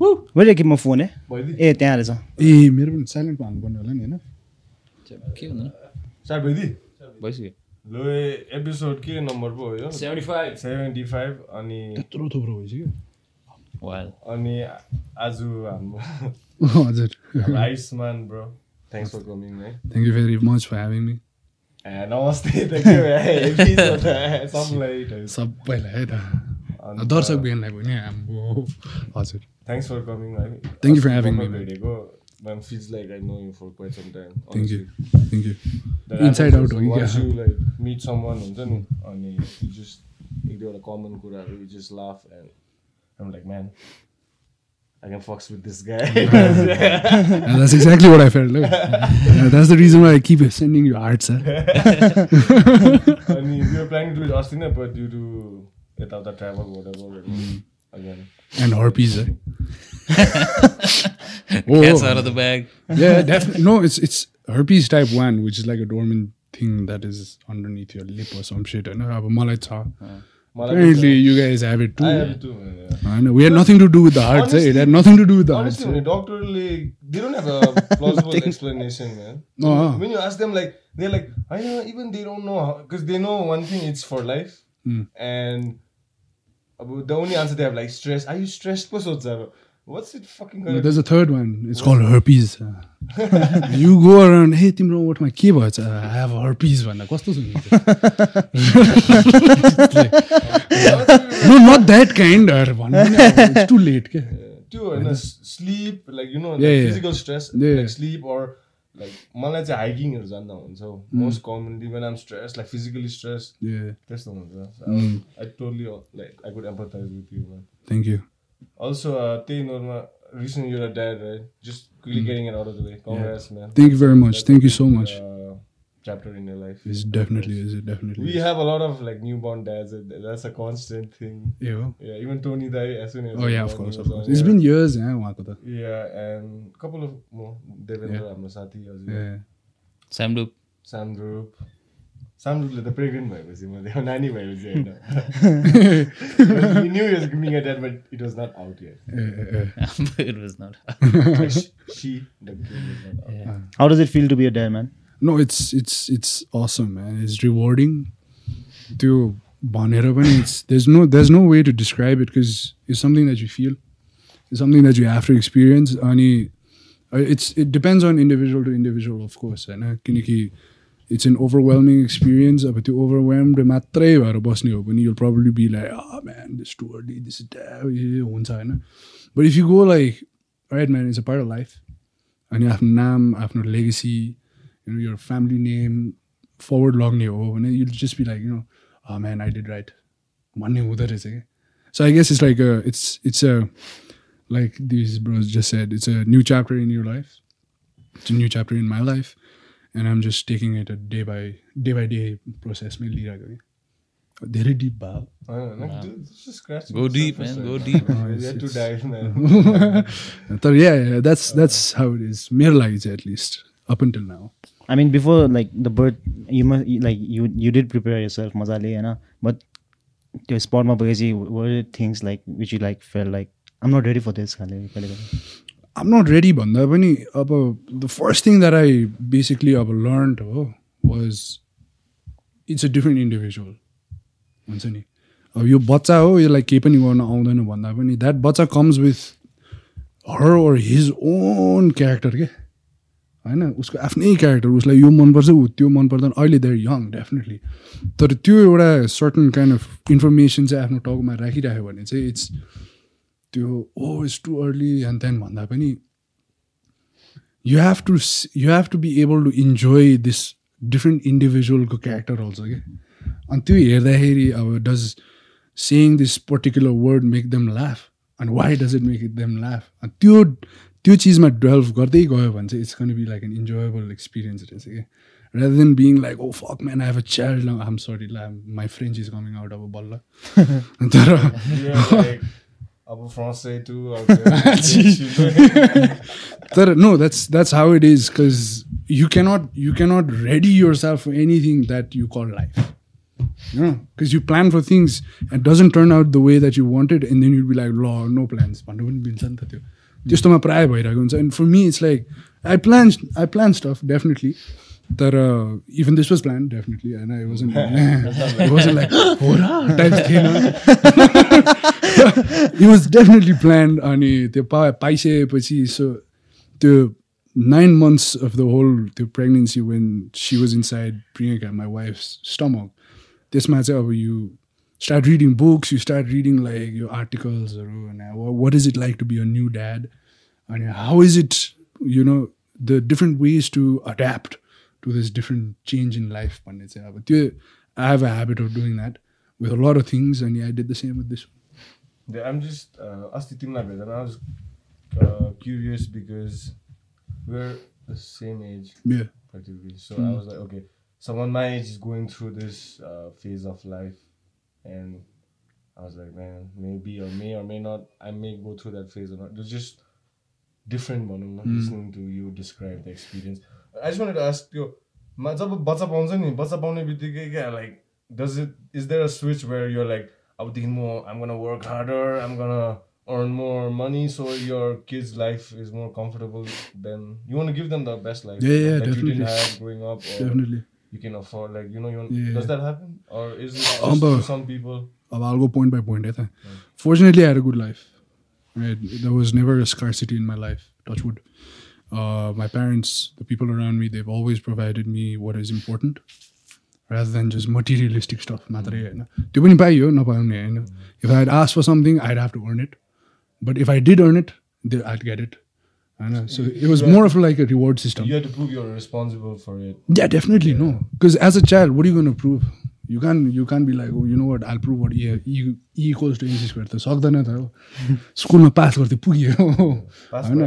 मैले कि म फोन है ए त्यहाँ रहेछ ए मेरो पनि साइलेन्टमा हाल्नुपर्ने होला नि होइन के भन्नु स्टार्ट भइदिए भइसक्यो लो एपिसोड के नम्बर पो हो यो सेभेन्टी फाइभ सेभेन्टी फाइभ अनि त्यत्रो थुप्रो भइसक्यो वाल अनि आज हाम्रो हजुर Ayushman bro thanks for coming है thank you very much for having me ए, नमस्ते त के भयो episode है, सबलाई सबैलाई है त दर्शक बिहानलाई पनि हाम्रो हजुर थ्याङ्क्स फर कमिङ है Thank you for having me, man. feels like I know you for quite some time. honestly. Thank you That Inside out हो once you like meet someone हुन्छ नि अनि you just एक दुईवटा common कुराहरू you just laugh and I'm like man I can fucks with this guy. And that's exactly what I felt. Yeah, that's the reason why I keep sending you art, sir. अनि we were planning to do it नै but due to यताउता travel whatever And herpes, right? Eh? Whoa. Cats out of the bag. yeah, definitely. No, it's it's herpes type one, which is like a dormant thing that is underneath your lip or some shit. I know, uh, but malai uh, malata. Apparently, you guys have it too. I have it too. Yeah. I know. We had nothing to do with the hearts. Honestly, eh? It had nothing to do with the honestly, eh? hearts. Honestly, doctorally, they don't have a plausible explanation, man. uh. When you ask them, like, they're like, I know, even they don't know. Because they know one thing, it's for life. Mm. And about the only answer they have, like, stress. Are you stressed? po sotcha अब? What's it fucking gonna there's a third one. It's called herpes. Uh, you go around, hey, तिम्रो ओठमा के भएछ I have herpes भन्दा कस्तो सुनिन्छ No, not that kind. नि अब, It's too late. के त्यो होइन sleep, like, you know, Yeah, like yeah. physical stress, Yeah. like sleep or like, मलाई चाहिँ हाइकिङहरू जान्दा हुन्छ हौ Hmm. Most commonly when I'm stressed, like physically stressed, Yeah, त्यस्तो हुन्छ So, Hmm. I totally, like, I could empathize with you, man. thank you. Also, uh, त्यही नोटमा recently you're a dad, right? Just quickly getting it out of the way. Congrats, man. Hmm. Thank you very much. That's Thank chapter in your life. It's definitely is. It definitely We is. have a lot of like newborn dads. and That's a constant thing. Yeah. Yeah, even Tony Dai as soon as Oh he yeah, was of born, course, he of was course. on, It's yeah. been years, yeah, उहाँको त. Yeah, and a couple of more. Devendra, हाम्रो साथी हजुर. Yeah. Sam Loop. Samdrup. Samdrupले त pregnant भएपछि मैले नानी भएपछि होइन knew he was being a dad, but it was not out yet. Yeah, yeah, yeah. it was not. Like, she, the kid Was not out. How does it feel to be a dad, man? No, it's it's it's awesome, man. It's rewarding. त्यो भनेर पनि it's there's no there's no way to describe it because it's something that you feel. It's something that you have to experience. अनि uh, it's it depends on individual to individual, of course, होइन किनकि it's an overwhelming experience. अब त्यो overwhelmed मात्रै भएर बस्ने हो भने you'll probably be like, oh man, this is too early, this is damn, यो हुन्छ होइन But if you go like, alright man, it's a part of life. अनि आफ्नो नाम आफ्नो legacy you know, your family name forward लग्ने हो भने you'll just be like, you know, oh man, I did right. भन्ने हुँदो रहेछ क्या So I guess it's like a, it's it's a like these bros just said, it's a new chapter in your life. It's a new chapter in my life. And I'm just taking it a day by day by day process मै लिइरहेको कि धेरै deep भयो I don't know, like, dude, it's just scratching Go the deep, surface, man. right? Go deep. You have to dive, man. तर yeah, yeah that's that's how it is मेरो लागि चाहिँ at least up until Like the birth, you must you- like you you did prepare yourself, mazale, you know. But to spot my bagaji, were there things like which you like felt like I'm not ready for this. खाले कहिले कहिले। I'm not ready भन्दा पनि अब the first thing that I basically अब learned हो was it's a different individual हुन्छ नि अब यो बच्चा हो यसलाई केही पनि गर्न आउँदैन भन्दा पनि द्याट बच्चा comes with her or his own character के होइन उसको आफ्नै क्यारेक्टर उसलाई यो मनपर्छ ऊ त्यो मन पर्दैन अहिले देयर यङ डेफिनेटली तर त्यो एउटा सर्टन काइन्ड अफ इन्फर्मेसन चाहिँ आफ्नो टाउकोमा राखिराख्यो भने चाहिँ इट्स त्यो ओ it's too early and then भन्दा पनि you have to you have to be able to enjoy this different इन्डिभिजुअलको character also कि अनि त्यो हेर्दाखेरि अब does saying this particular word make them laugh अनि why does it make them laugh अनि त्यो त्यो चिजमा डेभलप गर्दै गयो भने चाहिँ it's can be like an enjoyable experience रहेछ कि rather than being like, oh fuck man, I have a child now. I'm sorry, la, my French is coming out of a balla. तर अब. तर no, that's that's how it is because you cannot you cannot ready yourself for anything that you call life. You know, because you plan for things and doesn't turn out the way that you wanted, and then you'd be like, "Law, no plans." भन्नु पनि मिल्छ नि त त्यो त्यस्तोमा प्रायः भइरहेको हुन्छ and for me it's like I plan I plan stuff definitely तर even this was plan definitely होइन आई वाजन वाजन लाइक हो र टाइप्स थिएन इट वाज डेफिनेटली प्लान अनि त्यो पा पाइसकेपछि सो त्यो nine months of the whole त्यो pregnancy when she was inside Priyanka my wife stomach त्यसमा चाहिँ अब you start reading books, you start reading like your articles or what is it like to be a new dad, and how is it you know the different ways to adapt to this different change in life. I have a habit of doing that with a lot of things, and yeah, I did the same with this. Yeah, I'm just uh, asked the and I was uh, curious because we're the same age, yeah, practically. So mm. I hmm. was like, okay, someone my age is going through this uh, phase of life and I was like, man, maybe or may or may not, I may go through that phase or not. It's just different, भनौँ न listening to you describe the experience. I just wanted to ask you, मा- जब बच्चा पाउँछ नि बच्चा पाउने बित्तिकै क्या like does it is there a switch where you're like अबदेखि म I'm gonna work harder I'm gonna earn more money so your kid's life is more comfortable than you want to give them the best life Yeah, yeah, that you definitely. didn't have growing up or Definitely. you can afford like you know you want, Yeah. does that happen or is it just Um, for but- some people अब I'll go point by point. है त Fortunately, I had a good life. Right? There was never a scarcity in my life. Touch wood. Uh, my parents, the people around me, they've always provided me what is important rather than just materialistic stuff. मात्रै होइन त्यो पनि पाइयो नपाउने होइन If I had asked for something, I'd have to earn it. But if I did earn it, then I'd get it. होइन So it was more of like a reward system. you have to prove you're responsible for it Yeah, definitely no. Because as a child, what are you going to prove? You can't you can't be like, oh, you know what? I'll prove what e, e, e equals to mc square त सक्दैन त हो स्कुलमा pass गर्थ्यो पुग्यो pass होइन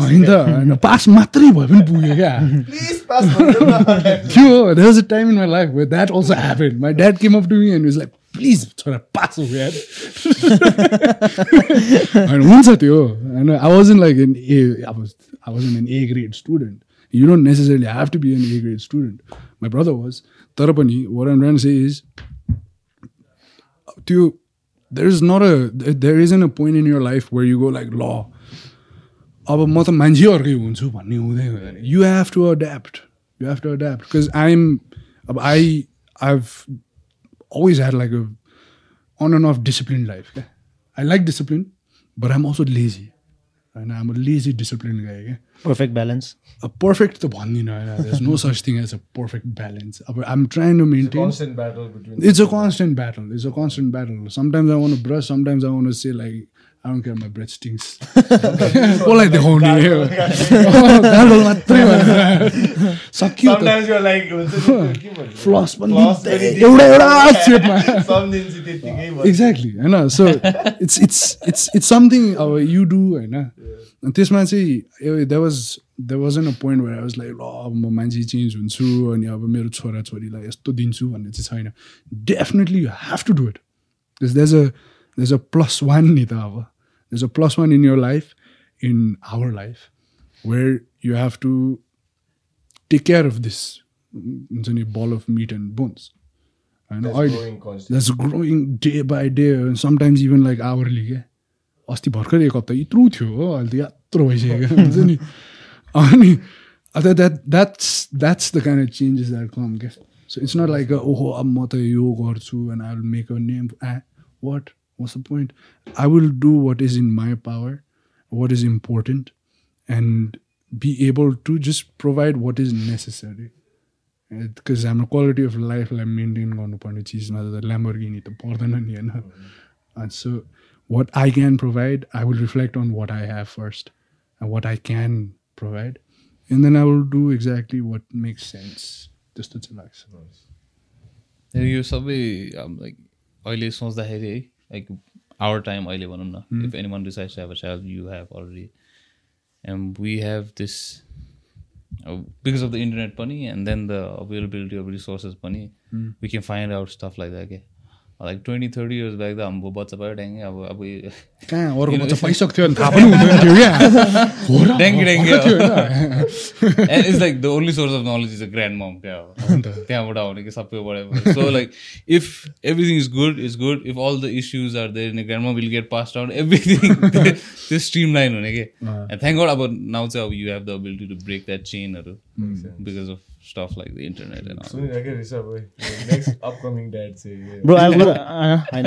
होइन त होइन पास मात्रै भए पनि पुग्यो क्या please pass भनिदेऊ न। त्यो there was a time in my life where that also happened. My dad came up to me and was please छोरा पास हो यार होइन हुन्छ त्यो होइन I wasn't like an A I was I wasn't an A grade student. You don't necessarily have to be an A grade student. My brother was. तर पनि I'm trying to say is त्यो there is not a there isn't a point in your life where you go like law अब म त मान्छे अर्कै हुन्छु भन्ने हुँदै हुँदैन you have to adapt you have to adapt because I am अब I I've always had like a on and off disciplined life. Okay? I like discipline, but I'm also lazy. And I'm a lazy, disciplined guy. Okay? Perfect balance. A perfect the one, you know. There's no such thing as a perfect balance. I'm trying to maintain. It's a constant battle between. It's a constant battle. It's a constant battle. Sometimes I want to brush. Sometimes I want to say like, I don't care. My breath stinks. कसलाई देखाउने गाडो मात्रै सक्यो? फ्लस पनि एउटा एउटा भयो। Exactly होइन so it's it's it's it's something अब यु डु होइन त्यसमा चाहिँ that was that was an a point भएर वाज लाइक ल अब म मान्छे चेन्ज हुन्छु अनि अब मेरो छोरा छोरीलाई यस्तो दिन्छु भन्ने चाहिँ छैन definitely you have to do it there's a there's a plus one नि त अब there's a plus one in your life in our life where you have to take care of this हुन्छ नि ball of meat and bones होइन That's अहिले. That's growing day by day sometimes even like hourly क्या अस्ति भर्खर एक हप्ता यत्रो थियो हो अहिले त यत्रो भइसक्यो क्या हुन्छ नि अनि अन्त that that's that's the kind of changes that come क्या सो इट्स नट लाइक ओहो अब म त यो गर्छु and I will make a name uh what what's the point I will do what is in my power what is important and be able to just provide what is necessary because हाम्रो quality of लाइफलाई maintain गर्नुपर्ने चिजमा त Lamborghini त पर्दैन नि होइन so what I can provide I will reflect on what I have first what I can provide and then I will do exactly what makes sense त्यस्तो चाहिँ लाग्छ यो सबै लाइक अहिले सोच्दाखेरि है लाइक आवर टाइम अहिले भनौँ न if anyone decides have a child you have already and we have this because of the internet पनि and then the availability of resources पनि we can find out stuff like that के like twenty thirty years back त हाम्रो बच्चा भयो ड्याङ्गे अब अब यो- कहाँ अरूको बच्चा थियो भने थाहा पनि हुँदैन थियो क्या? ड्याङ्गे ड्याङ्गे and it's like the only source of knowledge is a grandmom क्या अब त्यहाँबाट आउने कि सबैबाट so like if everything is good is good if all the issues are there ingrained will get pass down everything त्यो streamline हुने कि thank God अब नाउ चाहिँ अब you have the ability to break that चेनहरू because of stuff like the internet and सुनिरहेकै रहेछ अब next upcoming dad चाहिँ ब्रो आई होइन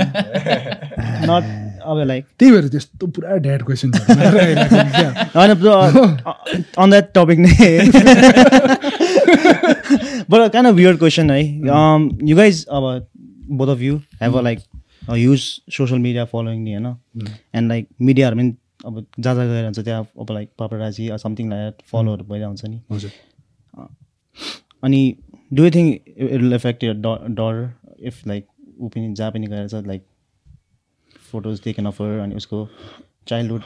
नट अब लाइक त्यही भएर त्यस्तो पुरा ड्याड क्वेसन होइन ब्रो अन द्याट टपिक नै बट कान वियर्ड क्वेसन है यु गाइज अब both of you have a like huge social media following नि होइन एन्ड लाइक मिडियाहरू पनि अब जहाँ जहाँ गएर हुन्छ त्यहाँ अब लाइक पापराजी समथिङ लाइक फलोहरू भइरहेको हुन्छ नि हजुर अनि do you think it will affect your daughter if like ऊ पनि जहाँ पनि गएर चाहिँ लाइक फोटोज टेकन अफर अनि उसको childhood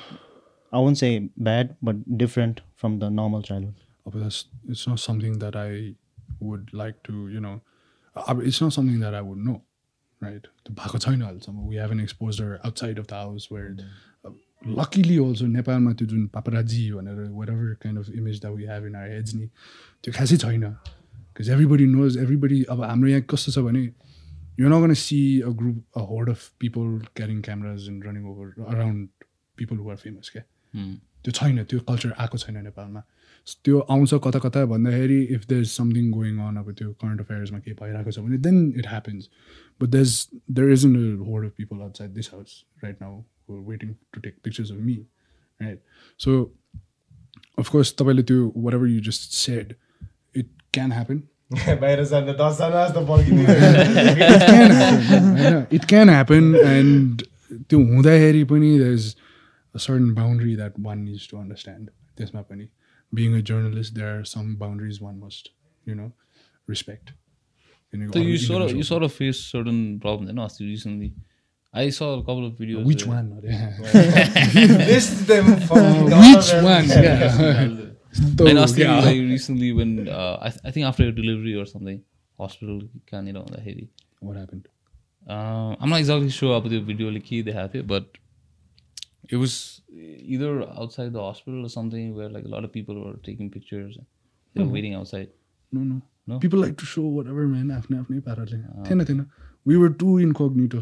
I won't say bad but different from the normal childhood अब it's not something that I would like to, you know, अब it's not something that I would know, right? त्यो भएको छैन अहिलेसम्म we haven't exposed her outside of the house where uh, luckily also नेपालमा त्यो जुन paparazzi भनेर whatever kind of image that we have in our heads नि त्यो खासै छैन because everybody knows everybody अब हाम्रो यहाँ कस्तो छ भने you're not going to see a group a horde of people carrying cameras and running over around people who are famous क्या त्यो छैन त्यो कल्चर आएको छैन नेपालमा त्यो आउँछ कता कता भन्दाखेरि if there is something going on अब त्यो करेन्ट अफेयर्समा केही भइरहेको छ भने then it happens but there is there is in a horde of people outside this house right now waiting to take pictures of me right so of course तपाईँले त्यो whatever you just said it can happen बाहिर जाँदा दसजना जस्तो पर्खिँदै it can happen होइन it can happen and त्यो हुँदाखेरि पनि there is a certain boundary that one needs to understand त्यसमा पनि being a journalist there are some boundaries one must you know respect किनकि So अरू you sort of you individuals- sort of I saw a couple of videos. which where- one अरे? List them fucking which one yeah And So, Austin, yeah. like recently when uh, I, th- I think after your delivery or something, hospital कहाँनिर हुँदाखेरि what happened uh, I'm not exactly sure अब त्यो भिडियोले के देखाएको थियो but it was either outside the hospital or something where like a lot of people were taking pictures they were waiting outside no no No? people like to show whatever man आफ्नै आफ्नै पाराले थिएन थिएन we were too incognito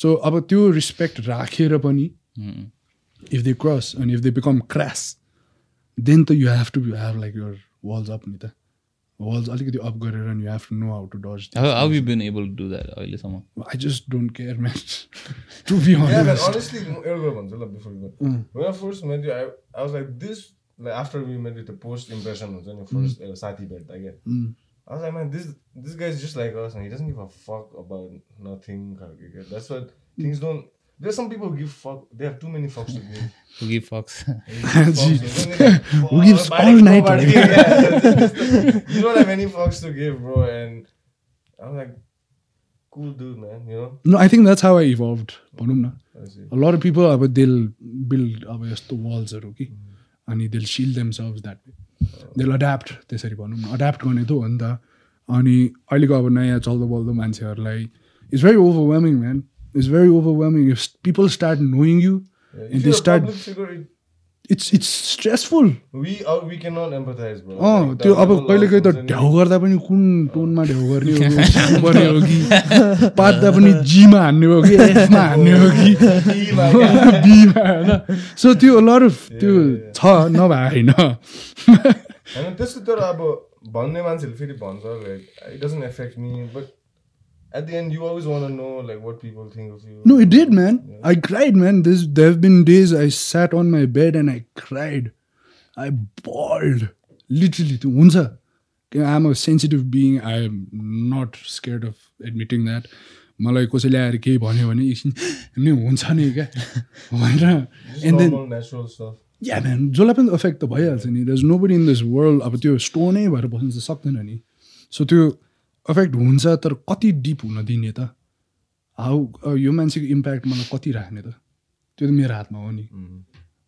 so अब त्यो respect राखेर पनि if they cross and if they become cross then त you have to be have like your walls up नि त. वल्स अलिकति अप गरेर you have to know how to dares able to अहिलेसम्म? आई जस्ट डोन्ट केयर साथी भेट्दा क्या I was like, man, this this guy is just like us, and he doesn't give a fuck about nothing. खालको क्या. That's what things don't. There's some people who give fuck. They have too many fucks to give. who give fucks Who gives all night, you don't have any fucks to give, bro. And I'm like, cool dude, man. You know. no I think that's how I evolved भनौँ न That's it. a lot of people अब they'll build अब यस्तो walls-हरू कि अनि they'll shield themselves that way They'll adapt त्यसरी भनौँ न adapt गर्ने त हो नि त अनि अहिलेको अब नयाँ चल्दो बल्दो मान्छेहरूलाई it's very overwhelming man it's very overwhelming if people start knowing you Yeah, And if it's it's stressful we we cannot empathize, bro. अँ त्यो अब level कहिले of कहिले त ढ्याउ गर्दा पनि कुन टोनमा ढ्याउ गर्ने हो कि? पात्दा पनि जीमा हान्ने हो कि? एफमा हान्ने हो कि। बीमा होइन। सो त्यो लर त्यो छ नभए होइन। होइन त्यस्तो तर अब भन्ने मान्छेले फेरि भन्छ like it doesn't affect me but at the end you always wanna know like what people think of you No, it did, man. I cried, man. This there have been days I sat on my bed and I cried. I bawled. Literally, to. I'm a sensitive being. I'm not scared of admitting that. मलाई कसैले आएर केही भन्यो भने एकछिन नि हुन्छ नि क्या भनेर एन्ड देन. या म्यान जसलाई पनि इफेक्ट त भइहाल्छ नि दस nobody in this world अब त्यो स्टोनै भएर बस्नु चाहिँ सक्दैन नि सो त्यो इफेक्ट हुन्छ तर कति डिप हुन दिने त? हाउ यो मान्छेको इम्प्याक्ट मलाई कति राख्ने त? त्यो त मेरो हातमा हो नि।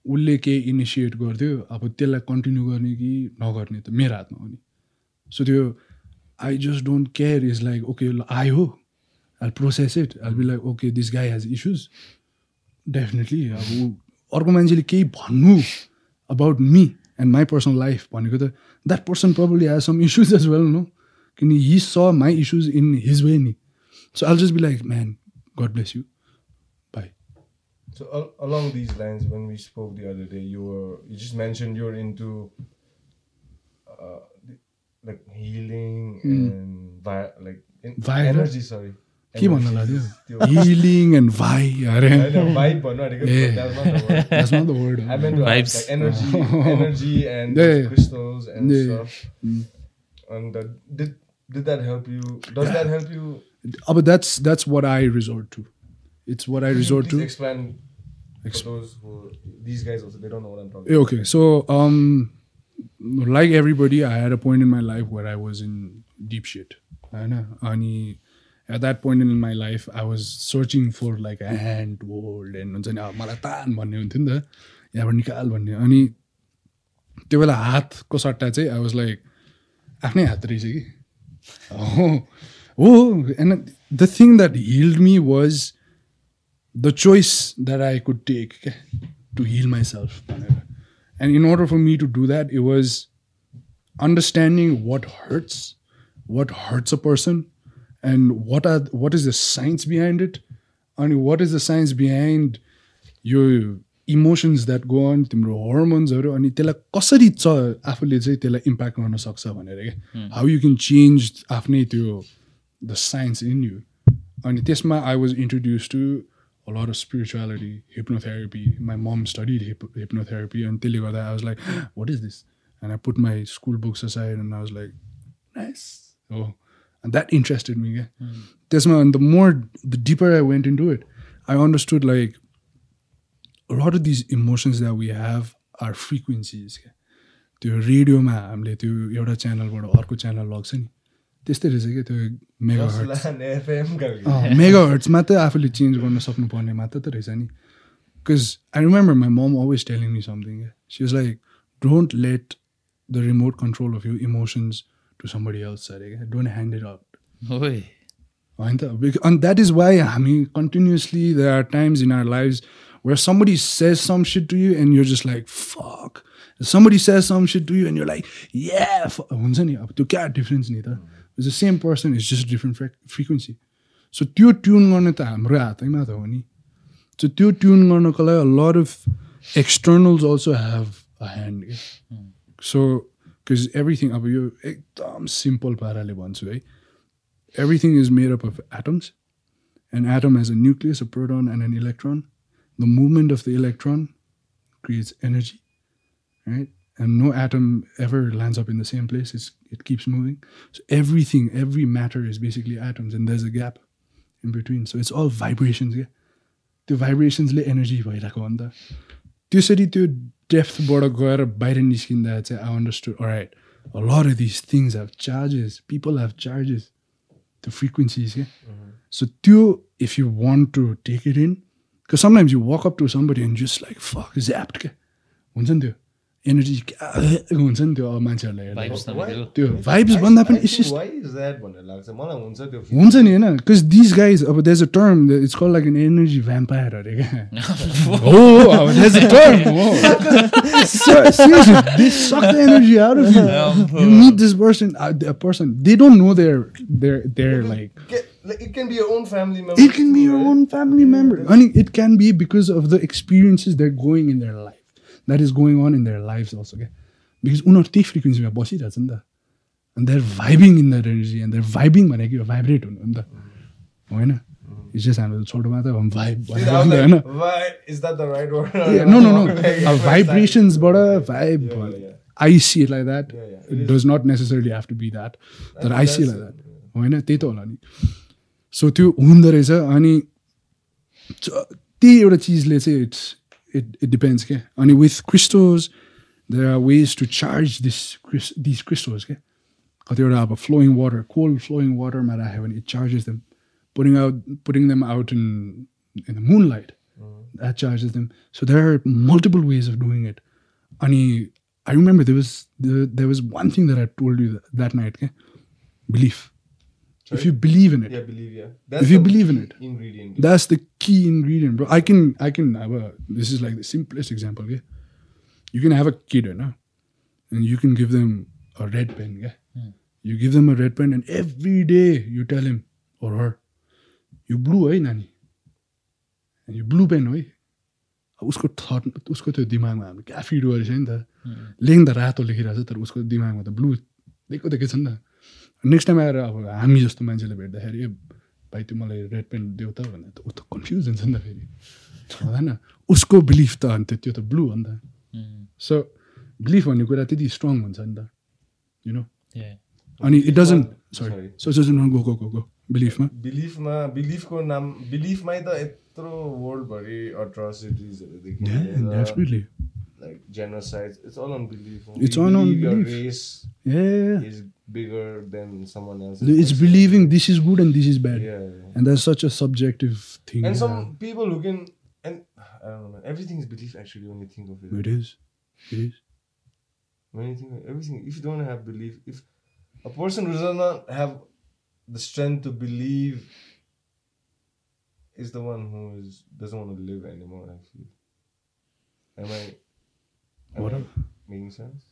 उसले केही इनिसिएट गरिदियो अब त्यसलाई कन्टिन्यू गर्ने कि नगर्ने त मेरो हातमा हो नि। सो त्यो I just don't care is like okay आयो I process it I be like okay this guy has issues definitely अब ऊ- अर्को मान्छेले केही भन्नु about me and my personal life भनेको त that person probably has some issues as well no किन he has my issues in his way नि so I just be like man God bless you bye So al- along these lines, when we spoke the other day, you were you just mentioned you're into uh, the- like healing and vi- like in- Vibe? energy. Sorry, के भन्न Energy is लाग्यो त्यो- healing and भाइ अरे होइन, vibe भन्नु आँटेको, ए but that's not the I like Yeah, yeah. Yeah, yeah. uh, did that help you? Does that help you? Uh, but that's that's what I resort to. It's what I resort Please to. explain Ex- for those who these guys also they don't know what I'm talking. Yeah, Okay, so um, like everybody, I had a point in my life where I was in deep shit. होइन अनि at that point in my life, I was searching for like a hand hold and हुन्छ नि अब मलाई तान भन्ने हुन्थ्यो नि त यहाँबाट निकाल भन्ने अनि त्यो बेला हातको सट्टा चाहिँ आई वाज लाइक आफ्नै हात रहेछ कि Oh, oh, and the thing that healed me was the choice that I could take to heal myself. And in order for me to do that, it was understanding what hurts, what hurts a person, and what are what is the science behind it, and what is the science behind your emotions that go on तिम्रो हर्मोन्सहरू अनि त्यसलाई कसरी च आफूले चाहिँ त्यसलाई impact गर्न सक्छ भनेर क्या हाउ यु क्यान चेन्ज आफ्नै त्यो द साइन्स इन यु अनि त्यसमा I was introduce to a lot of spirituality, hypnotherapy. My mom studied hyp- hypnotherapy, and त्यसले गर्दा I was like, what is this? And I put my school books aside, and I was like, nice. Oh, and that interested me. Yeah. त्यसमा and the more, the deeper I went into it, I understood like a lot of these emotions that we have are frequencies. क्या त्यो रेडियोमा हामीले त्यो एउटा च्यानलबाट अर्को channel लग्छ नि। त्यस्तै रहेछ क्या त्यो मेगा हर्ट्स मेगा हर्ट्समा त आफूले चेन्ज गर्न सक्नुपर्ने मात्र त रहेछ नि। Because I remember my mom always telling me something she is like don't let the remote control of you emotions to somebody else अरे क्या डोन्ट ह्यान्ड इट आउट होइन त? अनि द्याट इज वाइ हामी continuously there are times in our life where somebody says some shit to you and you're just like fuck. Somebody says some shit to you and you're like yeah fu- हुन्छ नि? अब त्यो क्या difference नि त? It's the same person is just different frequency so त्यो tune गर्ने त हाम्रो हातैमा त हो नि? सो त्यो ट्युन गर्नको लागि lot of externals also have a hand so because everything अब यो एकदम सिम्पल पाराले भन्छु है। everything is made up of atoms. An atom has a nucleus, a proton, and an electron. The movement of the electron creates energy, right? And no atom ever lands up in the same place. It's, it keeps moving. So everything, every matter is basically atoms, and there's a gap in between. So it's all vibrations. Yeah? त्यो भाइब्रेसन्सले energy भइरहेको हो नि त त्यसरी त्यो डेफ्थबाट गएर बाहिर निस्किँदा चाहिँ I understood right lot of this things have charges people have charges the frequencies, yeah. So त्यो if you want to take it in, because sometimes you walk up to somebody and just like fuck zapped क्या हुन्छ नि त्यो energy हुन्छ नि त्यो अब मान्छेहरूलाई हेर्दा Vibes त Why- भनेको त्यो भाइब्स भन्दा पनि इट्स why is that भन्ने लाग्छ मलाई हुन्छ त्यो feel. हुन्छ नि होइन बिकज दिस गाइज अब there's a term it's call like an energy vampire अरे क्या हो अब देज अ टर्म हो seriously they suck the energy out of you you meet this person uh, a person they don't know they're they're they're like Get- like, it can be your own family member it can be your own family member I mean, it can be because of the experiences they're going in their life that is going on in their lives also okay? because उनीहरू त्यही फ्रिक्वेन्सीमा बसिरहेछ नि त and they're vibing in that energy and they're vibing भनेको यो vibrate हुनु नि त होइन जस्ट हाम्रो छोटोमा त भाइब होइन like, why? Is that the right word? No no no अब भाइब्रेसन्सबाट vibe. I see like that. It does not necessarily have to be that तर आई सी लाइक द्याट होइन त्यही त होला नि सो त्यो हुँदो रहेछ अनि त्यही एउटा चिजले चाहिँ इट्स इट इट डिपेन्ड्स क्या अनि with crystals there are ways to charge this Chris this crystals क्या कतिवटा अब फ्लोइङ वाटर कोल्ड फ्लोइङ वाटरमा राख्यो भने it charges them putting out putting them out in in the moonlight that charges them so there are multiple ways of doing it अनि I remember there was there was one thing that I told you that night क्या belief if you believe in it Yeah, believe, yeah. If you believe in it. Ingredient. That's the key ingredient, bro. I can, I can have a. This is like the simplest example. Yeah, you can have a kid, you know, and you can give them a red pen. Yeah, you give them a red pen, and every day you tell him or her, you blue, eh, nani, and you blue pen, eh. उसको thought उसको त्यो दिमागमा हाम्रो क्या feed गरेछ नि त लेख्न त रातो लेखिरहेको छ तर उसको दिमागमा त ब्लू दिएको देखेको छ नि त नेक्स्ट टाइम आएर अब हामी जस्तो मान्छेले भेट्दाखेरि ए भाइ त्यो मलाई रेड पेन देऊ त भन्दा त ऊ त कन्फ्युज हुन्छ नि त फेरि हुँदैन उसको बिलिफ त अन्त त्यो त ब्लू हो नि त सो बिलिफ भन्ने कुरा त्यति स्ट्रङ हुन्छ नि त यु नो. अनि it doesn't. Sorry so go go go go बिलिफमा बिलिफमा बिलिफको नाम बिलिफमै त यत्रो वर्ल्डभरि अट्रोसिटिजहरू देखिन्छ definitely like genocides. It's all on belief. It's all on your belief. race Yeah. is bigger than someone else. It's believing this is good and this is bad. Yeah. yeah. And that's such a subjective thing. And some people who can and I don't know. Everything is belief actually when you think of it. It is. It is. When you think of everything, if you don't have belief, if a person who does not have the strength to believe is the one who is doesn't want to live anymore. I feel. Am I? Am What I making sense?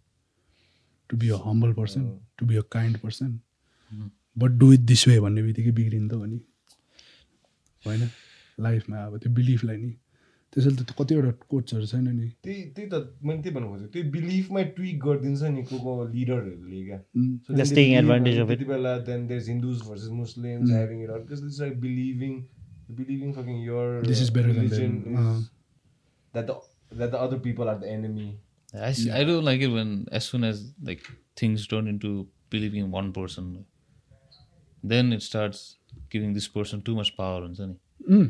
To be a humble person to be a kind person but do it this way भन्ने बित्तिकै बिग्रिन्छ हो नि। होइन? लाइफमा अब त्यो बिलिफलाई नि। त्यसैले त कतिवटा कोट्सहरू छैन नि। त्यही त्यही त मैले त्यही भन्नु खोजेको त्यही बिलिफमै ट्विक गरिदिन्छ नि को को लिडरहरूले क्या। Mm. It. त्यति बेला then there Hindus versus Muslims having it out because this like believing believing fucking your them. Uh. that the that the I, s- I don't like it when as soon as like things turn into believing in one person, then it starts giving this person too much power हुन्छ नि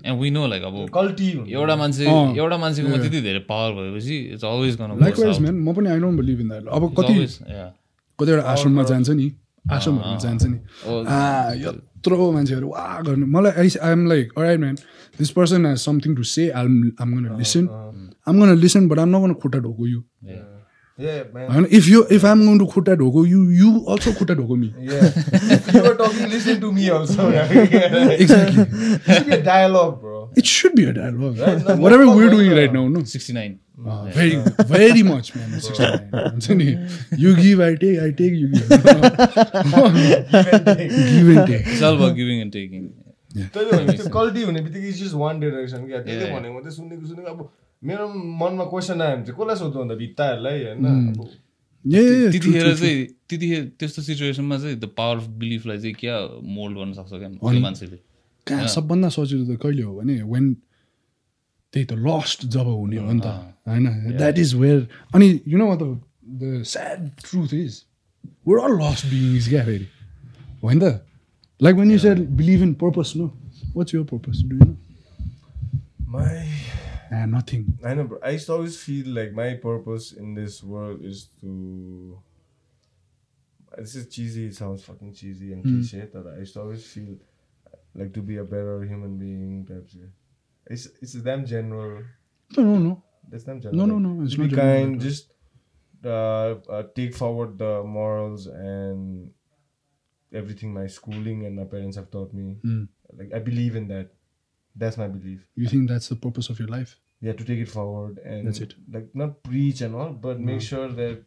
and we know like अब कल्टी एउटा मान्छे एउटा मान्छेकोमा त्यति धेरै पावर भएपछि इट्स अलवेज गर्न लाइक म्यान म पनि I don't believe in that अब कति कतिवटा आश्रममा जान्छ नि आश्रमहरूमा जान्छ नि Oh, आ यत्रो मान्छेहरू वा गर्ने. मलाई I I am like right man this person has something to say I'm I'm gonna listen I'm gonna listen but I'm नगन खुट्टा ढोको यु होइन if you if I'm going to खुट्टा ढोको यु यु अल्सो खुट्टा ढोको me yeah. If you were talking listen to me also. Exactly it should be a dialogue bro. It should be a dialogue Right, no, whatever where no, doing no. Right now no sixty nine very very much man हुन्छ नि you give I take I take you give and take it's all about giving and taking त्यो culty हुने बित्तिकै is just one direction क्या त्यसले भनेको मात्रै सुनेको सुनेको अब मेरो मनमा क्वेसन आयो भने चाहिँ कसलाई सोध्नु भन्दा भित्ताहरूलाई होइन? त्यतिखेर चाहिँ त्यतिखेर त्यस्तो सिचुएसनमा चाहिँ द पावर अफ बिलिफलाई चाहिँ क्या मोल्ड गर्न सक्छ क्या मान्छेले? कहाँ सबभन्दा सजिलो त कहिले हो भने वेन त्यही त लस्ट जब हुने हो नि त होइन? द्याट इज वेयर अनि you know the the sad truth is where all lost beings क्या फेरि? होइन त? Like when you said believe in purpose no what's your purpose do you my Uh, nothing. I know, bro. I used to always feel like my purpose in this world is to. This is cheesy. It sounds fucking cheesy and mm. cliche. but I used to always feel like to be a better human being. Perhaps shit. It's it's damn general. No, no, no. That's damn general. No, no, no. It's be not kind. General. Just uh, uh, take forward the morals and everything my schooling and my parents have taught me. Mm. Like I believe in that. That's my belief. You think that's the purpose of your life? Yeah, to take it forward and That's it. Like not preach and all, but make sure that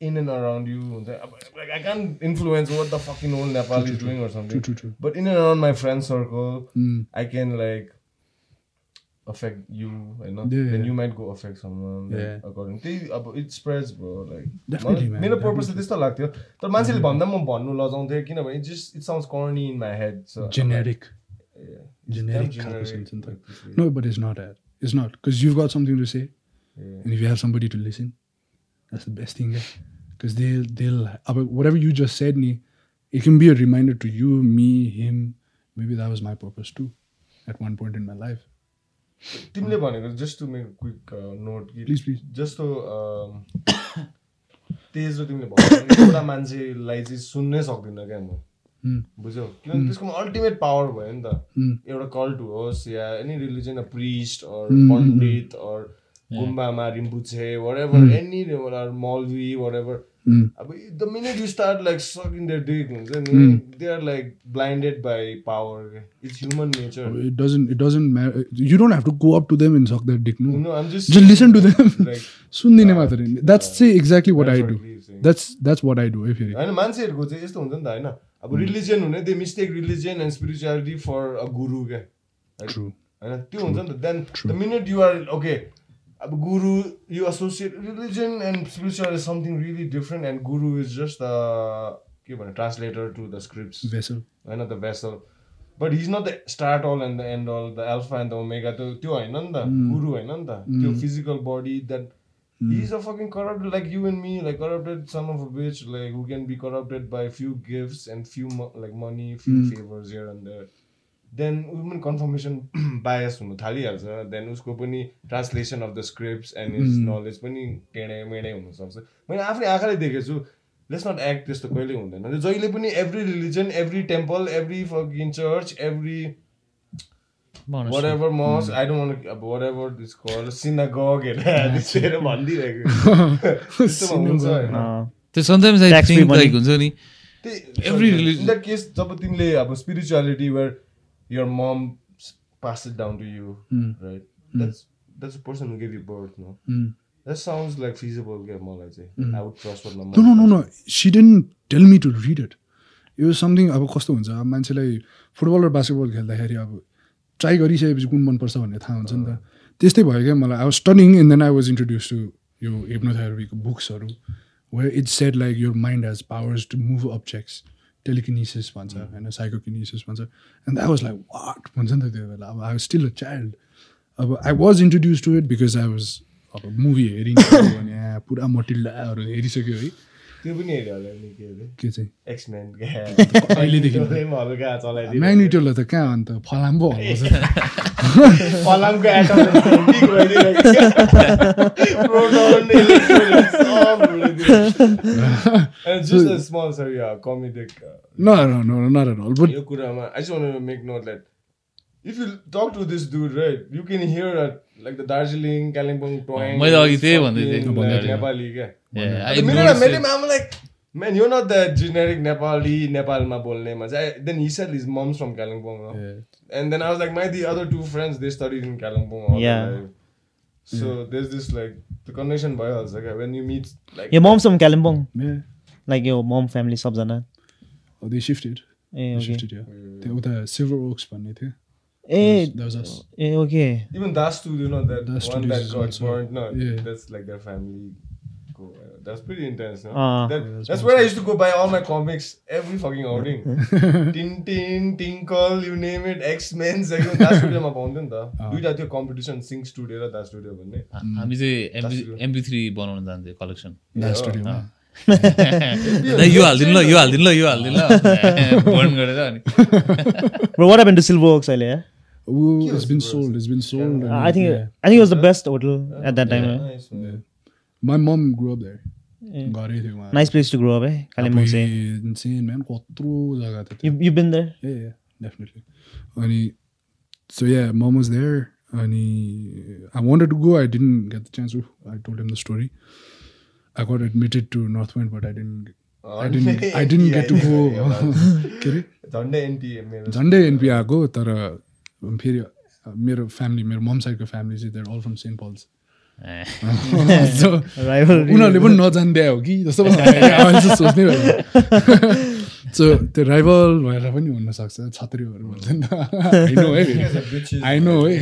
in and around you, that, like I can't influence what the fucking old Nepal is doing or something. True, true, true. But in and around my friend circle, Mm. I can like affect you होइन Yeah. then you might go affect someone like, Yeah. according त्यही अब it spreads bro like Definitely, मलाई- man, मेरो purpose definitely. त्यस्तो लाग्थ्यो तर मान्छेले भन्दा म भन्नु लजाउँथेँ किनभने it just it sounds corny in my head so I'm like, Generic. yeah, Generic त. like. No, but it's not that. It's not. Because you've got something to say. Yeah. And if you have somebody to listen, that's the best thing. Because they'll, they'll, whatever you just said, Ni, it can be a reminder to you, me, him. Maybe that was my purpose too at one point in my life. तिमीले भनेको just to make quick note कि Please, please. जस्तो तेज तिमीले भन्यो एउटा मान्छेलाई चाहिँ सुन्नै सक्दिनँ क्या म Mm. बुझ्यौ? किन त्यसको अल्टिमेट पावर भयो नि त। एउटा कल्ट होस् या any religion a priest or pandit or गुम्बामा Rinpoche whatever any maulvi whatever अब the minute you start like suck in their dick हुन्छ नि they are like blinded by power it's human nature it doesn't it doesn't you don't have to go up to them in suck that dick no just listen to them सुन्दिने मात्रै that's चाहिँ exactly what I do that's that's what I do फेरि होइन मान्छेहरूको चाहिँ यस्तो हुन्छ नि त होइन? अब रिलिजियन हुने they mistake religion and spirituality for a guru क्या. होइन? त्यो हुन्छ नि त. Then the minute you are okay अब guru you associate religion and spiritual is something really different and guru is just the के भन्ने ट्रान्सलेटर टु द Vessel. होइन the vessel but he's not the start all end the end all the alpha and the omega त्यो त्यो होइन नि त गुरु होइन नि त. त्यो physical body that He is a fucking corrupted like you and me, like corrupted son of a bitch, like who can be corrupted by few gifts and few mo- like money, few favors here and there. Then women confirmation bias हुनु थालिहाल्छ then उसको पनि translation of the scripts and his knowledge पनि टेढे मेढे हुनसक्छ मैले आफ्नै आँखाले देखेको छु लेट्स नट एक्ट त्यस्तो कहिले हुँदैन जहिले पनि every religion every temple every fucking church every whatever mosque I don't want to whatever it's called synagogue भनिदिइरहेको Uh, त्यो समटाइम्स आई थिङ्क. लाइक हुन्छ नि religion- in that case जब तिमीले अब spirituality where your mom pass it down to you right that's that's the person who gave you birth no Mm. that sounds like feasible क्या मलाई चाहिँ I would trust what my No, mom no, no, no. She didn't tell me to read it. It was something अब कस्तो हुन्छ अब मान्छेलाई football र basketball खेल्दाखेरि अब ट्राई गरिसकेपछि कुन मनपर्छ भन्ने थाहा हुन्छ नि त त्यस्तै भयो क्या मलाई I was stunning and then I was introduce to यो हिप्नोथेरापीको बुक्सहरू way it's set like your mind has powers to move objects telekinesis भन्छ होइन साइकोकिनिसिस भन्छ and that was like what भन्छ नि त त्यो बेला अब I was still a child अब I was introduce to it because I was अब मुभी हेरिङ भने पुरा मटिल्डाहरू हेरिसक्यो है त्यो पनि हेऱ्यो होला नि के अरे के? चाहिँ एक्समेन अहिलेदेखि म्याग्निट्युडलाई त कहाँ अन्त? फलाम पो हल्लाउँछ फलामको एटम all. But यो कुरामा I just want to make note that if you talk to this dude right you can hear that like the Darjeeling Kalimpong twang मैले अघि त्यही भन्दै थिएँ। uh। नेपाली क्या I'm like man you're not that generic Nepali नेपालमा बोल्ने मान्छे I- then he said his mom's from Kalimpong no? and then I was like my the other two friends they studied in Kalimpong all their Yeah. life. so there's this like the connection भइहाल्छ क्या when you meet like Your mom's from Kalimpong, yeah, like your mom family सबजना oh, they shifted. ए They okay shifted, yeah. त्यो उता silver Woakes भन्ने थियो ए That was us. A okay know, that Das one Studios that is got also- burnt. No, yeah. that's like their family. Go, uh, that's pretty intense. No? Ah. that, Yeah, that's that's where I used to go buy all my comics every fucking outing. Tintin, Tinkle, you name it, X Men. Das studio मा पाउँथ्यो नि त दुइटा थियो competition सिङ studio र दा studio भन्ने हामी चाहिँ एमबी थ्री बनाउन जान्थ्यो कलेक्सन That studio. yeah. यो हालिदिनु ल यो हालिदिनु ल यो हालिदिनु ल बर्न गरेर अनि Bro, what happened to Silver Oaks अहिले yeah? Oh, it's been sold. It's been sold. and, I think yeah. I think it was the best hotel at that time. yeah. Nice. My mom grew up there. घरै थियो उहाँ Nice place to grow up, eh? Kalimpong say. insane man कत्रो जग्गा थियो been there? Yeah, yeah, definitely. अनि so yeah, mom was there. अनि I wanted to go. I didn't get the chance to. I told him the story. I got admitted to Northwind, but I didn't. I didn't. I didn't get to go. के अरे झन्डै मेरो झन्डै NP आएको तर फेरि मेरो family मेरो मम साइडको फ्यामिली चाहिँ there all from Saint Paul's. उनीहरूले पनि नजान्दै हो कि? जस्तो सोच्नै भयो सो त्यो राइभल भएर पनि हुनसक्छ। छत्रीहरू भन्छ नि त। आई नो है।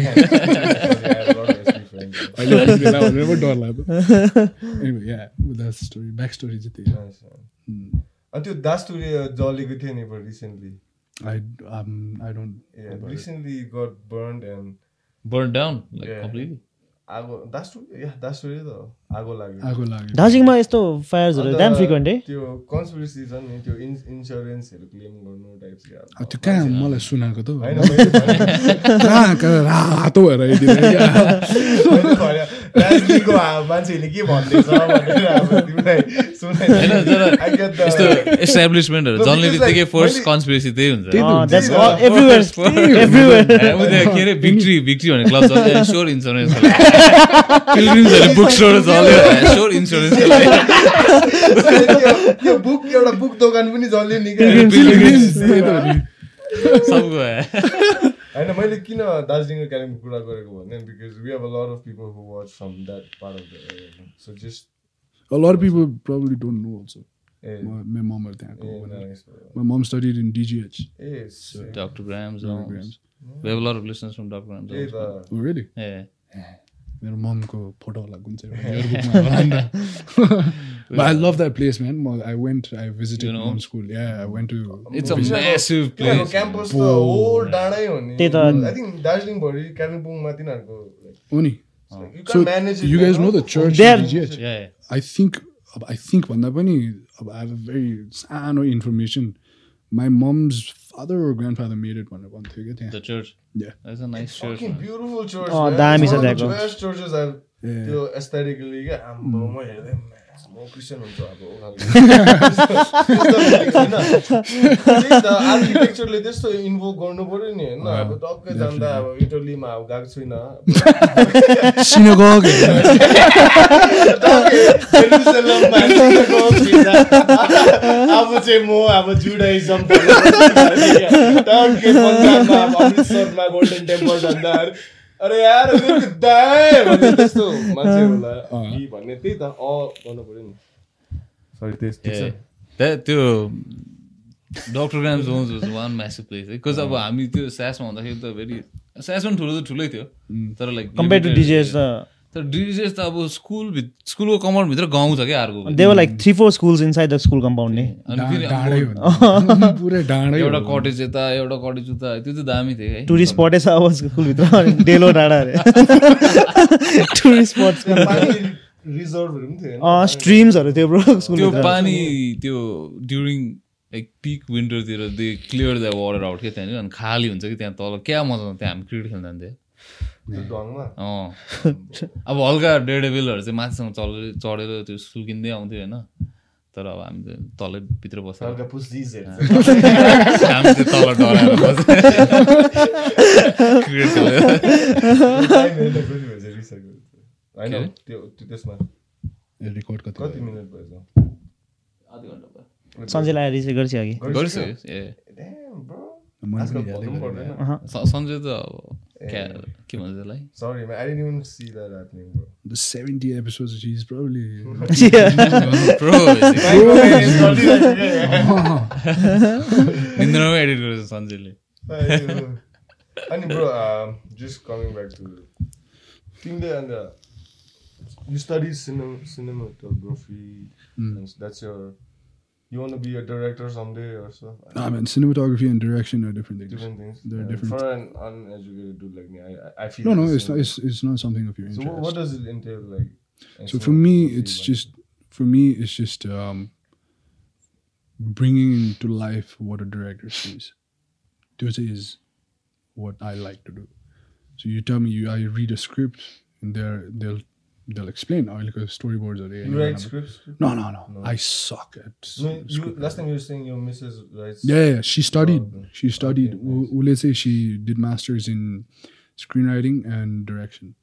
अहिले पो डर that's story. Back story चाहिँ त्यही। अनि त्यो दास स्टोरी जलेको थियो नि recently I um I don't. Yeah, recently it. got burned and burned down like yeah. completely. I that's true. Yeah, that's really though. आगो लाग्यो। आगो लाग्यो। दार्जिलिङमा यस्तो फायर्सहरू ड्याम फ्रिक्वेन्ट है? त्यो कन्सपिरेसी छ नि त्यो इन्स इन्सुरेन्सहरू क्लेम गर्नु टाइप अब। त्यो कहाँ मलाई सुनाएको त रातो भएर दार्जिलिङको मान्छेहरूले के भन्दैछ यस्तो जल्ने बित्तिकै फर्स्ट कन्सपिरेसी त्यही हुन्छ। के अरे भिक्ट्री भिक्ट्री भन्ने क्लब चल्छ स्योर इन्सुरेन्स पिलग्रिम्सहरू बुक स्टोर चल्यो स्योर इन्सुरेन्स बुक एउटा बुक दोकान पनि चल्यो नि सबको होइन मैले किन दार्जिलिङको र कुरा गरेको भने because we have a lot of people who watch from that part of so just a lot of people probably don't know also ए म ममहरू त्यहाँ म mom studied in DGH A Doctor Graham's Graham's we have a lot of listeners from Doctor Graham's A really ए मेरो ममको photo होला कुन चाहिँ yearbookमा होला नि त। But I love that place, man. म- I went, I visited You know? mom school. Yeah, I went to. It's a massive तिनीहरूको place. क्याम्पस त हो डाँडै हो नि त्यही त। आई थिङ्क कालिम्पोङमा तिनीहरूको Oh, नि. अब I think भन्दा पनि अब I have a very सानो information. My mom's or grandfather made it भनेर भन्थ्यो क्या त्यहाँ The church. Yeah. That's a nice church. Fucking man. beautiful church Oh, man. दामी छ त्यहाँको। त्यो एस्थेटिकली आम्बो म हेर्दै म क्रिस्चियन हुन्छु अब आर्किटेक्चरले त्यस्तो इन्भोभ गर्नु पर्यो नि होइन? अब टक्कै जाँदा अब इटलीमा अब गएको छुइनँ। अब चाहिँ म अब जुडाइजम टक्कै पन्जाबमा अमृतसरमा गोल्डन टेम्पल जाँदा अरे यार त्यस्तो मान्छेहरूलाई यी भन्ने त्यही त अ गर्नु पर्यो नि सरी त्यस्तो त्यो Doctor Graham's Homes was one massive place है। बिकज अब हामी त्यो स्यासमा हुँदाखेरि त भेरी स्यास पनि ठुलो त ठुलै थियो। तर लाइक कम्पेयर टु डिजिएस त तर डिजिएस त अब स्कुल स्कुलको कमाउन्टभित्र गाउँ छ क्या अर्को? There like three four schools inside the school compound नि अनि फेरि डा- डाँडै। पुरै एउटा। कटेज यता एउटा कटेज उता त्यो चाहिँ दामी थियो है टुरिस्ट स्पटै छ अब स्कुलभित्र डेलो डाँडा अरे टुरिस्ट रिजर्भहरू पनि थियो? स्ट्रिम्सहरू थियो ब्रो त्यो पानी त्यो during like peak विन्टरतिर they clear the water out क्या त्यहाँनिर अनि खाली हुन्छ कि त्यहाँ तल। क्या मजा आउँछ त्यहाँ हामी क्रिकेट खेल्न जान्थ्यो अँ अब हल्का डेड डेभिलहरू चाहिँ माथिसँग चढेर चढेर त्यो सुल्किँदै आउँथ्यो होइन। तर अब हामी चाहिँ तलै भित्र बस्छ। हल्का पुस्दिजहरू हामी चाहिँ तल डराएर बस्छ। क्रिकेट खेलेर होइन त्यो त्यो त्यसमा। ए, रेकर्ड कति कति भयो? मिनट भएछ? आधी घन्टा भयो। सन्चैलाई आएर रिसिभ गर्छ अघि? गरिसक्यो। सन्जय त अब के भन्छ त्यसलाई Sorry, man. I didn't even see that happening, bro. The 70 episodes, she's probably. प्रो निन्द्रामै एडिट गरेछ सन्जयले अनि bro just coming back to तिमीले अन्त you study cinem- cinematography and that's your you want to be a director someday or so Nah, man, cinematography and direction are different things. different things They're Yeah, different. for an uneducated dude like me I, I- I feel No, no, it's not. It's, it's not something of your interest. what, what does it entail like So for me, it's just for me, it's just um, bringing to life what a director sees. This is what I like to do. So you tell me, you I read a script, and they're they'll they'll explain. Oh, look at storyboards are there. you write scripts No, no, no, I suck at. no, you, last time you were saying your missus writes Yeah, yeah, she studied. Oh, okay. She studied. Okay, nice. Say she did masters in screenwriting and direction.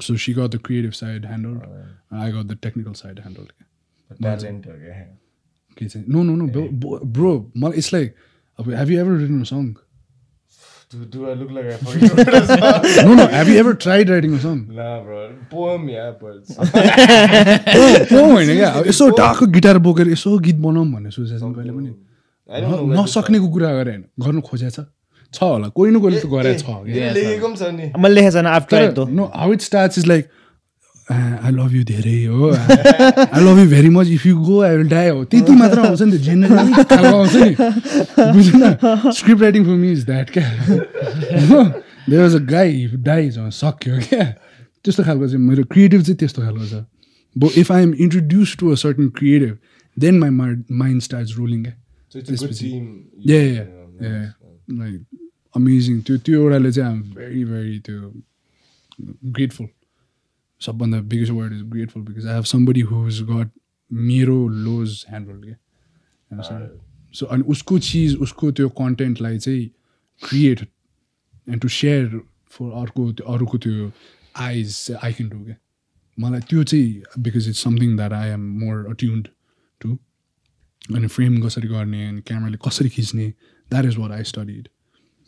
So she got the creative side handled, oh, and I got the technical side handled. talent okay Okay, no, no, no, bro- Bro, it's like, have you ever written a song? Do, do I look like I is? No, no. Have you ever tried writing a song? nah bro. Poem yeah but त्यो होइन क्या यसो ढाको guitar बोकेर यसो गीत बनाऊँ भन्ने सोचेको छ कहिले पनि I don't know where this नसक्नेको कुरा गरे होइन गर्नु खोजेछ छ होला कोही न कोहीले त गरेको छ from- क्या ए, लेखेको पनि छ नि मैले लेखेको छैन आफ्टर तर no how it starts is like I love you धेरै हो। I love you very much if you go I will die हो। त्यति मात्र आउँछ नि त। जेनरली आउँछ नि। बुझ्न script writing for me is that क्या? There was a guy dies सक्यो क्या? त्यस्तो खालको चाहिँ मेरो क्रिएटिभ चाहिँ त्यस्तो खालको छ। बो if I am introduce to a certain creative then my mind mind start rolling क्या? Amazing. त्यो त्यो एउटाले चाहिँ आम भेरी भेरी त्यो ग्रेटफुल सबभन्दा biggest word is grateful because I have somebody who is got मेरो लोज ह्यान्डल क्या सो अनि उसको चिज उसको त्यो कन्टेन्टलाई चाहिँ create and to share for अर्को त्यो अरूको त्यो आइज आई क्यान डु क्या मलाई त्यो चाहिँ because it's something that I am more attuned to अनि फ्रेम कसरी गर्ने अनि क्यामराले कसरी खिच्ने that is what I studied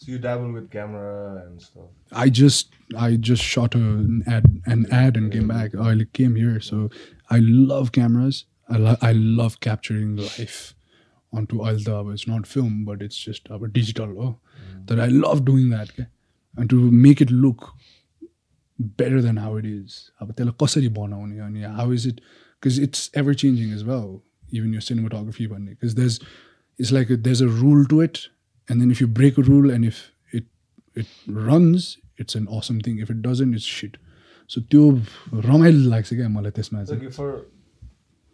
So you dabble with camera and stuff. I just I just shot a, an ad an ad and came back. Oh, I came here, so I love cameras. I lo- I love capturing life onto Alta. It's not film, but it's just our digital. Oh, mm. that I love doing that, and to make it look better than how it is. How is it? Because it's ever changing as well. Even your cinematography, because there's it's like a, there's a rule to it and then if you break a rule and if it it runs, it's an awesome thing. If it doesn't, it's shit. So त्यो रमाइलो लाग्छ क्या मलाई त्यसमा चाहिँ like for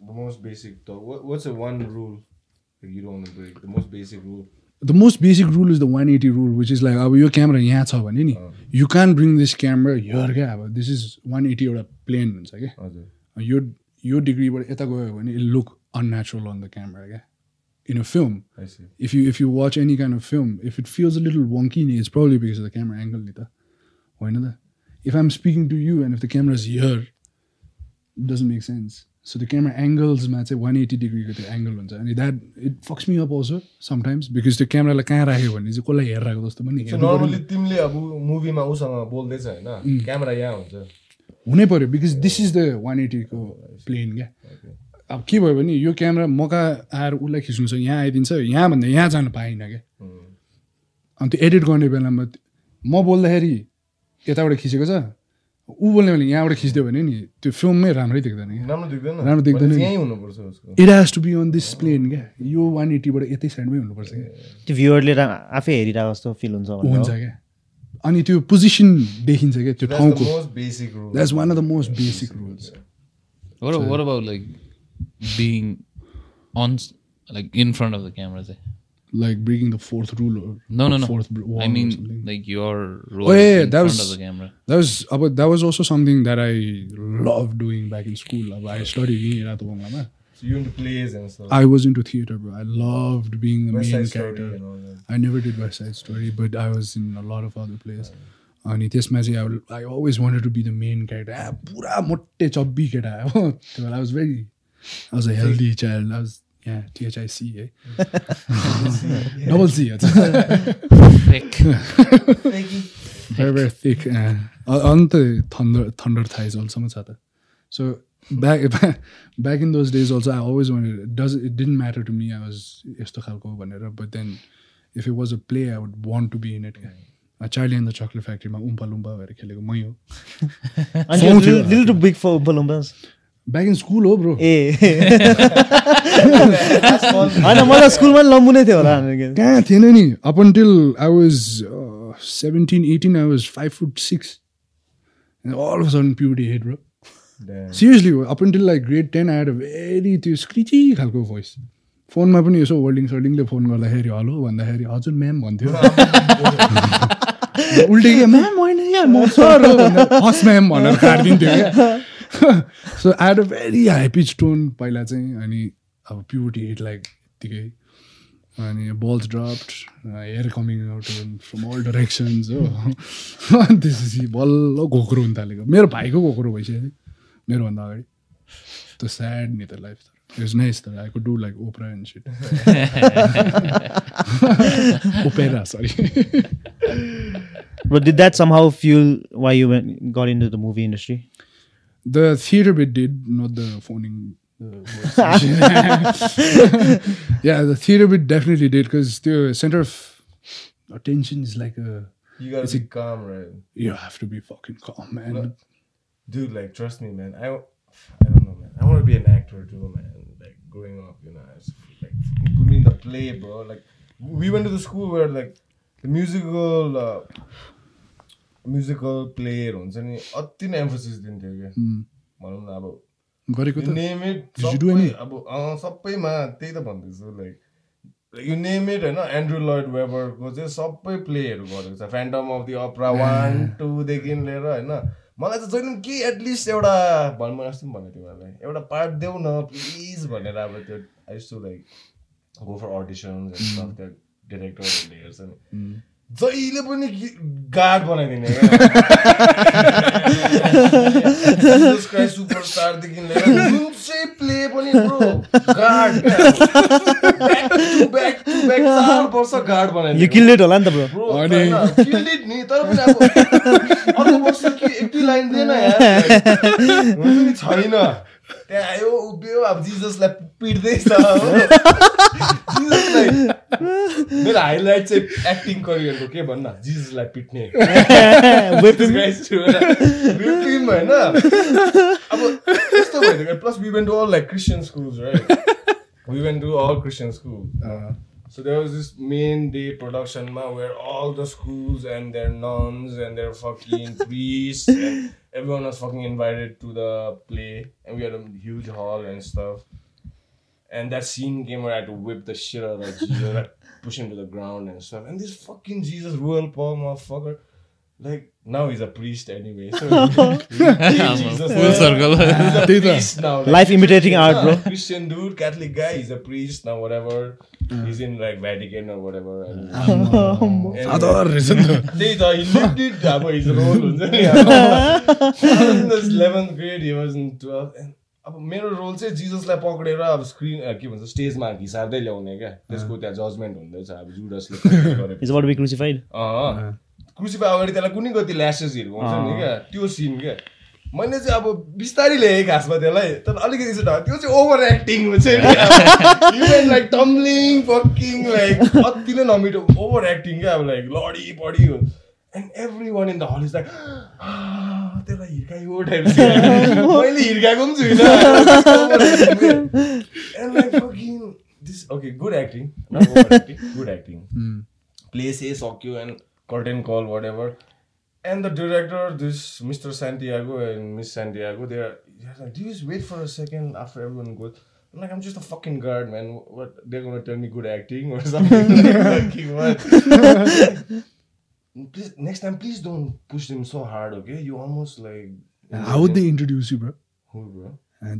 the most basic talk, what, what's the one rule that you don't want to break? The most basic rule. The most basic rule is the one eighty rule which is like अब यो camera यहाँ छ भने नि you can bring this camera here क्या अब this is one eighty एउटा plane हुन्छ क्या यो यो डिग्रीबाट यता गयो भने it look unnatural on the camera क्या in a film I see. if you if you watch any kind of film, if it feels a little wonky, it's probably because of the camera angle. Why not? If I'm speaking to you and if the camera is here, it doesn't make sense. So the camera angles, man, say 180 degree ko त्यो angle हुन्छ अनि that it fucks me up also sometimes because त्यो क्यामेरालाई कहाँ राख्यो भने चाहिँ कसलाई हेरिरहेको जस्तो पनि So हेर्नु पर्यो normally तिमीले अब मुभीमा उसँग बोल्दैछ होइन क्यामेरा यहाँ हुन्छ हुनै पर्यो because this is the one एटीको plane क्या अब के भयो भने यो क्यामेरा मौका आएर उसलाई खिच्नु छ यहाँ आइदिन्छ यहाँभन्दा यहाँ जानु पाइनँ क्या। अनि त्यो एडिट गर्ने बेलामा म बोल्दाखेरि यताबाट खिचेको छ ऊ बोल्ने बेला यहाँबाट खिच्दियो भने नि त्यो फिल्ममै राम्रै देख्दैन क्या। राम्रो देख्दैन। It has to be on this plane क्या। यो वान एट्टीबाट यतै साइडमै हुनुपर्छ क्या। त्यो भ्युवरले आफै हेरिरहेको जस्तो फिल हुन्छ हुन्छ हो। क्या। अनि त्यो पोजिसन देखिन्छ क्या त्यो ठाउँको. That's one of the most basic rules like being on, s- like in front of the camera? Say? like breaking the fourth rule or No, no, the no. fourth br- wall I or mean, something. like your role Oh, yeah, yeah, in that front was- of the camera. that was about that was also something that I loved doing back in school. I studied in Rathabongama. So you into plays and stuff. I was into theater, bro. I loved being the West main Side Story character. and all that. I never did West Side Story, but I was in a lot of other plays. अनि त्यसमा चाहिँ अब I always wanted to be the main character आ पुरा मोटे चब्बी केटा हो त्यो बेला I was very a healthy child was यहाँ टिएचआइसी है double C Thick. very very thick अन्त थन्डर थन्डर थाइज अल्सम्म छ त so back back in those days also I always want does it didn't matter to me I was यस्तो खालको भनेर but then if it was a play I would want to be in it Charlie and the chocolate फ्याक्ट्रीमा Oompa Loompa भएर खेलेको मै हो back in school हो bro ए. होइन मलाई स्कुलमा लम्बु नै थियो होला कहाँ थिएन नि? Up until I was seventeen eighteen I was five foot six all of sudden puberty hit bro. Seriously up until like grade ten आएर भेरी त्यो स्क्रिची खालको भोइस फोनमा पनि यसो वर्ल्डिङ सर्डिङले फोन गर्दाखेरि हलो भन्दाखेरि हजुर म्याम भन्थ्यो। उल्टे क्या म्याम होइन या म सर हो हस् म्याम भनेर काटिदिन्थ्यो क्या। So at a very high pitch tone पहिला चाहिँ अनि अब प्युरिटी हिट लाइक यत्तिकै अनि balls dropped air coming out from all directions हो। अनि त्यसपछि बल्ल घोक्रो हुन थालेको। मेरो भाइको घोक्रो भइसक्यो मेरोभन्दा अगाडि। त्यो स्याड नि त लाइफ इट्स नाइस तर I could do like opera and shit opera sorry But did that somehow fuel why you went, got into the movie industry? The theater bit did, not the phoning yeah, the theater bit definitely did because the center of attention is like a You gotta It's be a- calm, right? you have to be fucking calm, man. No. Dude, like, trust me, man. I, I don't know, man. I want to be an actor too, man. Like, growing up, you know, it's like, fucking put me in the play, bro. Like, we went to the school where, like, the musical, uh, musical player हुन्छ नि अति नै emphasis दिन्थ्यो क्या. भनौँ न अब गरेको त नेम इट? अब सबैमा त्यही त भन्दैछु लाइक यु नेम इट होइन? एन्ड्रु लोइड वेबरको चाहिँ सबै प्लेहरू गरेको छ। Phantom of the Opera one टूदेखि लिएर होइन? मलाई चाहिँ जहिले पनि के एटलिस्ट एउटा भन् म अस्ति पनि भनेको थिएँ उहाँलाई एउटा पार्ट देऊ न प्लिज भनेर अब त्यो I to like go for त्यो डिरेक्टरहरूले हेर्छ नि। जहिले पनि गार्ड बनाइदिने क्या सुपरस्टारदेखि लिएर प्ले पनि bro guard back to back चार वर्ष गार्ड यो बनाइदिने किल्लेट होला नि त ब्रो। ब्रो अनि- किल्ड नि तर पनि अब अर्को वर्ष के एक दुई लाइन दिएन यार। हुन्छ नि छैन। त्यहाँ आयो उभियो अब जिजसलाई पिट्दैछ हो जिजसलाई मेरो हाइलाइट चाहिँ एक्टिङ करियरको के भन्न जिजसलाई पिट्ने him, होइन अब यस्तो भइदियो plus we went to all like Christian schools right we went to all Christian school So there was this main day production ma, where all the schools and their nuns and their fucking priests and everyone was fucking invited to the play and we had a huge hall and stuff. And that scene came where I had to whip the shit out of Jesus, like push him to the ground and stuff. And this fucking Jesus royal Paul motherfucker, like now he's a priest anyway. So Jesus, Full circle. He's a त्यही त। priest now. like, Life imitating art, bro. Christian dude, Catholic guy, he's a priest now, whatever. He's in like Vatican or whatever. And, and- father रहेछ नि त त्यही त he lived it अब his role हुन्छ नि अब in this 11th grade he was in 12th and अब मेरो रोल चाहिँ जिजसलाई पक्रेर अब स्क्रिन के भन्छ स्टेजमा घिसार्दै ल्याउने क्या त्यसको त्यहाँ जजमेन्ट हुँदैछ अब जुडसले इज क्रुसिफाई अगाडि त्यसलाई कुनै कति ल्यासेसहरू हुन्छ नि क्या? त्यो सिन क्या? मैले चाहिँ अब बिस्तारै ल्याएँ खासमा त्यसलाई। तर अलिकति चाहिँ त्यो चाहिँ ओभर एक्टिङ हुन्छ नि। लाइक टम्लिङ फकिङ लाइक अति नै नमिठो ओभर एक्टिङ क्या अब लाइक लडी पडी and every one in the hall is like त्यसलाई हिर्कायो टाइप मैले हिर्काएको पनि छुइनँ। And like fucking this okay good acting good acting say सक्यो and curtain call whatever and the director this mr santiago and miss santiago they're, they're like do you just wait for a second after everyone goes I'm like I'm just a fucking guard man what they're gonna tell me good acting or something fucking what please next time please don't push them so hard okay you almost like how they introduce you bro who bro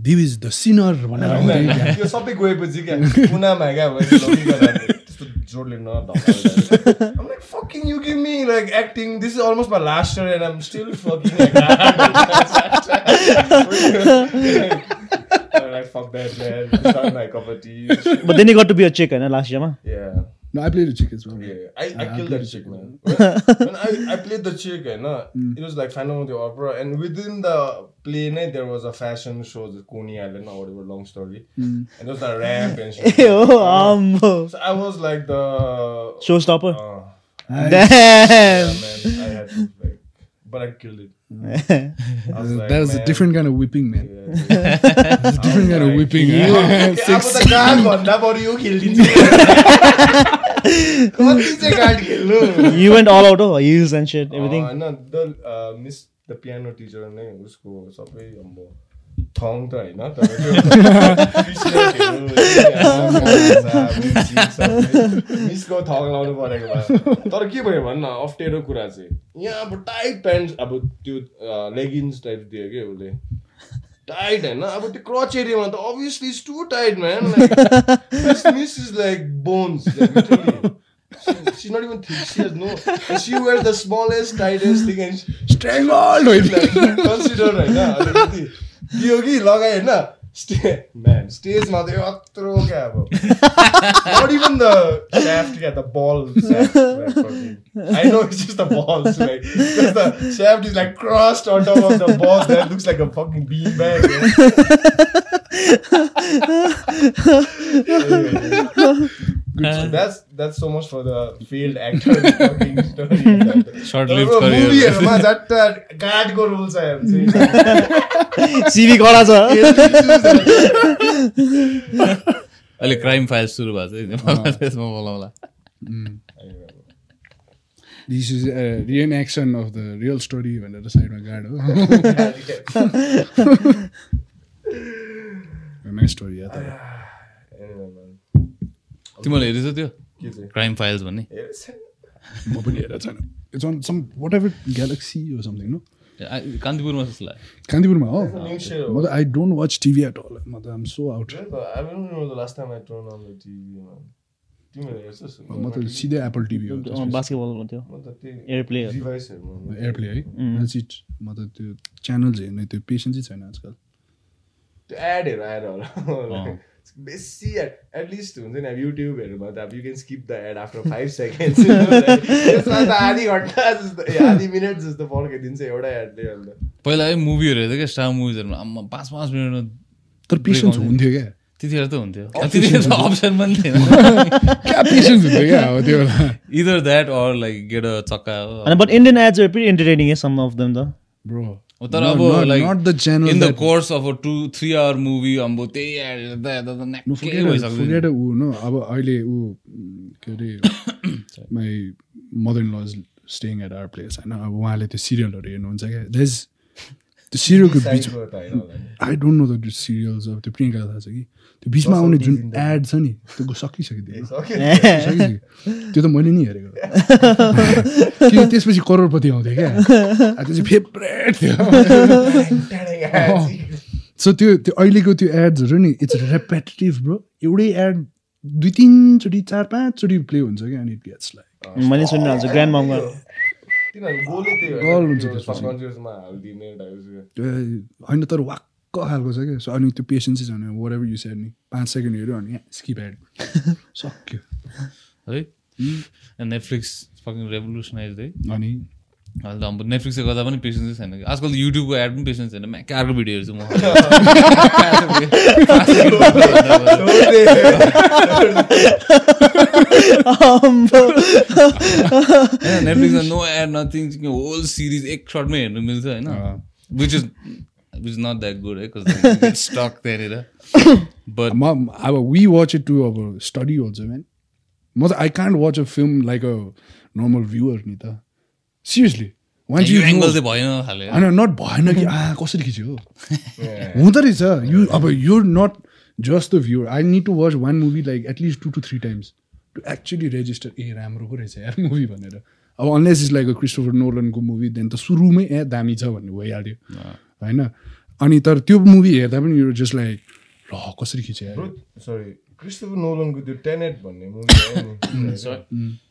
दिव is the sinner भनेर सबै गएपछि क्या कुनामा क्या भएर त्यस्तो जोडले न I'm like fucking you give me like acting this is almost my last year and I'm still fucking like I'm like fuck that man it's not my cup of tea but then you got to be a check होइन last इयरमा yeah No, I played the chick as well. Yeah, I, I, I killed I that chick, man. When, when I, I played the chick, and nah, mm. it was like Phantom of the Opera, and within the play night there was a fashion show, the Coney Island or whatever. Long story, mm. and there was a ramp and shit. oh, um, so I was like the showstopper. Uh. Damn. Yeah, man, I had to, like, but I killed it. Was like, that was a man, different kind of whipping, man. yeah, dude. Different kind of like, whipping. कति चाहिँ guard खेल्नु you went all out हो hills and set everything होइन the miss the piano teacher नै उसको सबै अब Tang त होइन तर मिसको थङ लाउनु परेको भए तर के भयो भन्न अप्ठ्यारो कुरा चाहिँ यहाँ अब टाइट प्यान्ट अब त्यो लेगिन्स टाइप दियो कि उसले टाइट होइन अब त्यो क्रच एरियामा त obviously is too tight man miss is like bones She's not even thick. She has no. And she wears the smallest, tightest thing, and Strangled! like consider होइन अलिकति दियो कि लगायो होइन Stay, man, stays ma the yatro क्या अब not even the shaft क्या the ball shaft like, fucking- I know it's just the balls like because the shaft is like crossed on top of the ball that looks like a fucking bean bag Anyway, good. So that's that's so much for the failed actor fucking story. Short-lived अब career. movieहरूमा झट्ट गार्डको role छ। CV कडा छ अहिले crime files सुरु भएको छ त्यसमा बोलाउला this is reaction of the real story भनेर साइडमा गाड हो स्टोरी तर. तिमीले हेरेछ त्यो? क्राइम फाइल्स भन्ने। म पनि हेरेको छैन। It's on some whatever Galaxy हो समथिङ नो कान्तिपुरमा जस्तो लाग्यो। कान्तिपुरमा हो. म त I don't watch TV at all म त आम सो आउट? म त सिधै एप्पल टिभी हो बास्केटबल हुन्थ्यो। म त त्यही एयरप्ले। एयरप्ले है? इट म त त्यो च्यानल्स हेर्ने त्यो पेसेन्सै छैन आजकल। त्यो एडहरू आएर होला बेसी एटलिस्ट हुन्छ नि अब युट्युबहरूमा त अब you can skip the ad after five त्यसमा त आधी घन्टा जस्तो आधी मिनट जस्तो पर्खाइदिन्छ एउटा एडले अन्त। पहिला है मुभीहरू हेर्थ्यो क्या स्टार मुभिजहरूमा आम्मा पाँच पाँच मिनटमा तर पेसेन्स हुन्थ्यो। क्या? त्यतिखेर त हुन्थ्यो। त्यतिखेर त अप्सन पनि थिएन। क्या पेसेन्स हुन्थ्यो क्या अब त्यो बेला? Either that or like get a चक्का but Indian ads pretty entertaining some of them त ब्रो तर अब like not the channel in the course of a two three hour movie अब त्यही हेर्दा हेर्दा त न्याक्कै भइसक्छ फुगेट ऊ न अब अहिले ऊ के अरे my mother in law staying at our place होइन अब उहाँले त्यो सिरियलहरू हेर्नुहुन्छ क्या देज त्यो सिरियलको बिच। I don't know the serials अब त्यो प्रियङ्का थाहा छ कि त्यो बिचमा आउने जुन एड छ नि त्यो सकिसक्यो सक्यो। सकिसक्यो त्यो त मैले नि हेरेको किन त्यसपछि करोडपति आउँथ्यो क्या त्यो चाहिँ फेभरेट थियो सो त्यो त्यो अहिलेको त्यो एड्सहरू नि इट्स रेपेटेटिभ ब्रो एउटै एड दुई तिनचोटि चार पाँचचोटि प्ले हुन्छ क्या अनि इट गेट्स लाइक मैले सुनिरहेको छु ग्रान्ड ममको होइन तर वाक्क खालको छ क्या सो अनि त्यो पेसेन्सै छैन वाट एभर यु सेड नि पाँच सेकेन्ड हेऱ्यो अनि स्किप एड सक्यो है नेटफ्लिक्स फकिङ रेभोल्युसनाइज है अनि अहिले त अब नेटफ्लिक्सले गर्दा पनि पेसेन्सै छैन। कि आजकल युट्युबको एड पनि पेसेन्स छैन। म्याक अर्को भिडियो हेर्छु म नेटफ्लिक्समा no ad nothing whole series एक सर्टमै हेर्नु मिल्छ होइन? Which is which not that good है स्टक त्यहाँनिर बट म अब वी वाच इट टु अब स्टडी अल्सो म्यान म त I can't watch a film like a normal viewer नि त। सिरियसली वान यो एङ्गल चाहिँ भएन खाले होइन नट भएन कि आ कसरी खिच्यो? हो हुँदो रहेछ। यु अब you not just the viewer I need to watch one movie like at least to to three times to actually register ए राम्रो पो रहेछ यार मुभी भनेर। अब unless is like a Christopher नोलनको movie then त सुरुमै ए दामी छ भन्ने भइहाल्यो। होइन? अनि तर त्यो मुभी हेर्दा पनि यो जस्ट लाइक ल कसरी खिच्यो सरी क्रिस्टोफर नोलनको त्यो टेनेट भन्ने movie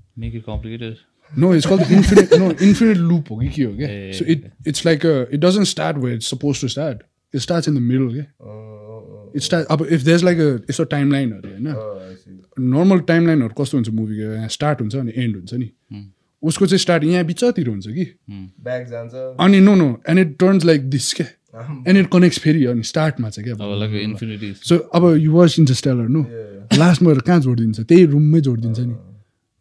make it complicated No, it's called the infinite no infinite loop okay, okay, okay. Yeah, So it it's like a it doesn't start where it's supposed to start. It starts in the middle, okay? It starts up if there's like a it's a timeline or होइन normal टाइमलाइनहरू कस्तो हुन्छ मुभीको यहाँ start हुन्छ अनि and हुन्छ नि उसको चाहिँ स्टार्ट यहाँ बिचतिर हुन्छ कि ब्याग जान्छ अनि no no and it turns like this क्या एन्ड इट कनेक्ट्स फेरि अनि स्टार्टमा चाहिँ अब क्या लाइक इन्फिनिटी सो अब यु वाच इन्टरस्टेलर नो लास्टमा कहाँ जोडिदिन्छ त्यही रुममै जोडिदिन्छ नि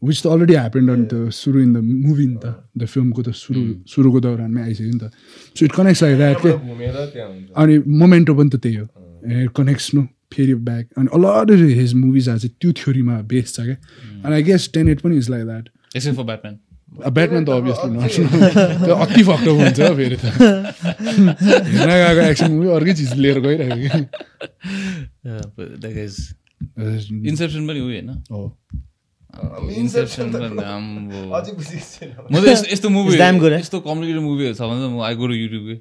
विच त अलरेडी ह्यापन्ड अनि त सुरु इन द मुभी नि त द फिल्मको त सुरु सुरुको दौरानमै आइसक्यो नि त so it connects like that हुन्छ अनि मोमेन्टो पनि त त्यही हो इट कनेक्ट्स नो फेरि ब्याक अनि अलरेडी हिज मुभिज चाहिँ त्यो थ्योरीमा बेस छ क्या अनि आई गेस टेन इट पनि is like that for Batman Batman त अभियसली नट त्यो अति फक्टो हुन्छ फेरि त हेर्न गएको एक्सन मुभी अर्कै चिज लिएर गइरहेको कि इन्सेप्सन पनि उयो होइन म त यस्तो- यस्तो मुभी? यस्तो कम्प्लिकेटेड मुभीहरू छ भने त म आई गो टु युट्युबकै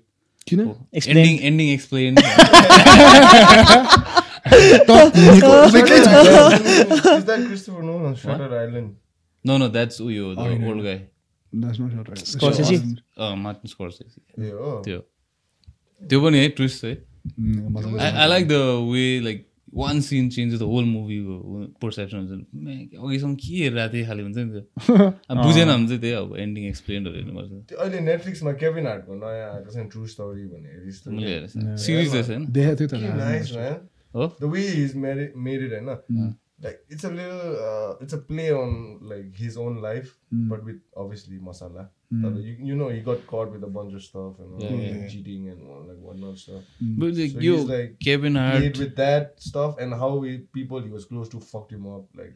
किन. Ending ending explain? No no that's उयो ओल्ड गाई? मार्टिन स्कोर्सेसी त्यो त्यो पनि है ट्विस्ट है I like the way like one scene change the whole मुभीको perception हुन्छ अघिसम्म के हेरिरहेको थिएँ खालि हुन्छ नि त्यो? अब बुझेन भने चाहिँ त्यही अब एन्डिङ एक्सप्लेनहरू हेर्नुपर्छ। त्यो अहिले नेटफ्लिक्समा केभिन हार्टको नयाँ आएको छ नि ट्रु स्टोरी भन्ने मैले हेरेको सिरिज रहेछ होइन? नाइस म्यान हो? होइन? like it's a little uh, it's a play on like his own life but with obviously तर you, you know he got caught with a bunch of stuff and all, Yeah, like yeah. cheating and all, like whatnot stuff But like, So यो he's like Kevin played Hart with that stuff and how he, people he was close to fucked him up like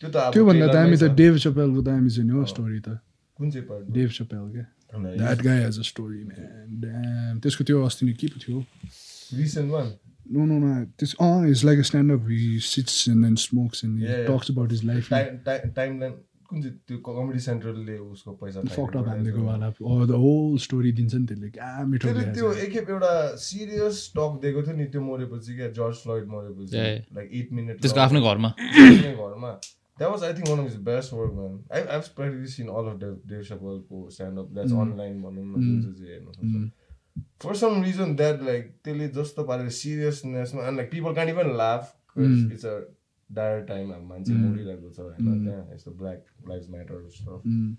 त्योभन्दा दामी त छ। Dave चपेलको दामी चाहिँ नि हो story त कुन चाहिँ part डेभ चपेल क्या Nice. That guy has a story man त्यसको त्यो अस्ति नै के पो थियो recent one no no no त्यस अँ is like a stand up he sits and then smokes and Yeah, yeah. Talks about his life time time timeline कुन चाहिँ त्यो कमेडी सेन्ट्रलले उसको पैसा रहेछ। वाला द होल। स्टोरी दिन्छ नि त्यसले। क्या मिठो त्यो। एकखेप एउटा सिरियस टक दिएको थियो नि त्यो मरेपछि क्या जर्ज फ्लोइड मरेपछि. लाइक एट मिनट त्यसको आफ्नै घरमा। घरमा। That was I think one of his best work man I I practically seen all of Dave सपलको stand up that's online भनौँ न जुन चाहिँ हेर्नु सक्छ। For some reason that like त्यसले जस्तो पारेर सिरियसनेसमा and like people can even laugh it's a dire time अब मान्छे मरिरहेको छ होइन त्यहाँ यस्तो ब्ल्याक लाइफ म्याटर Mm.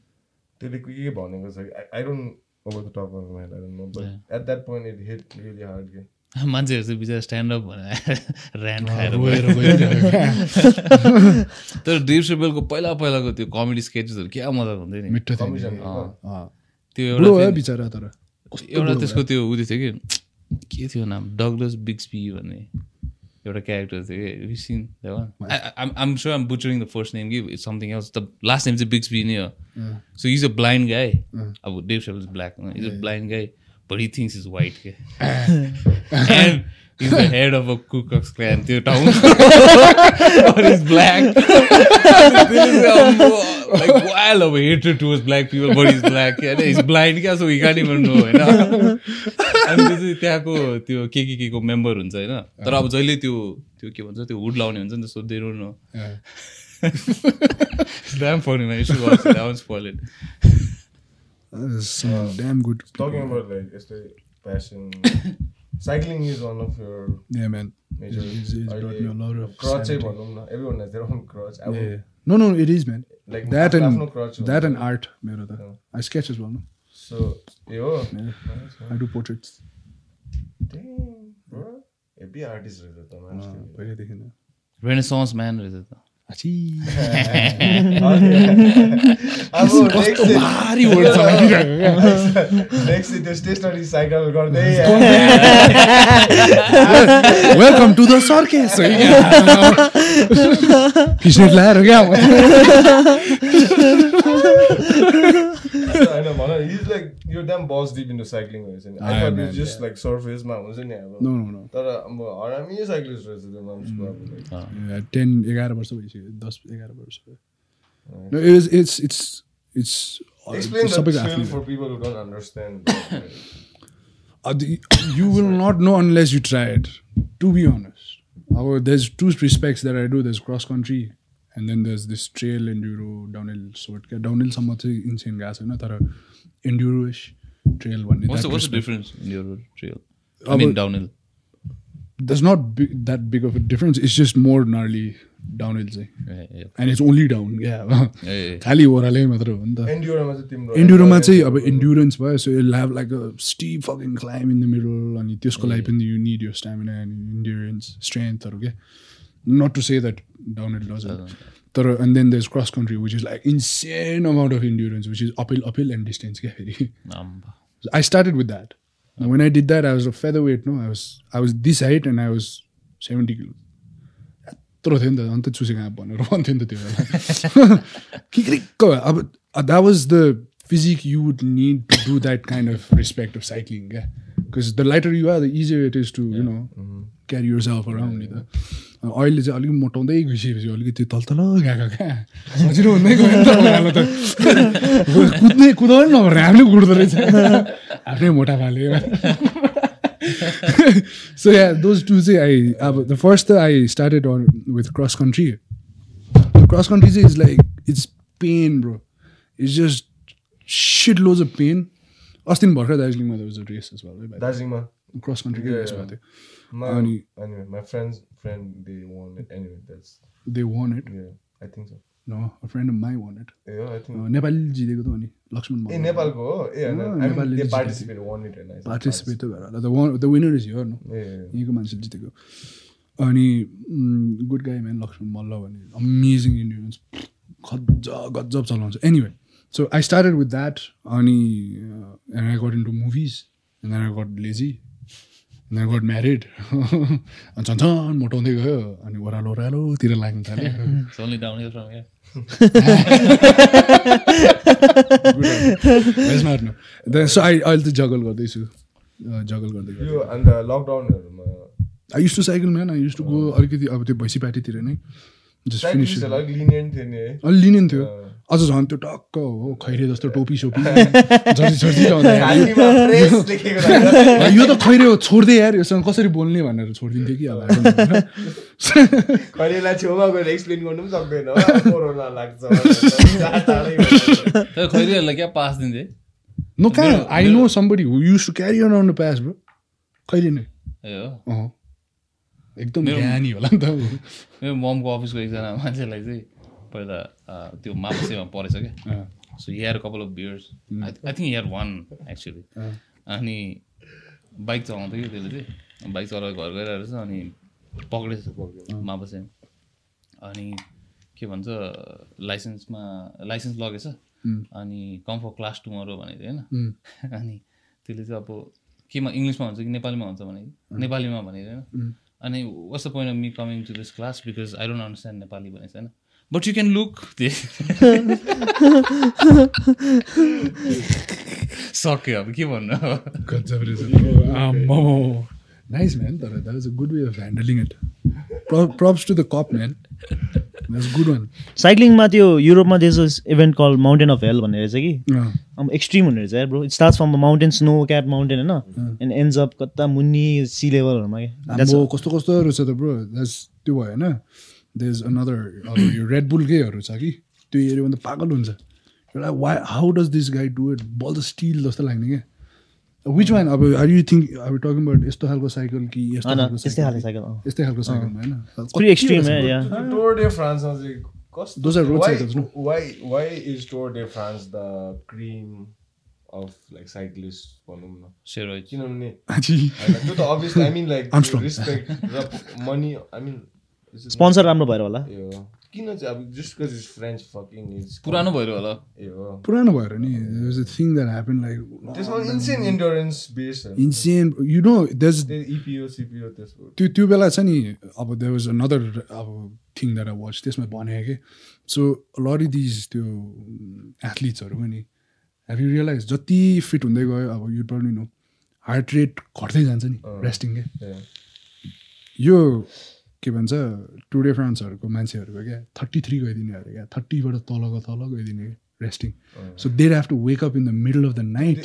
त्यसले के भनेको छ I don't over the top of my I don't know but at that point it hit really hard के मान्छेहरू चाहिँ बिचरा स्ट्यान्डअप भनेर ऱ्यान्ड खाएर रोएर गयो। तर डेभ सेबलको पहिला पहिलाको त्यो कमेडी स्केचेसहरू क्या मजाको हुन्थ्यो नि। मिठो। त्यो एउटा बिचरा तर। एउटा त्यसको त्यो उयो थियो कि के थियो नाम? डगलस बिग्सपी भन्ने। एउटा क्यारेक्टर थियो कि scene um so um butchering the first name कि it's something else the last name चाहिँ बिग्सपी नै हो so is a blind guy अब Dave Chappelle is black is a blind guy but he thinks is white के and is the head of a Ku Klux Klan त्यो town but he's black. this is um, like wild of hatred towards black people, but he's black. Yeah, he's blind, क्या so he can't even know, होइन अनि त्यो चाहिँ त्यहाँको त्यो के के के को मेम्बर हुन्छ होइन तर अब जहिले त्यो त्यो के भन्छ त्यो हुड लाउने हुन्छ नि त so they don't know it I spoil it damn good talking about like यस्तै passion cycling is one of your Yeah, man. major It's- it's brought me a lot of crutch sanity. भनौँ न everyone has their own crutch I would, Yeah. No, no, it is, man. like That आफ्नो- and आफ्नो crutch that हुन्छ। and art, मेरो त. I sketch as well, no? so ए हो Yeah. I do portraits. Damn, bro. heavy artist रहेछ त। पहिल्यैदेखि नै. रेनेसन्स म्यान रहेछ त त्यो स्टेसनरी साइकल गर्दै Welcome to the circus. Fishnet लगाएर क्या होइन भन इज लाइक यो ड्याम बस डिप इन्टु साइक्लिङ रहेछ नि Ah, I thought just like सर्फेसमा हुन्छ नि अब नो नो नो तर अब हरामी साइक्लिस्ट रहेछ त्यो मान्छेको अब टेन एघार वर्ष भइसक्यो दस एघार वर्ष No, it is, it's it's it's Explain the सबैको thrill आफ्नै for people who don't understand. Uh, the- you will not know unless you try it. To be honest, our, there's two respects that I do. There's cross and then there's this trail enduro downhill sort. क्या downhill सम्म चाहिँ insane गएको छैन तर enduro-ish trail भन्ने What's that the, what's the respect. difference in your trail? I About- mean downhill. There's not big, that big of a difference. It's just more gnarly downhill चाहिँ only down. Yeah, Yeah, yeah. खालि ओह्रालै मात्र हो नि त एन्ड्युरोमा चाहिँ अब endurance भयो so I'll have like a steep fucking climb in the middle अनि त्यसको लागि पनि यु निड यो स्ट्यामिना एन्ड इन्ड्युरेन्स स्ट्रेन्थहरू के not to say that down it does तर and then this cross country which is like insane amount of endurance which is uphill uphill and distance क्या फेरि. I started with that. Now, when I did that, I was a featherweight. No, I was I was this height and I was seventy kilos. यत्रो थियो नि त अन्त चुसेको आँप भनेर भन्थ्यो नि त त्यो बेला किक्रिक्क अब that was the physique you would need to do that kind of respect of cycling yeah because the lighter you are the easier it is to you know carry yourself around नि त अहिले चाहिँ अलिक मोटाउँदै घुसेपछि अलिक त्यो तल तल गएको कुर्दो रहेछ। आफ्नै मोटा फालेर सो या दोज टु चाहिँ आई अब द फर्स्ट त I started on with cross country cross country चाहिँ is like it's pain bro it's just shit loads a pain अस्ति भर्खर दार्जिलिङमा क्रस कन्ट्री भएको थियो। Friend they won it. Anyway, that's they won it yeah, I think so. No friend of mine won it Yeah, I think. जितेको त हो नि लक्ष्मण ए मल्ल नेपालको हो ए होइन Oh, I mean, नेपालले they जितेको participate won it and I said participate त भएर the one the winner is here no Yeah, yeah, yeah. यहीँको मान्छेले जितेको अनि good guy man Laxman Malla भने अमेजिङ इन्डियन्स गजब गजब चलाउँछ anyway so I started with that अनि and I got in to movies and I got lazy I got married अनि झन् मोटाउँदै गयो। अनि ओह्रालो ओह्रालोतिर लाग्नु थाल्यो। सो आई अहिले त जगल गर्दैछु। जगल गर्दै अन्त लकडाउनहरूमा I used to cycle man I used to go अलिकति अब त्यो भैँसी पार्टीतिर नै। जस्ट फिनिस अलिक लिनियन्ट थियो नि है। अलि लिने थियो। अझ झन् त्यो टक्क हो खैरे जस्तो टोपी सोपी। यो त खैरे हो छोड्दै यार योसँग कसरी बोल्ने भनेर छोडिदिन्थ्यो कि अब। कहिलेलाई छेउमा गएर एक्सप्लेन गर्नु पनि सक्दैन। खैरीहरूलाई क्या पास दिन्थे? नो कहाँ? I know somebody who used to carry around the pass bro Khaire नै। एकदम ज्ञानी होला नि त। मेरो ममको अफिसको एकजना मान्छेलाई चाहिँ पहिला त्यो मापसेमा परेछ क्या। सो हेयर कपाल of bears I think hair one actually. अनि बाइक चलाउँथ्यो कि त्यसले चाहिँ। बाइक चलाएर घर गइरहेको रहेछ अनि पक्रेछ मापसेम अनि के भन्छ लाइसेन्समा लाइसेन्स लगेछ। अनि कम फर क्लास टुमरो भनेको थियो होइन। अनि त्यसले चाहिँ अब केमा इङ्ग्लिसमा हुन्छ कि नेपालीमा हुन्छ भने। नेपालीमा भनेको होइन। अनि what's the point of me coming to this class because I don't understand Nepali भनेको छैन। बट यु क्यान लुक सक्यो अब के भन्नु नाइस म्यान तर that is a good way of handling it props to the cup man that's good one साइक्लिङमा त्यो युरोपमा देश event call mountain of hell भन्ने रहेछ कि? अब एक्सट्रिम हुने रहेछ bro it starts from mountain snow cap mountain होइन एन्ड एन्ड्स अप कता मुन्नी सी लेभलहरूमा कस्तो कस्तो रहेछ त ब्रो द्याट्स त्यो भयो होइन? दे इज अनदर अब यो रेड बुलकैहरू छ कि? त्यो हेऱ्यो भने त पागल हुन्छ। एउटा why how does this guy do it ball the steel जस्तो लाग्ने क्या। विच वान अब आर यु थिङ्क अब टकिङ अबाउट यस्तो खालको साइकल कि यस्तो खालको साइकल यस्तै खालको होइन? टोर डे फ्रान्समा चाहिँ कस्तो भनौँ न? सेरोइड किनभने आजी। होइन, त्यो त obviously I mean like Armstrong. Respect र मनी आई मिन स्पोन्सर राम्रो भएर होला। यो किन चाहिँ अब just because is French fucking is पुरानो भएर होला। ए हो। पुरानो भएर नि। There's a thing that happen like त्यसमा इन्सेन इन्डोरेन्स बेस इन्सियन you know there's EPO CPU त्यसको। त्यो त्यो बेला छ नि अब देयर वाज अनदर अब थिङ द्याट आई वाच त्यसमा भने कि। सो लरी दिज त्यो एथलिट्सहरू पनि हेभ यु रियलाइज जति फिट हुँदै गयो अब you problem no heart rate घट्दै जान्छ नि रेस्टिङ के यो के भन्छ टुडे फ्रान्सहरूको मान्छेहरूको क्या थर्टी थ्री गइदिने अरे क्या थर्टीबाट तलको तल गइदिने resting so there have to wake up in the middle of the night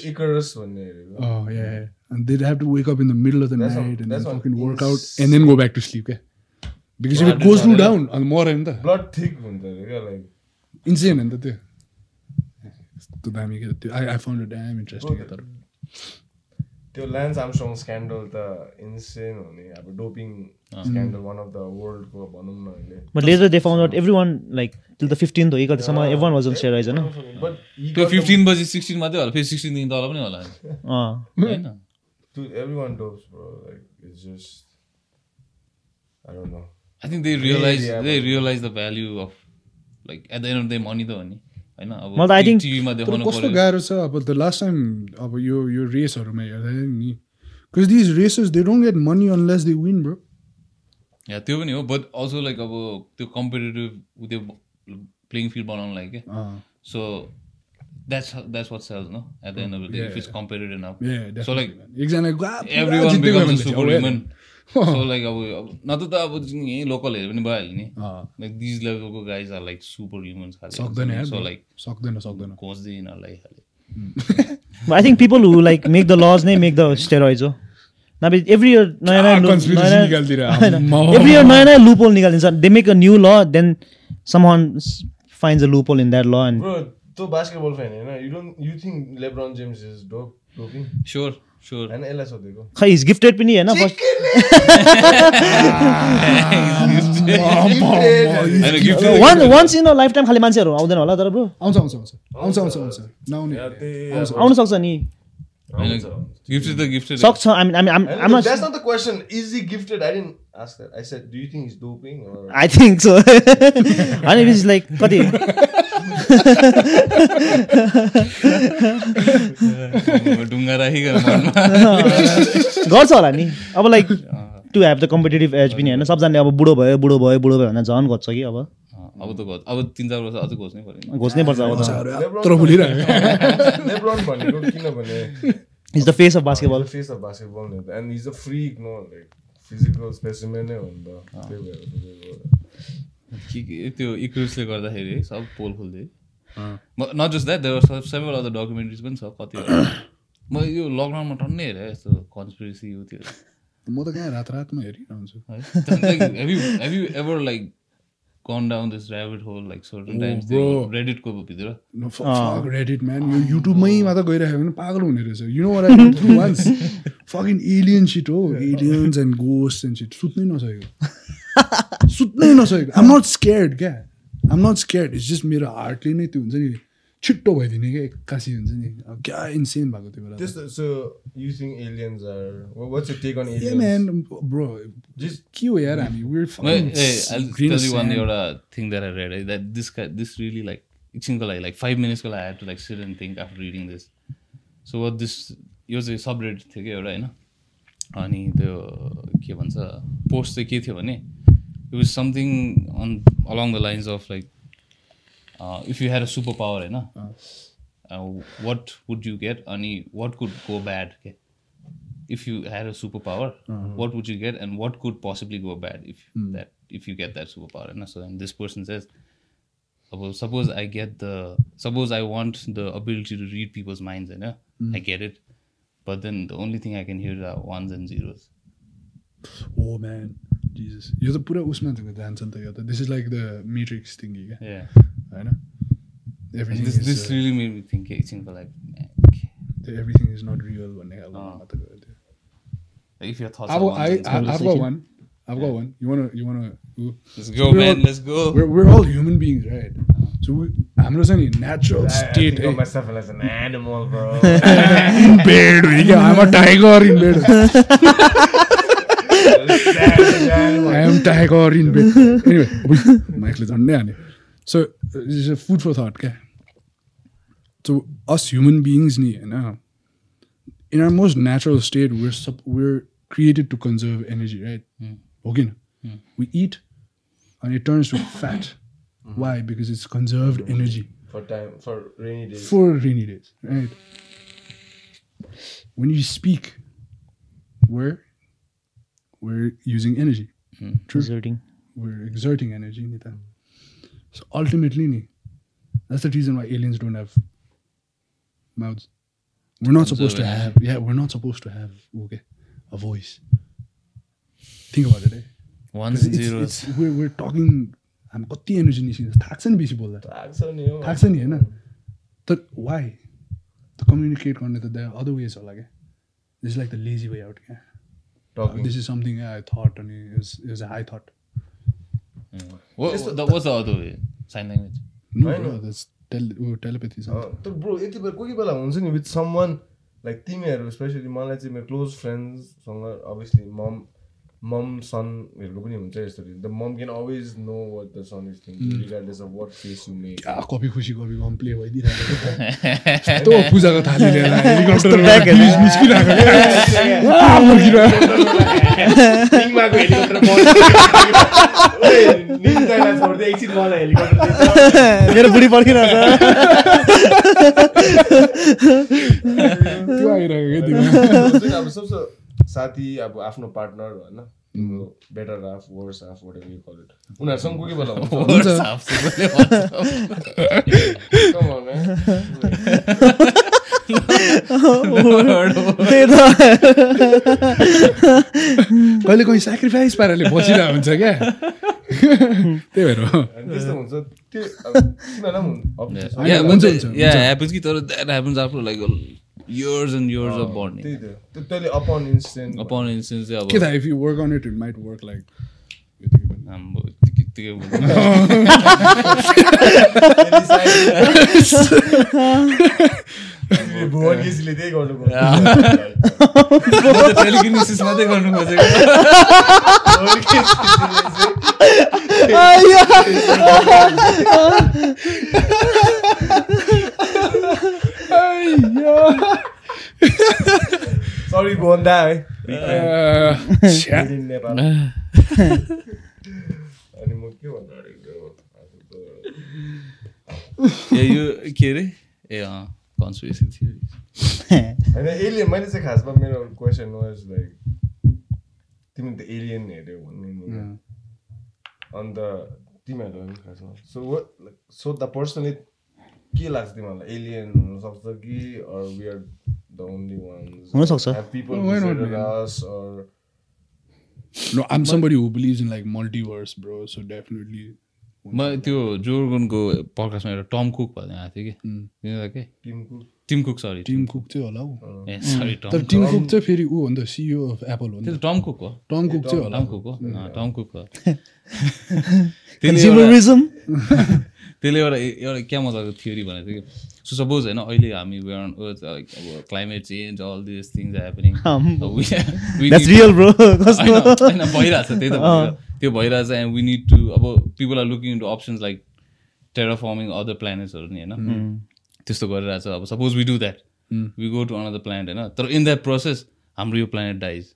there have to wake up in the middle of the night and in workout and then go back to sleep क्या। Because it goes to down अनि मरे नि त blood ठिक हुन्छ incident हो नि त त्यो त्यो दामी के त्यो I I found damn interesting तर त्यो ल्यान्ड आमसँग स्क्यान्डल त इन्सिडेन्ट हुने अब doping scandal one of the वर्ल्डको भनौँ न अहिले but later they found out everyone like till the fifteenth हो कि कतिसम्म एभ्री वान वाज अन सेयर होइन त्यो फिफ्टिन बजी सिक्सटिन मात्रै होला फेरि सिक्सटिनदेखि तल पनि होला अँ होइन everyone dopes bro like it's just I don't know I think they realize they realize the value of like at the end of the money त हो नि होइन मलाई त I अब think- टिभीमा देखाउनु कस्तो गाह्रो छ अब द लास्ट टाइम अब यो यो रेसहरूमा हेर्दाखेरि नि because these races they don't get money unless they win bro या त्यो पनि हो बट अल्सो लाइक अब त्यो कम्पिटेटिभ त्यो प्लेइङ फिल्ड बनाउनु लागि क्या सो that's how, that's what sells, no? At the end of the day, Yeah, if it's yeah. competitive enough. Yeah, So definitely, like man. एकजना गा- पुरा everyone जित्दै गयो becomes a भने चाहिँ, superhuman. oh, so like अब नत्र त अब यहीँ लोकलहरू पनि भइहाल्यो नि लाइक दिज लेभलको guys are like super humans सक्दैन सो. लाइक सक्दैन सक्दैन खोज्दै यिनीहरूलाई I think people who like make the laws नै make the steroids हो नभए every year नयाँ नयाँ lu- conspiracy नयाँ नयाँ नयाँ नयाँ loophole निकालिदिन्छ they make a new law then someone s- finds a loophole in that law and Bro, तँ basketball fan होइन? You don't you think LeBron James is dope doping? Sure sure होइन यसलाई सोधेको खै इज गिफ्टेड पनि होइन first once in a lifetime खालि मान्छेहरू आउँदैन होला तर ब्रो आउँछ आउँछ आउँछ आउँछ आउँछ आउन सक्छ नि गिफ्टेड त गिफ्टेड सक्छ I mean- I mean, I'm- And I'm not- that's not the question. Is he gifted? I didn't ask that. I said, do you think he's doping or? I think so. अनि is like कति ढुङ्गा राखिकन गर्छ होला नि अब like to have the competitive edge पनि होइन सबजनाले अब बुढो भयो बुढो भयो बुढो भयो भनेर झन् खोज्छ कि अब अब त अब तिन चार वर्ष अझै खोज्नै पऱ्यो खोज्नै पर्छ अब त। यत्रो LeBron भनेको किनभने is the face of basketball face of basketball नि त and he's a freak no like physical specimen नै हो नि त। त्यही भएर। के के त्यो इक्रुसले गर्दाखेरि सब पोल खोल्दै। Not just that there several other documentaries पनि छ कतिवटा। म यो लकडाउनमा टन्नै हेरेँ यस्तो कन्सपिरेसी यो त्यो। म त कहाँ रात रातमा हेरिरहन्छु। है? Have you have you ever like gone down this rabbit hole like certain times त्यो bro. रेडिटको भित्र रेडिट म्यान यो युट्युबमै मात्र गइरहेको भने पागल हुने रहेछ you know were I once fucking alien shit हो aliens and ghost and shit सुत्नै नसकेको सुत्नै नसकेको आम नट स्केयर्ड क्या I'm not scared it's just मेरो हार्टले नै त्यो हुन्छ नि छिट्टो भइदिने क्या एक्कासी हुन्छ नि एउटा थिङ्ग दिएर दिस रियली लाइक एकछिनको लागि लाइक फाइभ मिनट्सको लागि have to like and think after reading this so what this यो चाहिँ सबरेट थियो क्या एउटा होइन अनि त्यो के भन्छ पोस्ट चाहिँ के थियो भने it was something on along the lines of like if you had a superpower होइन वाट वुड यु गेट अनि वाट कुड गो ब्याड के if you had a superpower, what would you get, and what could possibly go bad if that if you get that superpower? And so then this person says, suppose, suppose I get the suppose I want the ability to read people's minds, and I get it, but then the only thing I can hear are ones and zeros. Oh man Jesus यो त पुरा उसमा जान्छ नि त यो त this is like the Matrix thing क्या Yeah, होइन and everything this this is really made me think. It's like, man, everything is not real भन्ने खालको अँ। मात्र गयो त्यो if your thoughts I've, are got- ones I, and I, zeros, I've got one. I've got one. You wanna, you wanna. ooh. let's go, We're man. all- Let's go. We're, we're all human beings, right? So we, हाम्रो छ नि natural I, I state. think of eh? myself as an animal, bro. in bed, we- I'm a tiger in bed. Savage animal. I am tiger in bed. Anyway, माइकले झन्डै हाने So This is a food for thought, क्या? So us human beings नि होइन in our most natural state, we're sup- we're created to conserve energy, right? हो किन? We eat and it turns to fat. Why? Because it's conserved energy For time, for rainy days. for rainy days, right? When you speak, we're we're using energy. So ultimately, ni, that's the reason why aliens don't have mouths. We're not supposed to Conserve have. Yeah, we're not supposed to have. Okay, a voice. Think about it. Eh? Ones and It's, zeros. it's, we're, we're talking. हामी कति energy निस्किन्छ थाहा छ नि बेसी बोल्दा थाहा छ नि हो। थाहा छ नि होइन तर वाइ त कम्युनिकेट गर्ने त द अदर वेज होला क्या this like the lazy way out क्या Talking. This is something I thought अनि is I thought What, what, the, What's the other way? Sign language. तर ब्रो यति बेला कोही कोही बेला हुन्छ नि विथ सम वान लाइक तिमीहरू स्पेसली मलाई चाहिँ मेरो क्लोज फ्रेन्ड्ससँग अभियसली मम मम सनहरूको पनि हुन्छ यस्तो the mom can always know what the son is thinking regardless of what face you make copy खुसी कपी कम प्ले भइदिरहेको यस्तो पूजाको थाली लिएर हेलिकप्टर मेरो बुढी पर्खिरहेको त्यो आइरहेको क्या साथी अब आफ्नो पार्टनर होइन? Better half worse half whatever you call it उनीहरूसँग कोही बेला कहिले कहीँ सेक्रिफाइस पाराले बसिरहेको हुन्छ क्या? त्यही भएर त्यस्तो हुन्छ। त्यो हुन्छ। कि तर that happens after like years and years of bonding. त्यही त. तैँले अपन इन्स्टेन्ट Upon instance चाहिँ के अब थाहा work on it it might work like आम्बो, यत्तिकै- यत्तिकै बोल्नु। भुवन केसीले त्यही गर्नु त telekinesis मात्रै गर्नु खोजेको सरी भुवन दा है अनि म के भन्नु यो के अरे ए अँ कन्सपिरेसी थियोरी होइन एलियन मैले चाहिँ खासमा मेरो क्वेसन वाज लाइक तिमीले त एलियन हेऱ्यौ भन्ने नि अन्त तिमीहरूलाई पनि खासमा सो सो द पर्सनली के लाग्छ तिमीहरूलाई? एलियन हुनसक्छ कि or we are the only ones हुनसक्छ। People or No, I'm somebody who believes in like multiverse, bro. So definitely. म त्यो जोर्गनको पडकास्टमा एउटा टम कुक भन्ने आएको थियो कि? तिनीहरू के? टिमको Tim Cook sorry Tim Cook चाहिँ होला हौ। ए सरी टम तर टिम कुक चाहिँ फेरि ऊ हो नि त सिइओ अफ एप्पल हो नि त्यो टम कुक हो? टम कुक चाहिँ होला। टम कुक हो? टम कुक हो। त्यसले एउटा एउटा क्या मजाको थियोरी भनेको थियो कि? सो सपोज होइन अहिले हामी अब climate change all this things happening होइन भइरहेछ त्यही त भइरहेछ। त्यो भइरहेछ एन्ड वी निड टु अब people are looking into options like terraforming other प्लानेट्सहरू नि होइन? त्यस्तो गरिरहेछ। अब suppose we do that we go to another planet होइन? तर इन द्याट प्रोसेस हाम्रो यो planet dies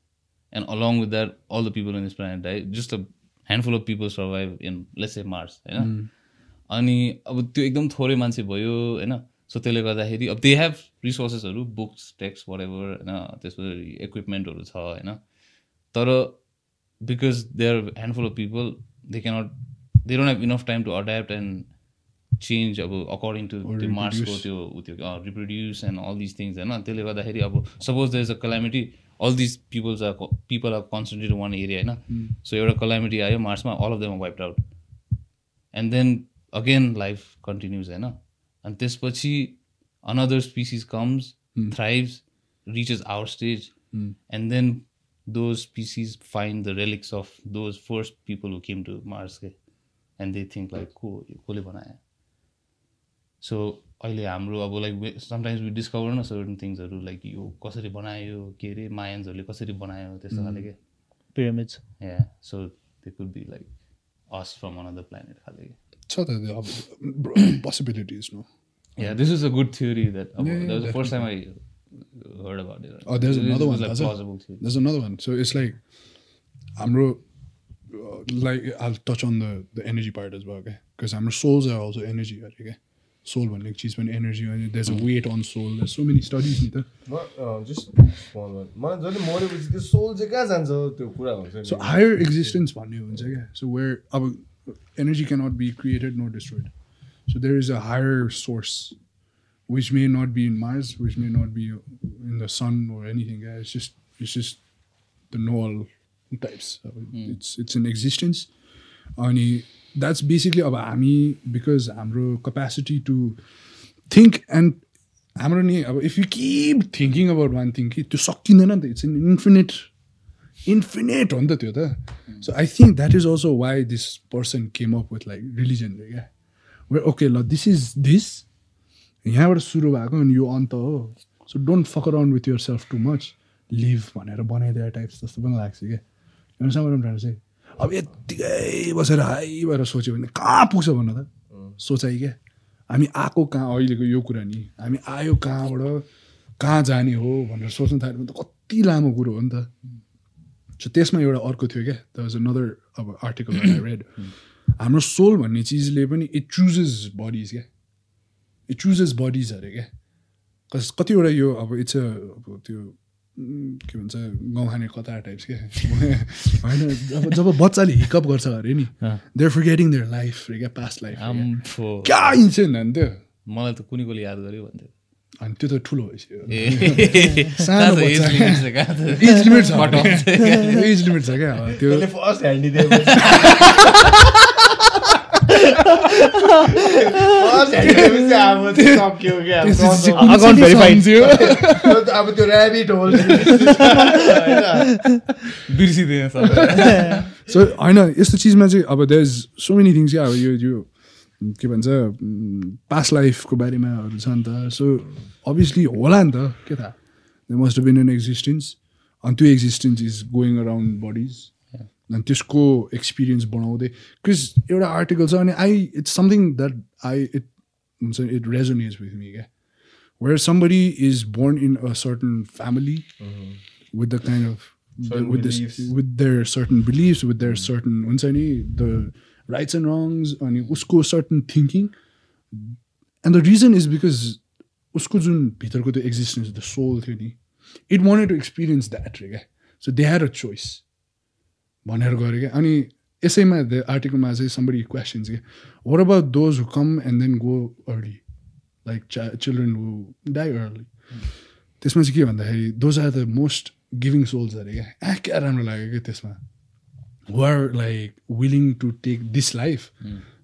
and along with that all the people in this planet dies just a handful of people survive in let's a Mars होइन? अनि अब त्यो एकदम थोरै मान्छे भयो होइन? सो त्यसले गर्दाखेरि अब दे हेभ रिसोर्सेसहरू बुक्स टेक्स्ट वाट एभर होइन? त्यसपछि इक्विपमेन्टहरू छ होइन? तर because they are handful of people they cannot they don't have enough time to adapt and change अब अकर्डिङ टु त्यो मार्सको त्यो त्यो reproduce and all this things होइन? त्यसले गर्दाखेरि अब suppose there is a calamity all this peoples are people are concentrate one area होइन? सो एउटा कलामिटी आयो मार्समा all of them wipe out and then again life continues होइन अनि त्यसपछि another species comes thrives reaches our stage and then those species find the relics of those first people who came to Mars के and they think like को कसले बनायो so अहिले हाम्रो अब लाइक समटाइम्स वी डिस्कभर न certain थिङ्सहरू like यो कसरी बनायो? के अरे मायन्सहरूले कसरी बनायो? त्यस्तो खाले के? Pyramids yeah so they could be like us from another planet खाले छ त अब possibilities no Yeah, this is a good theory that uh, Yeah, that was yeah, the first time I heard about it. Oh, there's This another one, like plausible theory. There's another one. So it's like हाम्रो uh, like I'll touch on the the energy part as well, okay? Because हाम्रो souls are also energy, अरे क्या sole भन्ने चिज पनि energy अनि there's a weight on soul. There's so many studies जहिले मरेपछि त्यो सोल चाहिँ कहाँ जान्छ त्यो कुरा हुन्छ So higher existence भन्ने हुन्छ क्या So where अब energy cannot be created nor destroyed. So there is a higher source which may not be in Mars, which may not be in the sun or anything. Yeah? It's just it's just the null types. So It's it's an existence. अनि that's basically अब हामी because हाम्रो capacity to think and हाम्रो नि अब if you keep thinking about one thing कि त्यो सकिँदैन नि त it's an infinite infinite हो नि त त्यो त so I think that is also why this person came up with like religion क्या where okay ल this is this. यहाँबाट सुरु भएको अनि यो अन्त हो। So don't fuck around with yourself too much live भनेर बनाइदिएर टाइप्स जस्तो पनि लाग्छ क्या सामान चाहिँ अब यत्तिकै बसेर हाई भएर सोच्यो भने कहाँ पुग्छ भन्न त? सोचाइ क्या हामी आएको कहाँ? अहिलेको यो कुरा नि। हामी आयो कहाँबाट? कहाँ जाने हो? भनेर सोच्नु थाल्यो भने त कति लामो कुरो हो नि त। सो त्यसमा एउटा अर्को थियो क्या द वाज अनदर अब आर्टिकल रेड हाम्रो सोल भन्ने चिजले पनि इट चुजेस बडिज क्या इट चुजेस बडिज अरे क्या कस कतिवटा यो अब इट्स अब त्यो के भन्छ गाउँखाने कता टाइप्स क्या होइन जब जब बच्चाले हिकअप गर्छ अरे नि there for getting their life रे क्या पास्ट लाइफ क्या इन्सेन्ट अनि त्यो मलाई त कुनै कसले याद गर्यो भन्थ्यो। अनि त्यो त ठुलो भइसक्यो सानो? एज लिमिट छ एज लिमिट छ। क्या? त्यो फर्स्ट अब ऱ्याबिट होल बिर्सिदिएँ सो होइन यस्तो चिजमा चाहिँ अब there is so many things क्या अब यो यो के भन्छ पास्ट लाइफको बारेमाहरू छ नि त। सो अभियसली होला नि त के थाहा? They must been an existence अनि त्यो existence is going around bodies अनि त्यसको एक्सपिरियन्स बढाउँदै बिकज एउटा आर्टिकल छ अनि I it's something that I it हुन्छ इट रेजोनेज विथ मी क्या where in a certain family with the kind of Certain with this beliefs. with their certain beliefs with their certain हुन्छ नि the rights and wrongs अनि उसको certain thinking. And the reason is because उसको जुन भित्रको त्यो existence the soul थियो नि it wanted to experience that रे क्या so they had a choice भनेर गऱ्यो क्या अनि यसैमा द आर्टिकलमा चाहिँ समबडी क्वेसन्स क्या what about those who come and then go early like चा चिल्ड्रेन हु डाई अर्ली त्यसमा चाहिँ के भन्दाखेरि those are the most giving souls अरे क्या क्या राम्रो लाग्यो क्या त्यसमा who are like willing to take this life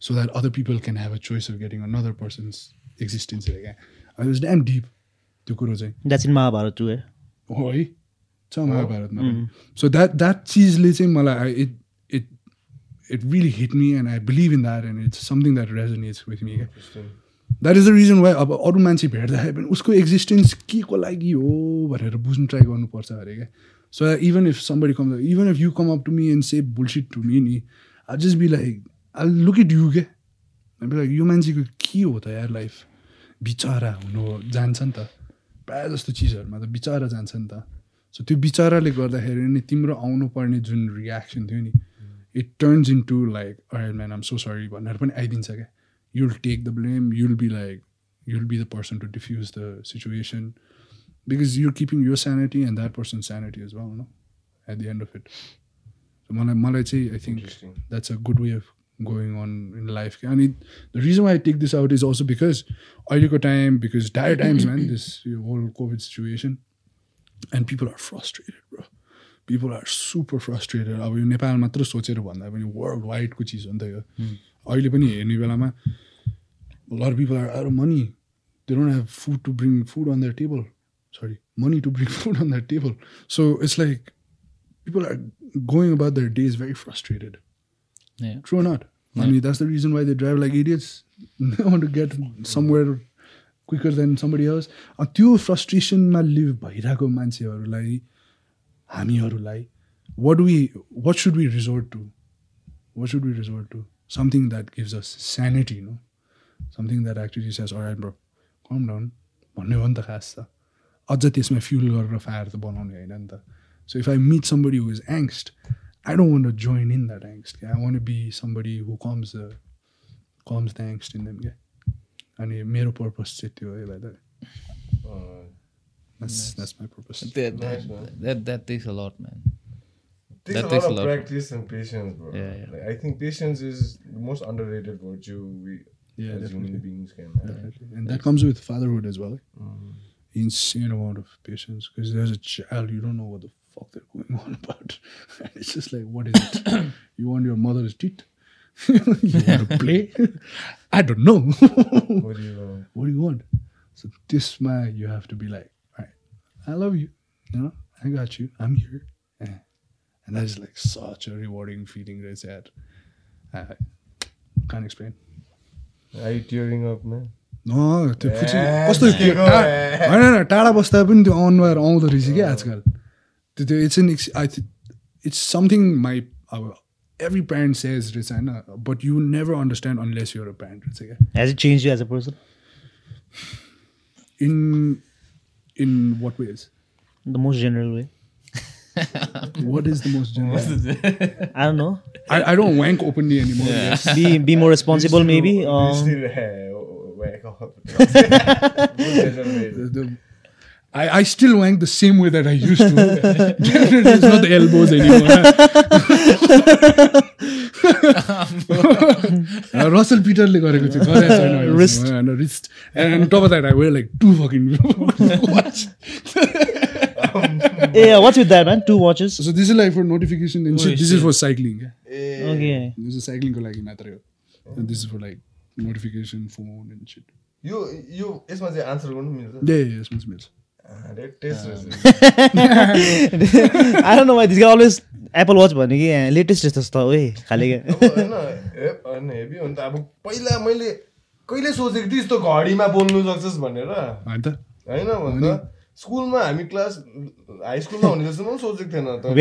so that other people can have a choice of getting another person's existence अरे क्या आई वाज ड्याम डिप त्यो कुरो चाहिँ द्याट्स इन महाभारत टु है हो है छ महाभारतमा सो द्याट द्याट चिजले चाहिँ मलाई it it it really hit me and I believe in that and it's something that resonates with me क्या that is the reason why अब अरू मान्छे भेट्दाखेरि पनि उसको एक्जिस्टेन्स के को लागि हो भनेर बुझ्नु ट्राई गर्नुपर्छ अरे क्या so even if somebody come even if you come up to me and say bullshit to me नि I just be like I look it you के लाइक यो मान्छेको के हो त यार लाइफ बिचरा हुनु जान्छ नि त प्रायः जस्तो चिजहरूमा त बिचरा जान्छ नि त सो त्यो बिचराले गर्दाखेरि नि तिम्रो आउनु पर्ने जुन रियाक्सन थियो नि it turns into like अरे म्यान आम सो सरी भनेर पनि आइदिन्छ क्या you'll take the blame you'll be like you'll be the person to diffuse the situation. Because you're keeping your sanity and that person's sanity as well no at the end of it so मलाई मलाई चाहिँ I think Interesting. that's a good way of going on in life I mean the reason why I take this out is also because अहिलेको time because dire times man this whole COVID situation and people are frustrated bro people are super frustrated अब यो नेपाल मात्र सोचेर भन्दा पनि world वाइडको चिज हो नि त यो अहिले पनि हेर्ने बेलामा lot people are are money they don't have food to bring food on their table Sorry money to bring food on their table so it's like people are going about their day is very frustrated Yeah. True or not? I mean, that's the reason why they drive like idiots. They want to get somewhere quicker than somebody else. अनि त्यो फ्रस्ट्रेसनमा leave भइरहेको मान्छेहरूलाई हामीहरूलाई what we what should we resort to what should we resort to something that gives us sanity no something that actually says alright bro calm down भन्ने हो नि त खास त अझ त्यसमा फ्युल गरेर फायर त बनाउने होइन नि त so if I meet somebody who is angst I don't want to join in that angst. I want to be somebody who calms the calms the angst in them. Yeah. And मेरो purpose चाहिँ त्यो है like that. Uh, That's that's my purpose. That, Nice, that, man. that, that takes a lot, man. takes That a takes lot a of lot. practice and patience, bro. Yeah, yeah. Like, I think patience is the most underrated virtue we Yeah, as human definitely. beings can have. Definitely. And that comes with fatherhood as well. eh? Mm. Insane amount of patience because there's a child you don't know what the fuck they're going on about. And it's just like, what is it? you want your mother's teeth? you want to play? I don't know. What do you know? what do you want? So this man, you have to be like, all right, I love you. You know, I got you. I'm here. Yeah. And that is like such a rewarding feeling that's that I can't explain. Are you tearing up, man? No, त्यो फुची ए, कस्तो के त्यो go, टा- ए। होइन होइन टाढा बस्दा पनि त्यो अनुहार आउँदो रहेछ क्या आजकल त्यो त्यो it's an I it's something my अब every parent says रहेछ होइन but you never understand unless you're a parent रहेछ क्या Has it changed you as a person? in in what ways The most general way. what is the most general I don't know. I, I don't wank openly anymore yes. Be be more responsible, maybe. You Um, whack off. The, I, I still wank the same way that I used to. Definitely, it's not the elbows anymore. Russell Peterले गरेको थियो गरेको छैन Wrist. And on top of that, I wear like two fucking watch. yeah, what's with that, man? Two watches. So this is like for notification and shit. This is for cycling. Yeah? Eh, Okay. This is cycling लागि मात्रै हो. And this is for like notification, phone and shit. यो यो यसमा चाहिँ answer गर्नु मिल्छ yeah, यसमा चाहिँ मिल्छ. why this guy always Apple Watch भन्यो कि लेटेस्ट जस्तो त ओए खाले होइन हेभी हो नि त अब पहिला मैले कहिले सोचेको थिएँ यस्तो घडीमा बोल्नु सक्छस् भनेर? होइन भन्दा स्कुलमा हामी क्लास हाई स्कुलमा हुने जस्तो पनि सोचेको थिएन त.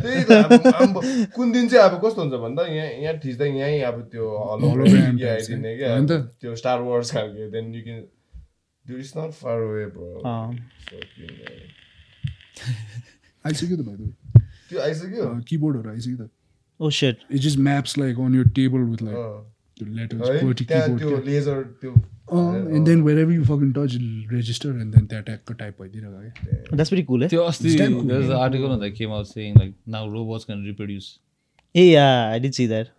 त्यही त अब- अब कुन दिन चाहिँ अब कस्तो हुन्छ भन्दा यहाँ यहाँ थिच्दा यहीँ अब त्यो आइदिने क्या? त्यो स्टार वर्स खालको then you can it's not far way bro आइसक्यो त भाइ त्यो आइसक्यो किबोर्डहरू आइसक्यो त oh shit. It just maps like on your table with like अँ। the letters, है QWERTY त्यहाँ keyboard. त्यो क्या. लेजर त्यो and then wherever you fucking touch, it'll register and then त्यहाँ ट्यागको टाइप भइदिरहेको क्या That's pretty cool, eh? त्यो अस्ति that came out saying like now robots can reproduce. Hey, yeah, I did see that.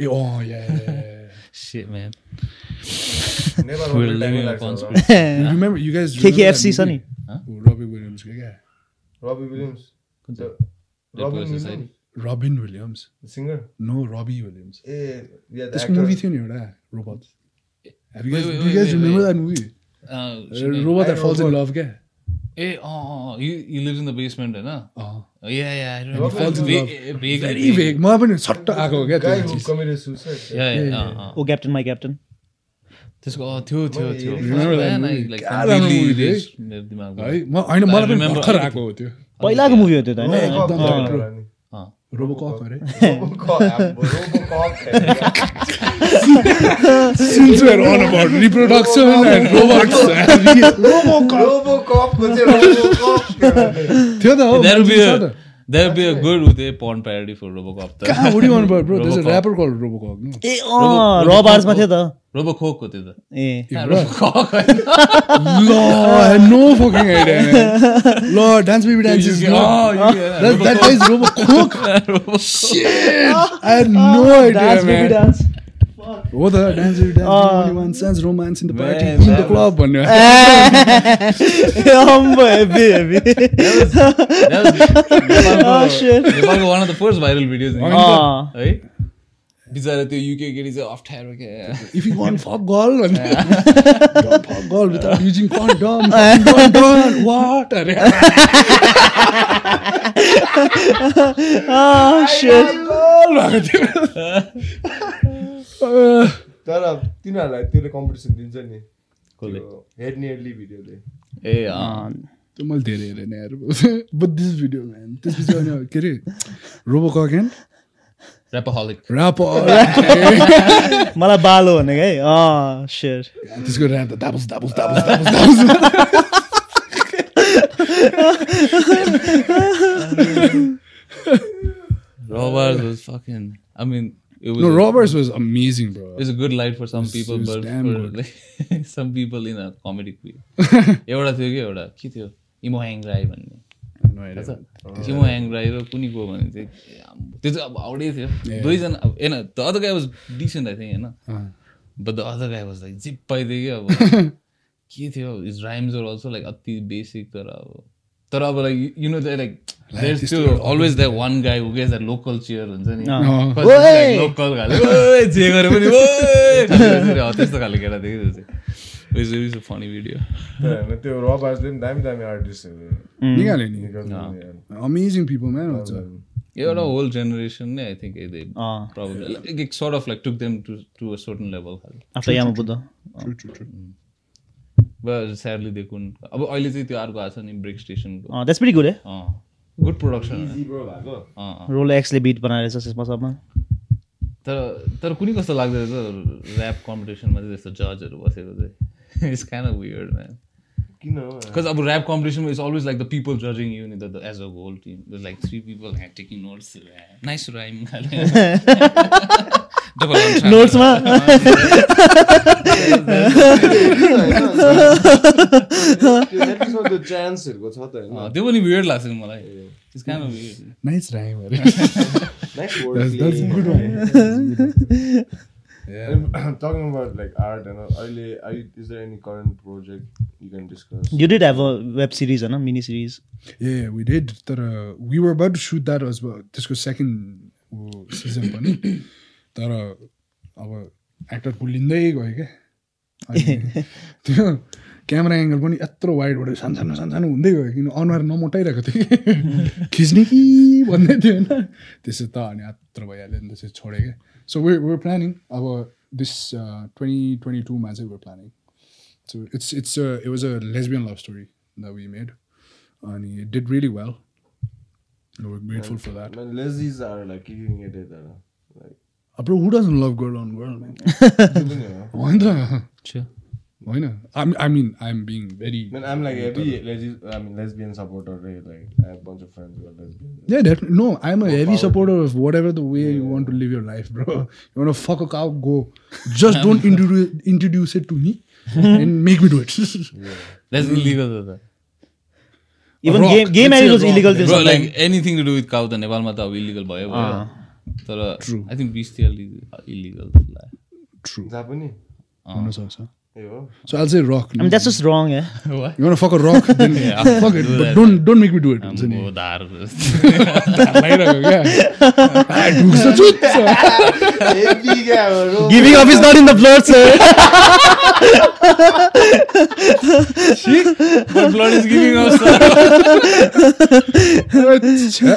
Eh uh yeah Shit, man. We're living conspiracy. remember you guys KKFC Sunny. Williams कुन चाहिँ? Robin Dead Poets Society? Williams Robin Williams singer no Robbie Williams eh yeah त्यसको movie थियो नि एउटा robot Have you guys, wait, do you guys wait, remember that movie? Uh, Uh, robot that falls in Robot. love, क्या? Eh, oh, oh, oh, he, he lives in the basement, होइन? अँ. Oh, yeah, yeah, I remember. Robot falls in Va- love. eh, vaguely, Very vaguely. vague. मलाई पनि छट्ट आएको हो क्या uh, uh. Oh, Captain, my Captain. त्यसको थियो थियो थियो क्या होइन मलाई I पनि भर्खर। आएको हो त्यो पहिलाको मुभी हो त्यो त होइन एकदम अँ। टाइट हो। अँ। रोबोकप अरे रोबोकप Since we're on about reproduction and robots, रोबोकपको चाहिँ रोबोकप थियो त हो There will be छ त। there will be a good with a porn parody for RoboCop. what do you want about bro? There's a rapper called Robocop. No? ए अँ रब आर्समा थियो त RoboCop को त्यो त। ए Yeah, RoboCop। Lord, I had no fucking idea, man. Lord, Dance Baby Dance is not. oh, yeah, That, that guy is Robocop. Shit! I had no idea, Dance, man. Dance Baby Dance? Oh. One sense romance in the party, Man, in that the club. भन्ने। अम्बो heavy heavy नेपालको- Oh, shit. नेपालको one of the first viral videos नि। अँ है बिचरा त्यो UK केटी चाहिँ अप्ठ्यारो क्या If you want fuck girl, भन्ने। without using condom. Fucking Don't, don't. What? अरे। Oh shit. तर तिनीहरूलाई त्यसले कम्पिटिसन दिन्छ नि। कसले? हेड नियरली भिडियोले ए त्यो मैले धेरै हेरेन यार। बट दिस भिडियो म्यान त्यसपछि अनि के अरे ऱ्यापहलिक ऱ्याप मलाई बालो भनेको है। अँ सेयर त्यसको ऱ्याप त दाबुस दाबुस दाबुस दाबुस दाबुस। Robbers was fucking. I mean. No, Roberts was amazing, bro. It was a good light for some people, but damn for good. like some people in a comedic way. एउटा थियो कि एउटा के थियो इमो hang Rai भन्ने? इमो hang Rai र कुनी को भने चाहिँ त्यो चाहिँ अब हाउडै थियो दुईजना अब होइन the other guy was decent I think होइन। But the other guy was like zip पाइदियो कि अब के थियो इज राइम्स अल्सो लाइक अति बेसिक तर अब तर अब like you know the like there त्यो always that one guy who gets that local cheer हुन्छ नि? अँ। लोकल खाले जे गरे पनि हो, त्यस्तो खाले केटा देखेको अ फनी भिडियो त्यो पनि दामी दामी आर्टिस्टहरू निकाल्यो नि। अमेजिङ पिपल म्यान हुन्छ। एउटा होल जेनेरेसन नै आई थिङ्क दे अँ probably like sort of like took them to to a certain level खाले। आफ्टर यामा बुद्ध They couldn't अब अहिले चाहिँ त्यो अर्को आएको छ नि ब्रेक स्टेसनको। द्याट्स भेरी गुड है गुड प्रोडक्सन Easy bro भएको। रोल एक्सले बिट बनाएर त्यसमा सबमा। तर तर कुनै कस्तो लाग्दो रहेछ ऱ्याप कम्पिटिसनमा चाहिँ त्यस्तो जजहरू बसेको चाहिँ? It's kind of weird man किन अब ऱ्याप कम्पिटिसनमा it's always like the people जजिङ you नि the edge a whole team like three people had taking notes nice rhyme दبع त्यो पनि weird लाग्छ मलाई त्यसको नाइस रहे मरे nice good one I about like art हैन अहिले I is there any current project you can discuss you did have a web series हैन mini series eh we did तर we were about to shoot that असल्सको second season पनि तर अब actor पुलिँदै गयो क्या अनि त्यो क्यामेरा एङ्गल पनि यत्रो वाइडबाट सानो सानो सानो सानो हुँदै गयो किन अनुहार नमोटाइरहेको थियो कि? खिच्ने कि भन्दै थियो होइन। त्यसो त अनि यत्रो भइहाल्यो नि त्यसपछि छोडेँ क्या सो वे वर प्लानिङ अब दिस ट्वेन्टी ट्वेन्टी टूमा चाहिँ were planning so it's it's it was a lesbian love story the we made and it did really well. We're grateful for that. Man, lesbies are like kicking it at uh, like Uh, bro, who doesn't love girl on girl, man? Sure. Why not? I'm, I mean, I'm being very. Man, I'm like every lesbian, I mean lesbian supporter. Right? Like I have a bunch of friends who are lesbian. Yeah, definitely. No, I'm a heavy supporter of whatever the way you want to live your life, bro. You want to fuck a cow, go. Just don't introduce introduce it to me and make me do it. That's illegal though. Even Rock. Game game Let's say animals rock. Illegal Bro, like anything to do with cow त नेपालमा त अब illegal भयो। तर. I think bestial illegal True. जहाँ पनि Honest, huh? ए हो So I'll say rock. I mean, that's just wrong, yeah. You want to fuck a rock? Then Yeah, fuck it, do but don't don't make me do it. आ, ढुक्छ चुच्च। Heavy क्या bro. Giving up is not in the blood, sir. Blood is giving us अच्छा।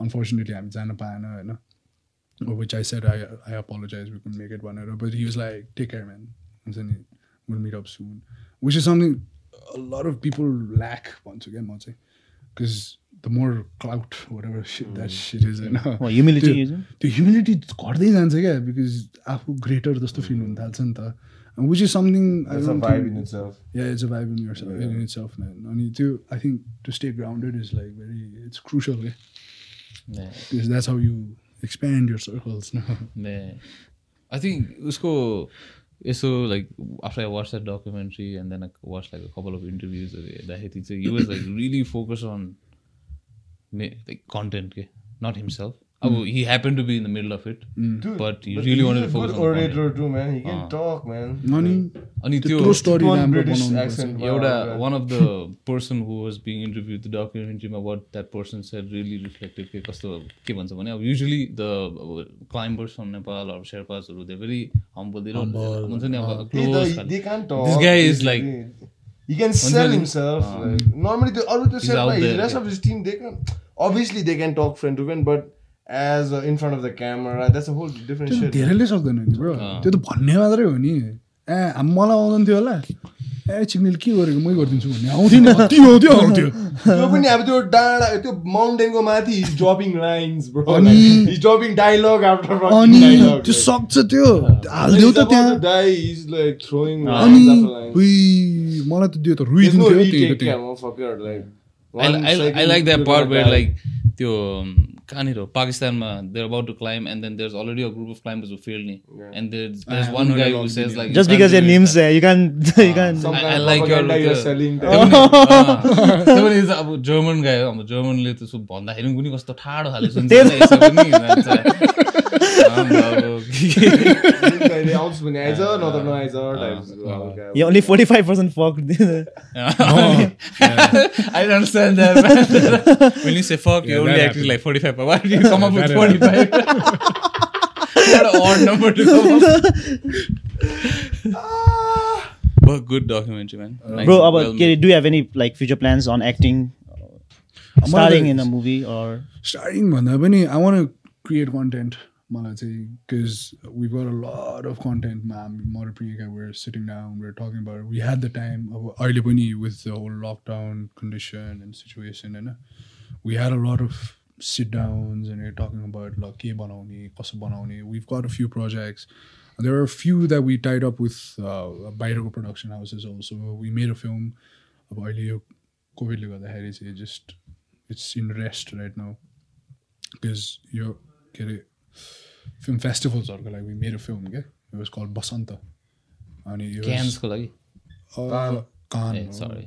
Unfortunately हामी जान पाएन होइन? Which I said I I apologize we can make it भनेर but was like take care man हुन्छ नि will meet up soon which is something lot of people lack भन्छु क्या म चाहिँ because the more clout shit that shit is होइन humility त्यो- humility घट्दै जान्छ क्या बिकज आफू ग्रेटर जस्तो फिल हुन थाल्छ नि त which is something It's a vibe in itself. Yeah, it's a vibe in yourself in itself, man. अनि त्यो I think to stay grounded is like very it's crucial, yeah. Yeah. Because that's how you expand your circles. No? I think उसको यसो like after I watch that documentary and then I watch like a couple of इन्टरभ्युजहरू हेर्दाखेरि चाहिँ you was like really focus on me like content के not himself अब he happen to be in the middle of it Dude, but you but really he's want a to good focus orator too, man. He can talk, man. अनि अनि त्यो त्यो story one राम्रो British बनाउनु accent. एउटा Wow, one of the person who was being interview the डकुमेन्ट्रीमा what that person said really reflected के कस्तो के भन्छ भने अब usually the climbers from Nepal अब शेर्पासहरू दे भेरी हम्बल दे हुन्छ नि अब They, close they, they can't talk. This guy is They- like- they- he can sell ni? himself. Ah. Like, normally, the other He's out the there, rest yeah. of his team, they can obviously they can talk friend to friend, but as in front of the camera, that's a whole different त्यो त shit. धेरैले सक्दैन नि bro त्यो त भन्ने मात्रै हो नि। ए मलाई आउँदैन थियो होला। ए चिक्नेले के गरेको? मै गरिदिन्छु भन्ने। आउँथ्यो नि कति आउँथ्यो। त्यो पनि अब त्यो डाँडा त्यो माउन्टेनको माथि इज ड्रपिङ लाइन्स ब्रो अनि- इज ड्रपिङ डायलग आफ्टर अनि त्यो सक्छ त्यो। हालिदेऊ त त्यहाँ। डाइ इज लाइक थ्रोइङ अनि उही मलाई त त्यो त रुइदिन्थ्यो I like that part where like त्यो कहाँनिर हो पाकिस्तानमा they're about to climb and then there already a group of climbers who fell नि and there one guy who says like Just because your name's there, you can't. You can't. I- I like your- you're the- selling त्यो पनि त्यो पनि चाहिँ अब German गाई हो अब जर्मनले त्यसो भन्दाखेरि पनि कस्तो ठाडो खाले सुन्छ नि, यसो पनि भन्छ। आम्बा, अब भने आउँछ भने आइज नत्र नआइज टाइप्सको हल्का यो only forty five percent fuck I don't understand that. Man. when you say fuck, Yeah, you only that acting happens. like 45. But why do you come up with that 45? what an odd number to come up But good documentary, man. Nice, Bro, अब well के made. do you have any like future plans on acting? Starring in a movie or starting भन्दा पनि I one create content मलाई चाहिँ because we गर a lot of कन्टेन्टमा म र Priyanka were sitting down were talking about we had the time अब अहिले पनि with the whole lockdown condition and situation होइन we had a lot of sit downs and talking about ल के बनाउने कसो बनाउने. We've got a few projects there are few that we tied up with बाहिरको production houses also we made a film अब अहिले यो कोभिडले गर्दाखेरि चाहिँ just it's in rest right now because यो के अरे फिल्म फेस्टिभल्सहरूको लागि वी मेरो फिल्म क्या इट वाज कल बसन्त अनि यो Cans को लागि? Cannes.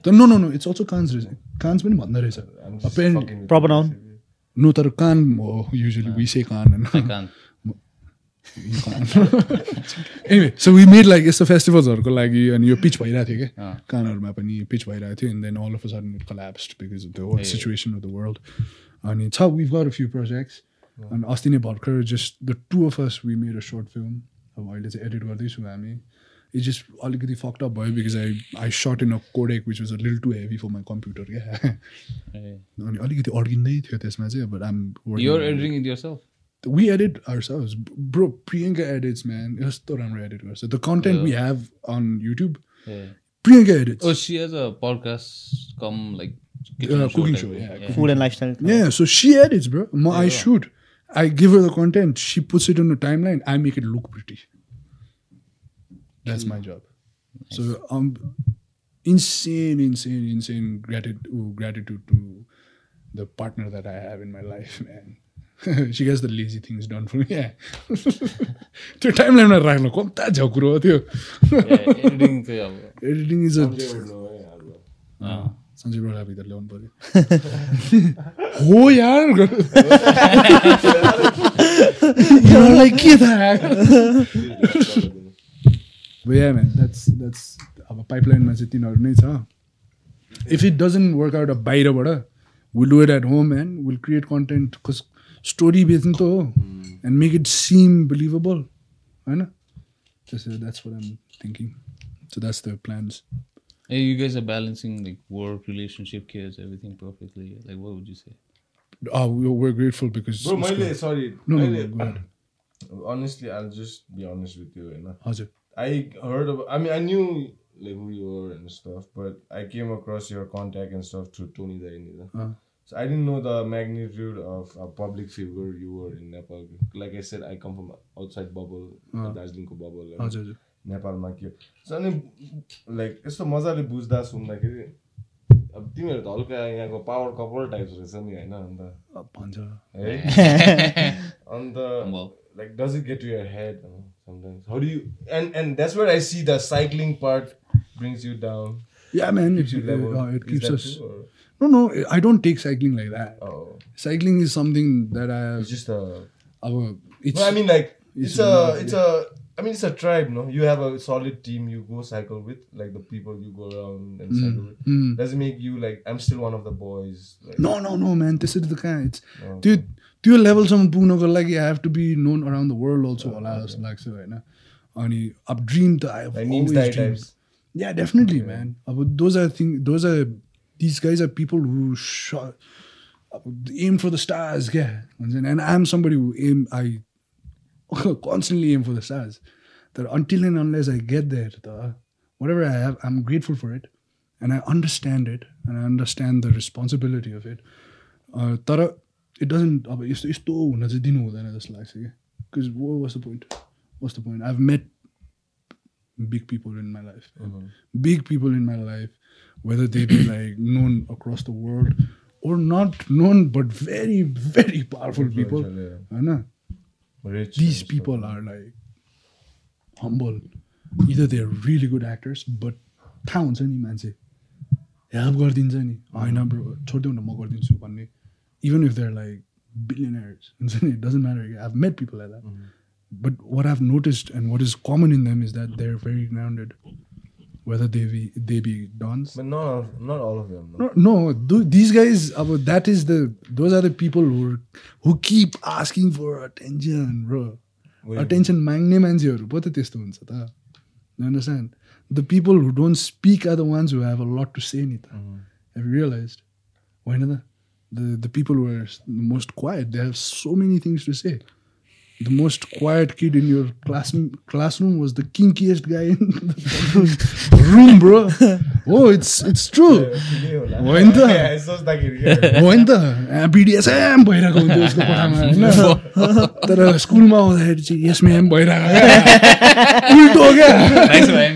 No no no it's also Cannes रहेछ कान्स पनि भन्दो रहेछ you. noun? नो तर कान हो युजली वी से कान होइन. Anyway so we made like यस्तो फेस्टिभल्सहरूको लागि अनि यो पिच भइरहेको थियो क्या। कानहरूमा पनि पिच भइरहेको थियो and then all of a sudden it collapsed because of the whole situation of the world अनि छ विभ अ फ्यु प्रोजेक्ट्स अनि अस्ति नै भर्खर just the two of us we made a short film अब अहिले चाहिँ एडिट गर्दैछौँ हामी इट जस्ट अलिकति फक्ट अप भयो because I I shot in a codec which was a lil too heavy for my computer क्या Eh. अनि अलिकति अड्किँदै थियो त्यसमा चाहिँ अब आम You're editing it yourself? we edit ourselves bro priyanka edits man यस्तो राम्रो edit गर्छ the content we have on youtube Yeah. priyanka edits Oh, she has a podcast come like Uh, cooking type show, thing. yeah, food and lifestyle? yeah so she edits bro Ma, i shoot i give her the content she puts it on the timeline i make it look pretty that's my job so um insane insane insane gratitude gratitude to the partner that i have in my life man she gets the lazy things done for me yeah त्यो टाइमलाइनमा राख्नु कता झकुरो हो त्यो Yeah, editing चाहिँ अब editing is a They would know, yeah, bro. अँ. सञ्जय ब्रोलाई भित्र ल्याउनु पऱ्यो हो यार के थाहा द्याट्स अब पाइपलाइनमा चाहिँ तिनीहरू नै छ। If it doesn't work out अब बाहिरबाट will do it at home and will create content cause story बेच्नु त हो। And make it seem believable होइन? त्यसो that's what I'm thinking so that's the plans Hey, you guys are balancing like work, relationship, kids, everything perfectly. Like, what would you say? Uh, we're, grateful because. Bro, my day. sorry. No, no, no, go ahead. Uh, honestly, I'll just be honest with you. How's it? I heard of. I mean, I knew like who you were and stuff, but I came across your contact and stuff through Tony Dainida. Uh. So I didn't know the magnitude of a public figure you were in Nepal. Like I said, I come from outside bubble, uh. Darjeeling bubble. And, uh. नेपालमा के अनि like यस्तो मजाले बुझ्दा सुन्दाखेरि अब तिमीहरू त हल्का यहाँको पावर कपाल टाइप्स रहेछ नि होइन अन्त भन्छ है अन्त Well. like does it get to your head you know, sometimes how do you and and that's where i see the cycling part brings you down Yeah, man. It, uh, uh, it keeps us. true, No, no. I don't take cycling like that. oh Cycling is something that I have. it's just a Our, it's, no i mean like it's it's a not- it's a i mean it's a tribe no you have a solid team you go cycle with like the people you go around and cycle with mm. does it make you like i'm still one of the boys like, no, no, no, man. This is the kind. It's no. त्यो त्यो लेभलसम्म पुग्नको लागि I have to be known around the world also होला जस्तो लाग्छ होइन अनि अब ड्रिम त I like memes die types Yeah, definitely, man. Uh, but those are things. Those are these guys are people who shot, uh, aim for the stars. Yeah, and I'm somebody who aim. I constantly aim for the stars. That until and unless I get there, the, whatever I have, I'm grateful for it, and I understand it, and I understand the responsibility of it. Uh, तर it doesn't अब यस्तो यस्तो हुन चाहिँ दिनु हुँदैन जस्तो लाग्छ क्या because was the point was the point I've met big people in my life big people in my life whether they be like known across the world or not known but very very powerful people yeah. Rich these and people are like humble either they're really good actors but थाहा हुन्छ नि मान्छे help गरिदिन्छ नि होइन bro छोडिदेऊ न म गरिदिन्छु भन्ने even if they're like billionaires हुन्छ नि doesn't matter I met people like that but what I've noticed and what is common in them is that they're very grounded, whether they be they be dons. But not not all of them. No. No, no th- these guys. About that is the those are the people who are, who keep asking for attention, bro. Attention माग्ने मान्छेहरू पो त त्यस्तो हुन्छ त You understand? The people who don't speak are the ones who have a lot to say नि त Have you realized? होइन त the the people who are the most quiet they have so many things to say. The most quiet kid in your class classroom was the kinkiest guy in the room, bro. Oh, it's it's true. होइन त? ए, सोच्दाखेरि क्या। हो नि त बिडिएसएम भइरहेको हुन्थ्यो उसको कोठामा होइन तर स्कुलमा आउँदाखेरि चाहिँ यस म्याम भइरहेको क्या उल्टो क्या Nice, man.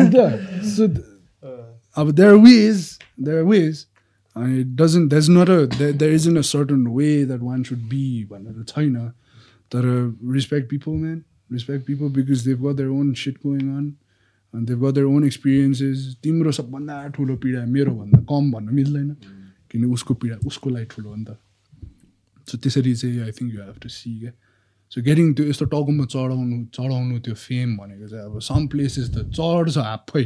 अन्त सो अब there ways there ways it doesn't there is not a there is in a certain way that one should be भनेर छैन तर respect people man respect people because they've got their own shit going on अनि they've got their own experiences तिम्रो सबभन्दा ठुलो पीडा मेरो भन्दा कम भन्न मिल्दैन किन उसको पीडा उसको लागि ठुलो हो नि त सो त्यसरी चाहिँ I think you have to see क्या सो गेटिङ त्यो यस्तो टाउकोमा चढाउनु चढाउनु त्यो फेम भनेको चाहिँ अब सम प्लेसेस त चढ्छ आफै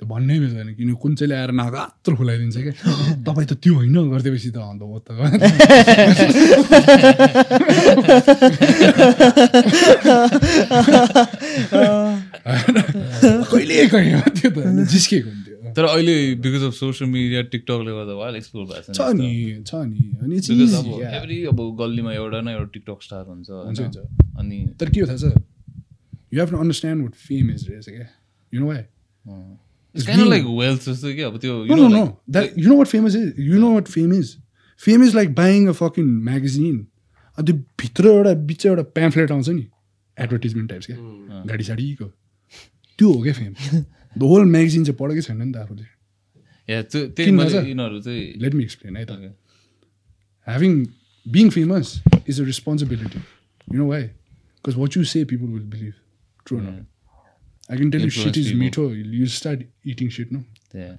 त्यो भन्नै मिल्दैन किन कुन चाहिँले आएर नागात्रो खुलाइदिन्छ क्या? तपाईँ त त्यो होइन गरिदिएपछि त अन्त हो त। कहिले कहीँ हो त्यो त? जिस्केको हुन्थ्यो। तर अहिले बिकज अफ सोसियल मिडिया टिकटकले गर्दा वाइल एक्सप्लोर भएको छ नि छ नि। अनि अब. एभ्री अब गल्लीमा एउटा न एउटा टिकटक स्टार? हुन्छ, हुन्छ। अनि तर के हो थाहा छ? You have to understand what fame is रहेछ क्या। You know why it's kind like wealth जस्तो कि अब त्यो you No, know, no, no. like- That you know what famous is? You know what fame is? Fame is like buying a fucking magazine. अनि त्यो भित्र एउटा बिच एउटा प्याम्फलेट आउँछ नि एडभर्टिजमेन्ट टाइप्स क्या गाडी साडीको त्यो हो क्या फेम द होल म्यागजिन चाहिँ पढेकै छैन नि त आफूले? यिनीहरू चाहिँ लेट मी एक्सप्लेन है त Okay. having being famous is a responsibility. You know why? Because what you say, people will believe. True or not? I can tell you shit Influence is people. meat. oh, You start eating shit, no? Yeah.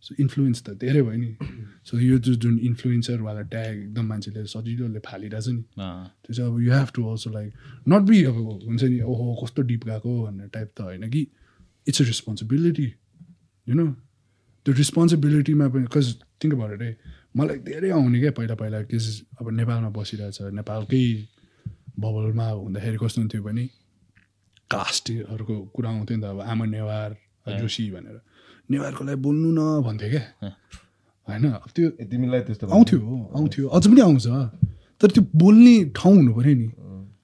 So influence त धेरै भयो नि so यो जुन इन्फ्लुएन्सरवाला tag एकदम मान्छेले सजिलोले फालिरहेछ नि त्यो चाहिँ अब you have to also like not be अब हुन्छ नि ओहो कस्तो डिप गएको भन्ने टाइप त होइन कि it's a responsibility you know त्यो रेस्पोन्सिबिलिटीमा पनि बिकज थिङ्क भएर है मलाई धेरै आउने क्या पहिला पहिला के अब नेपालमा बसिरहेछ नेपालकै बबलमा हुँदाखेरि कस्तो हुन्थ्यो भने कास्टहरूको कुरा आउँथ्यो नि त अब आमा नेवार जोशी भनेर। नेवारको लागि बोल्नु न भन्थ्यो क्या होइन अब त्यो तिमीलाई त्यस्तो आउँथ्यो आउँथ्यो। अझ पनि आउँछ। तर त्यो बोल्ने ठाउँ हुनु पऱ्यो नि।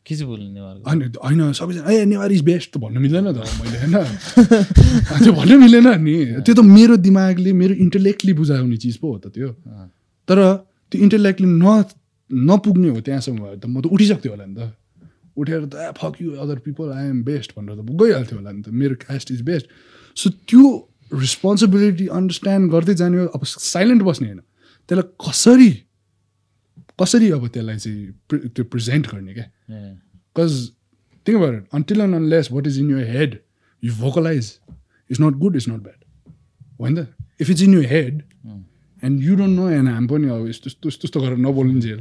के चाहिँ बोल्ने होइन होइन सबैजना ए नेवार इज बेस्ट त भन्नु मिल्दैन त मैले होइन। त्यो भन्नु मिलेन नि। त्यो त मेरो दिमागले मेरो इन्टलेक्टली बुझाउने चिज पो हो त त्यो। तर त्यो इन्टलेक्टली न नपुग्ने हो त्यहाँसम्म भयो त म त उठिसक्थ्यो होला नि त। उठेर त fuck you other people I am best भनेर त गइहाल्थ्यो होला नि त मेरो कास्ट इज बेस्ट सो त्यो रेस्पोन्सिबिलिटी अन्डरस्ट्यान्ड गर्दै जाने अब साइलेन्ट बस्ने होइन त्यसलाई कसरी कसरी अब त्यसलाई चाहिँ त्यो प्रेजेन्ट गर्ने क्या think about it. Until and unless what is in your head, you vocalize. It's not good. It's not bad. When the if it's in your head and you don't know and I'm पनि अब यस्तो यस्तो यस्तो गरेर नबोल्नुन्जेल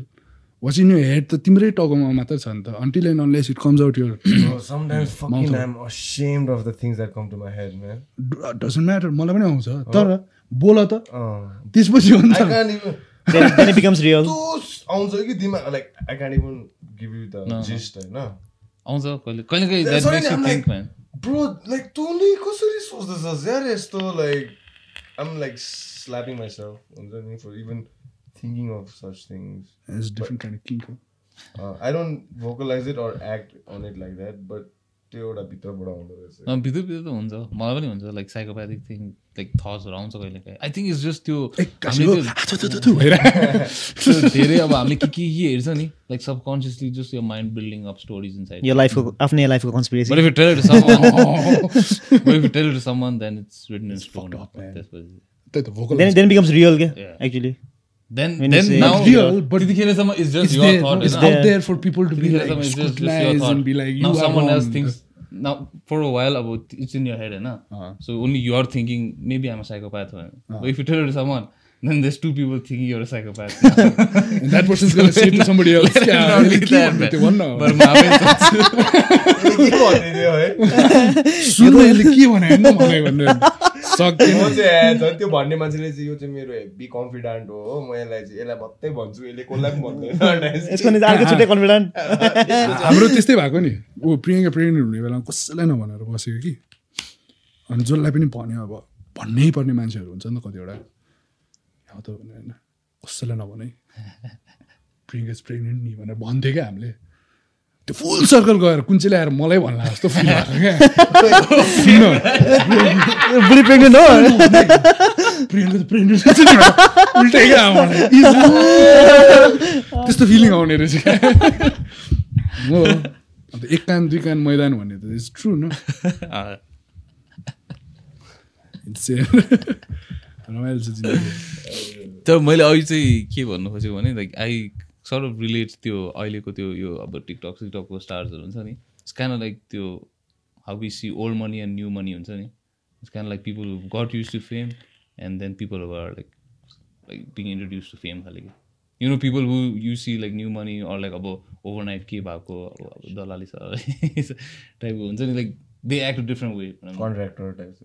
what's in your head त तिम्रै टाउकोमा मात्र छ नि त until and unless it comes out your Bro, sometimes fucking Mouth- I'm ashamed of the things that come to my head, man. Doesn't matter मलाई पनि आउँछ तर बोल त Uh, त्यसपछि हो नि I त can't even. then, then it becomes real. Those आउँछ कि दिमाग like I can't even give you the No. gist होइन आउँछ कहिले कहिले मेक्स यु तँले कसरी सोच्दछस् यार यस्तो like I'm like slapping myself हुन्छ नि for even thinking of such things. As different kind king हो Uh, I don't vocalize it or act on it like that, but त्यो एउटा भित्रबाट आउँदो रहेछ भित्र भित्र त हुन्छ मलाई पनि हुन्छ लाइक साइकोप्याथिक थिङ लाइक थट्सहरू आउँछ कहिले काहीँ आई थिङ्क इट्स जस्ट त्यो धेरै अब हामीले के के के हेर्छ नि लाइक सबकन्सियसली जस्ट यो mind building of stories inside Your life, आफ्नै लाइफको conspiracy. But if you tell it to someone, but if you tell it to someone, then it's written in stone. up, man. त्यसपछि त then, vocal then it becomes real, Yeah. actually. Then When you then say now it's real, but त्यतिखेरसम्म it's just it's your there, thought. it's you know? out there for people to be like त्यतिखेरसम्म it's just, just your scrutinize thought. and be like you now are someone else thinks now for a while about it's in your head, होइन? So only you're thinking maybe I'm a psychopath. But if you tell it to someone, then there's two people thinking you're a psychopath. And that person's gonna say to somebody else, "Yeah, not really that भन्नु bad." त्यो भन्न But के भनिदियो है सुरुमा यसले के भने हेर्नु मलाई भनेर सक्दैन। म चाहिँ ए, झन् त्यो भन्ने मान्छेले चाहिँ यो चाहिँ मेरो हेभी कन्फिडेन्ट हो। म यसलाई चाहिँ यसलाई मात्रै भन्छु यसले कसलाई पनि भन्दैन यसको निम्ति अर्को छुट्टै कन्फिडेन्ट हाम्रो त्यस्तै भएको नि। ऊ प्रियङ्का प्रेग्नेन्ट हुने बेलामा कसैलाई नभनेर बसेको कि? अनि जसलाई पनि भन्यो अब भन्नै पर्ने मान्छेहरू हुन्छ नि त कतिवटा। त भने होइन कसैलाई नभने। प्रियङ्का प्रेग्नेन्ट नि भनेर भन्थ्यो क्या हामीले। त्यो फुल सर्कल गएर कुन चाहिँ ल्याएर मलाई भन्ला जस्तो फिल भएको त त्यस्तो फिलिङ आउने रहेछ क्या। हो। अन्त एक कान दुई कान मैदान भन्ने त इट्स ट्रु न रमाइलो छ तर मैले अघि चाहिँ के भन्नु खोजेको भने like I sort of relate त्यो अहिलेको त्यो यो अब टिकटक सिकटकको स्टार्सहरू हुन्छ नि इट्स कान लाइक त्यो how we see old money and new money हुन्छ नि. It's kinda like people got used to fame and then people are like like being introduce to fame खाले you know people who you see like new money or like अब overnight के भएको अब अब दलाली छ टाइपको हुन्छ नि like they act different way contractor type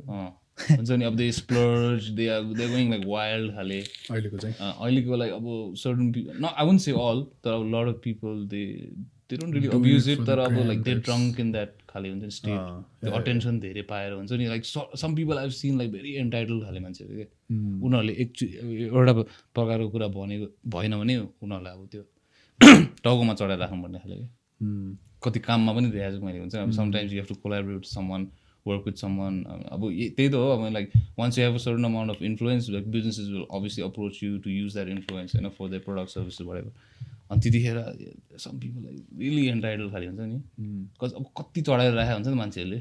हुन्छ नि अब they splurge they are they going like wild खाले। अहिलेको चाहिँ। अहिलेको लाइक अब सर्टन पिपल न आई वन्ट से अल तर अब lot of people they they don't Do abuse it तर अब like they drunk in that खाले हुन्छ नि स्टेट त्यो अटेन्सन धेरै पाएर हुन्छ नि like some people I've seen like very entitle खाले मान्छेहरू क्या उनीहरूले एकचु एउटा प्रकारको कुरा भनेको भएन भने उनीहरूलाई अब त्यो टाउकोमा चढाएर राख्नुपर्ने खाले क्या कति काममा पनि देखाएको छु मैले हुन्छ अब sometimes you have to collaborate someone work with someone अब य- त्यही त हो अब like once you have a certain amount of influence like businesses will obviously approach you to use that influence होइन फर द प्रडक्ट सर्भिसेस भएर अनि त्यतिखेर some people like really entitle खाले हुन्छ नि। कज अब कति चढाएर राखेको हुन्छ नि मान्छेहरूले।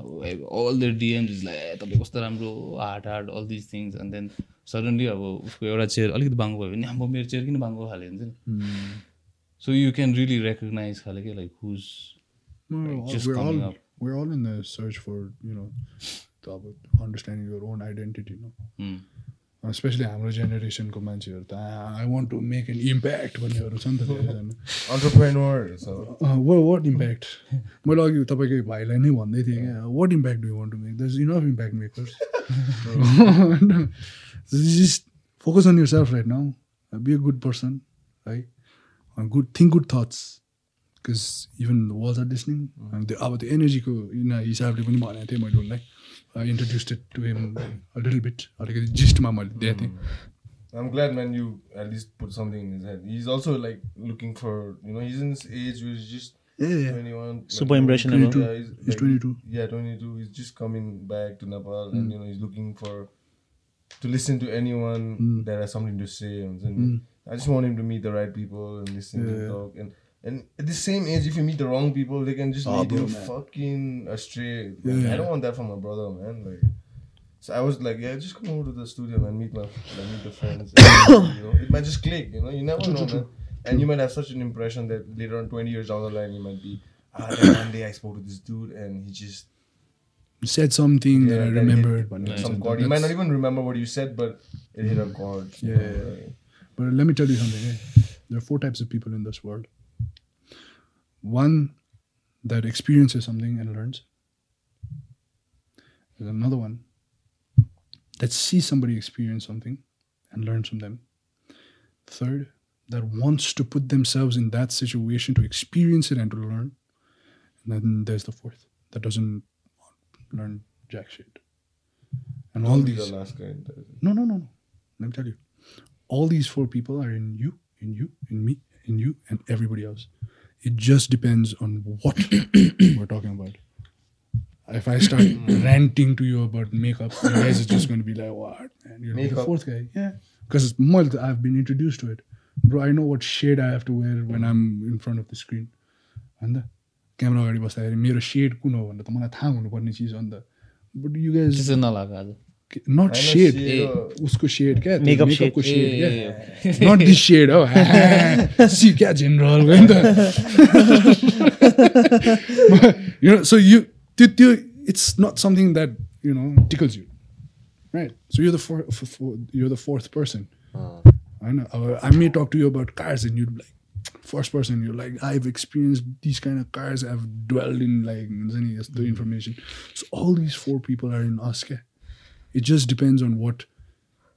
अब all the DMs is like तपाईँ कस्तो राम्रो hard hard all this things and then suddenly अब उसको एउटा चेयर अलिकति बाङ्गो भयो भने अब मेरो चेयर किन बाङ्गो खाले? हुन्छ नि। So you can really recognise खाले क्या like who's We're all, in the search for, you know, to अब understanding your own identity, no? Specially हाम्रो जेनेरेसनको मान्छेहरू त I want to make an impact भन्नेहरू छ नि त वाट इम्प्याक्ट मैले अघि तपाईँको भाइलाई नै भन्दै थिएँ क्या what impact do want to make does enough impact makers just focus on yourself right now be a good person है good think good thoughts Because even the world are listening अनि त्यो अब त्यो एनर्जीको इन हिसाबले पनि भनेको थिएँ मैले उसलाई introduced to him little bit अलिकति जिस्टमा मैले दिएको थिएँ I'm glad, man, you at least put something in his head. He's also like looking for, you know, he's in this age where he's just Yeah, yeah. 21. like, Super you know, impressionable. Yeah, he's, He's 22. Yeah, 22. He's just coming back to Nepal and, you know, he's looking for to listen to anyone that has something to say. And then I just want him to meet the right people and listen to Yeah. them talk. And and at the same age, if you meet the wrong people, they can just oh, lead you man. fucking astray. Like. I don't want that for my brother, man. Like, so I was like, yeah, just come over to the studio and meet my like, meet the friends. And, you know, it might just click. You know, you never know, man. And you might have such an impression that later on, twenty years down the line, you might be. Ah, one day I spoke to this dude and he just said something yeah, that I remembered. Hit, some chord. You might not even remember what you said, but it hit a chord. Yeah. yeah. But let me tell you something. Eh? There are four types of people in this world. One that experiences something and learns. There's another one that sees somebody experience something and learns from them. Third, that wants to put themselves in that situation to experience it and to learn. And then there's the fourth that doesn't learn jack shit. And all these the last guy. no, no, no, no. Let me tell you. All these four people are in you, in you, in me, in you, and everybody else. It just depends on what we're talking about. If I start ranting to you about makeup, you guys are just going to be like, what? Man, you're the fourth guy. Yeah. Because I've been introduced to it. Bro, I know what shade I have to wear when I'm in front of the screen. अन्त camera अगाडि बस्दाखेरि मेरो shed कुन हो भनेर त मलाई थाहा हुनुपर्ने चिज बट यु गाइज आज नट होइन, सेड shade हो। उसको सेड क्या Makeup मेकअपको shade. सेड ए, क्या नट दिस सेड हो सी क्या जेनरल हो नि त यु सो यु त्यो त्यो it's not something that you know tickles you right so you the four you the fourth person होइन अब I may talk to you about cars and you like first person you like I have experience this kind of cars I have dwelled in like हुन्छ नि यस्तो information so all this four people are in us क्या It just depends on what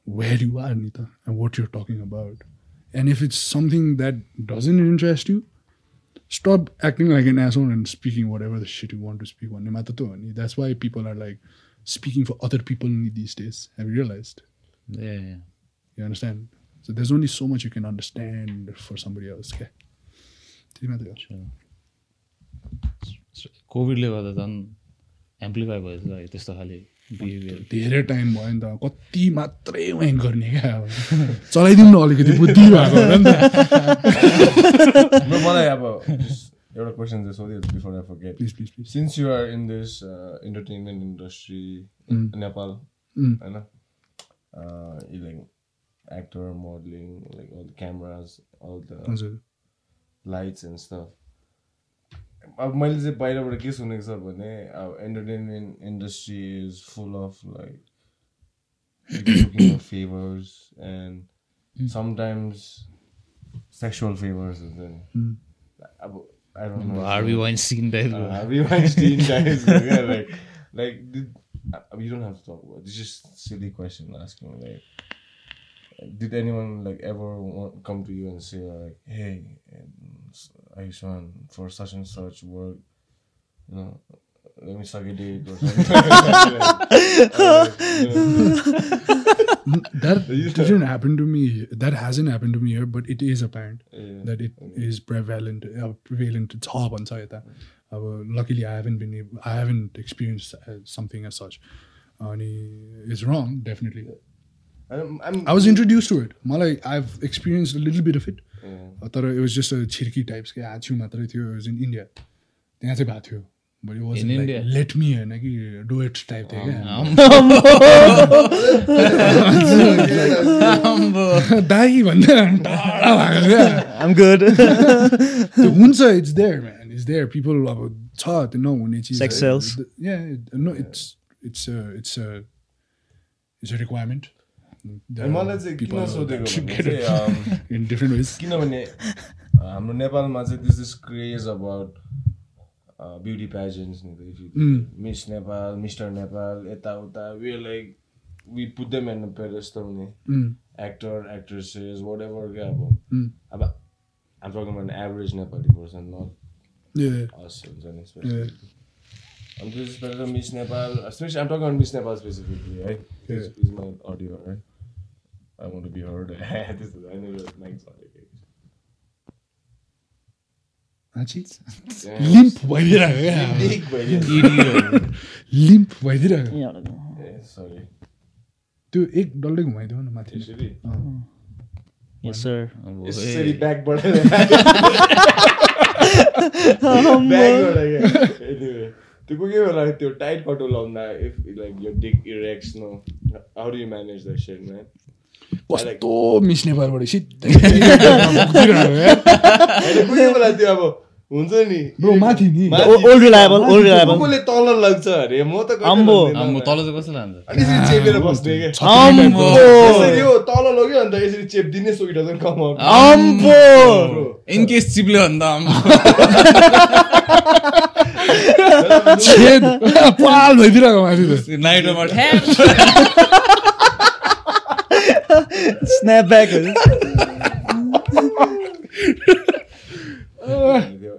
where you are नि त and what you're talking about and if it's something that doesn't interest you stop acting like an asshole and speaking whatever the shit you want to speak भन्ने मात्र त हो नि that's why people are like speaking for other people नि this days have realize Yeah, yeah. You understand? So there's only so much you can understand for somebody else. Okay. त्यही मात्रै हो कोभिडले गर्दा झन् एम्प्लिफाई भएछ है त्यस्तो खाले बिहेभियर धेरै टाइम भयो नि त। कति मात्रै वाइङ गर्ने क्या अब। चलाइदिउँ न अलिकति बुद्धि भएको होला नि त। म मलाई अब एउटा क्वेसन चाहिँ सोधिहाल्छु before I forget please please please since you are in this entertainment industry Nepal. होइन like actor modelling like all the cameras all the lights and stuff अब मैले चाहिँ बाहिरबाट के सुनेको छ भने अब entertainment industry is full of like favours and sometimes sexual favours हुन्छ नि Mm. अब I don't know Harvey Weinstein type uh, Harvey Weinstein guys, yeah, like, like, did, uh, you don't have to talk about. It. It's just a silly question asking. Like, did anyone like ever want, come to you and say like, "Hey, um, Aishan for such and such work, you know, let me suck your dick or something. that didn't happen to me. That hasn't happened to me here, but it is apparent yeah, that it is prevalent. Uh, prevalent. It's hard on uh, Luckily, I haven't been. Able, I haven't experienced uh, something as such. And is wrong, definitely. I'm, I'm, i was introduced to it. Malai, I've experienced a little bit of it. तर it was just छिर्की types के आछु मात्रै थियो it was in India त्यहाँ चाहिँ भएको थियो but it was? Let me होइन कि डुएट टाइप थियो क्या? दाई भन्दा टाढा भएको क्या। हुन्छ it's there man it's there people अब छ त्यो नहुने चिज it's it's it's it's a requirement किनभने हाम्रो नेपालमा चाहिँ this is craze about beauty pageant miss Nepal यताउता विर लाइक वि मेन जस्तो हुने एक्टर एक्ट्रेसेस वाट एभरकै अब अब हाम्रो average Nepali personal I want to be heard. this is, I know your mic's on. Yeah. Limp भइदिरहेको क्या Big, but yeah. Limp भइदिरहेको Yeah, sorry. त्यो एक डल्लै घुमाइदेऊ न माथि Actually, yes, sir. it's silly back but back anyway. त्यो कोही कोही बेला त्यो टाइट कटो लाउँदा इफ लाइक यो dick erects no how do you manage the set man कस्तो मिस नेपालबाट सिधै त्यो अब हुन्छ नि? ब्रो माथि नि। old reliable. कसले तल लाग्छ अरे म त अम्बो। तल चाहिँ लान्छ? अनि यसरी चेपेर बस्ने क्या Ambo. यसरी हो? तल लग्यो अन्त यसरी चेपिदिने so it doesn't come. In case चिप्ल्यो छेद। पाल भइदिरहेको माथि त। नाइटोमा ठ्याप Snapback.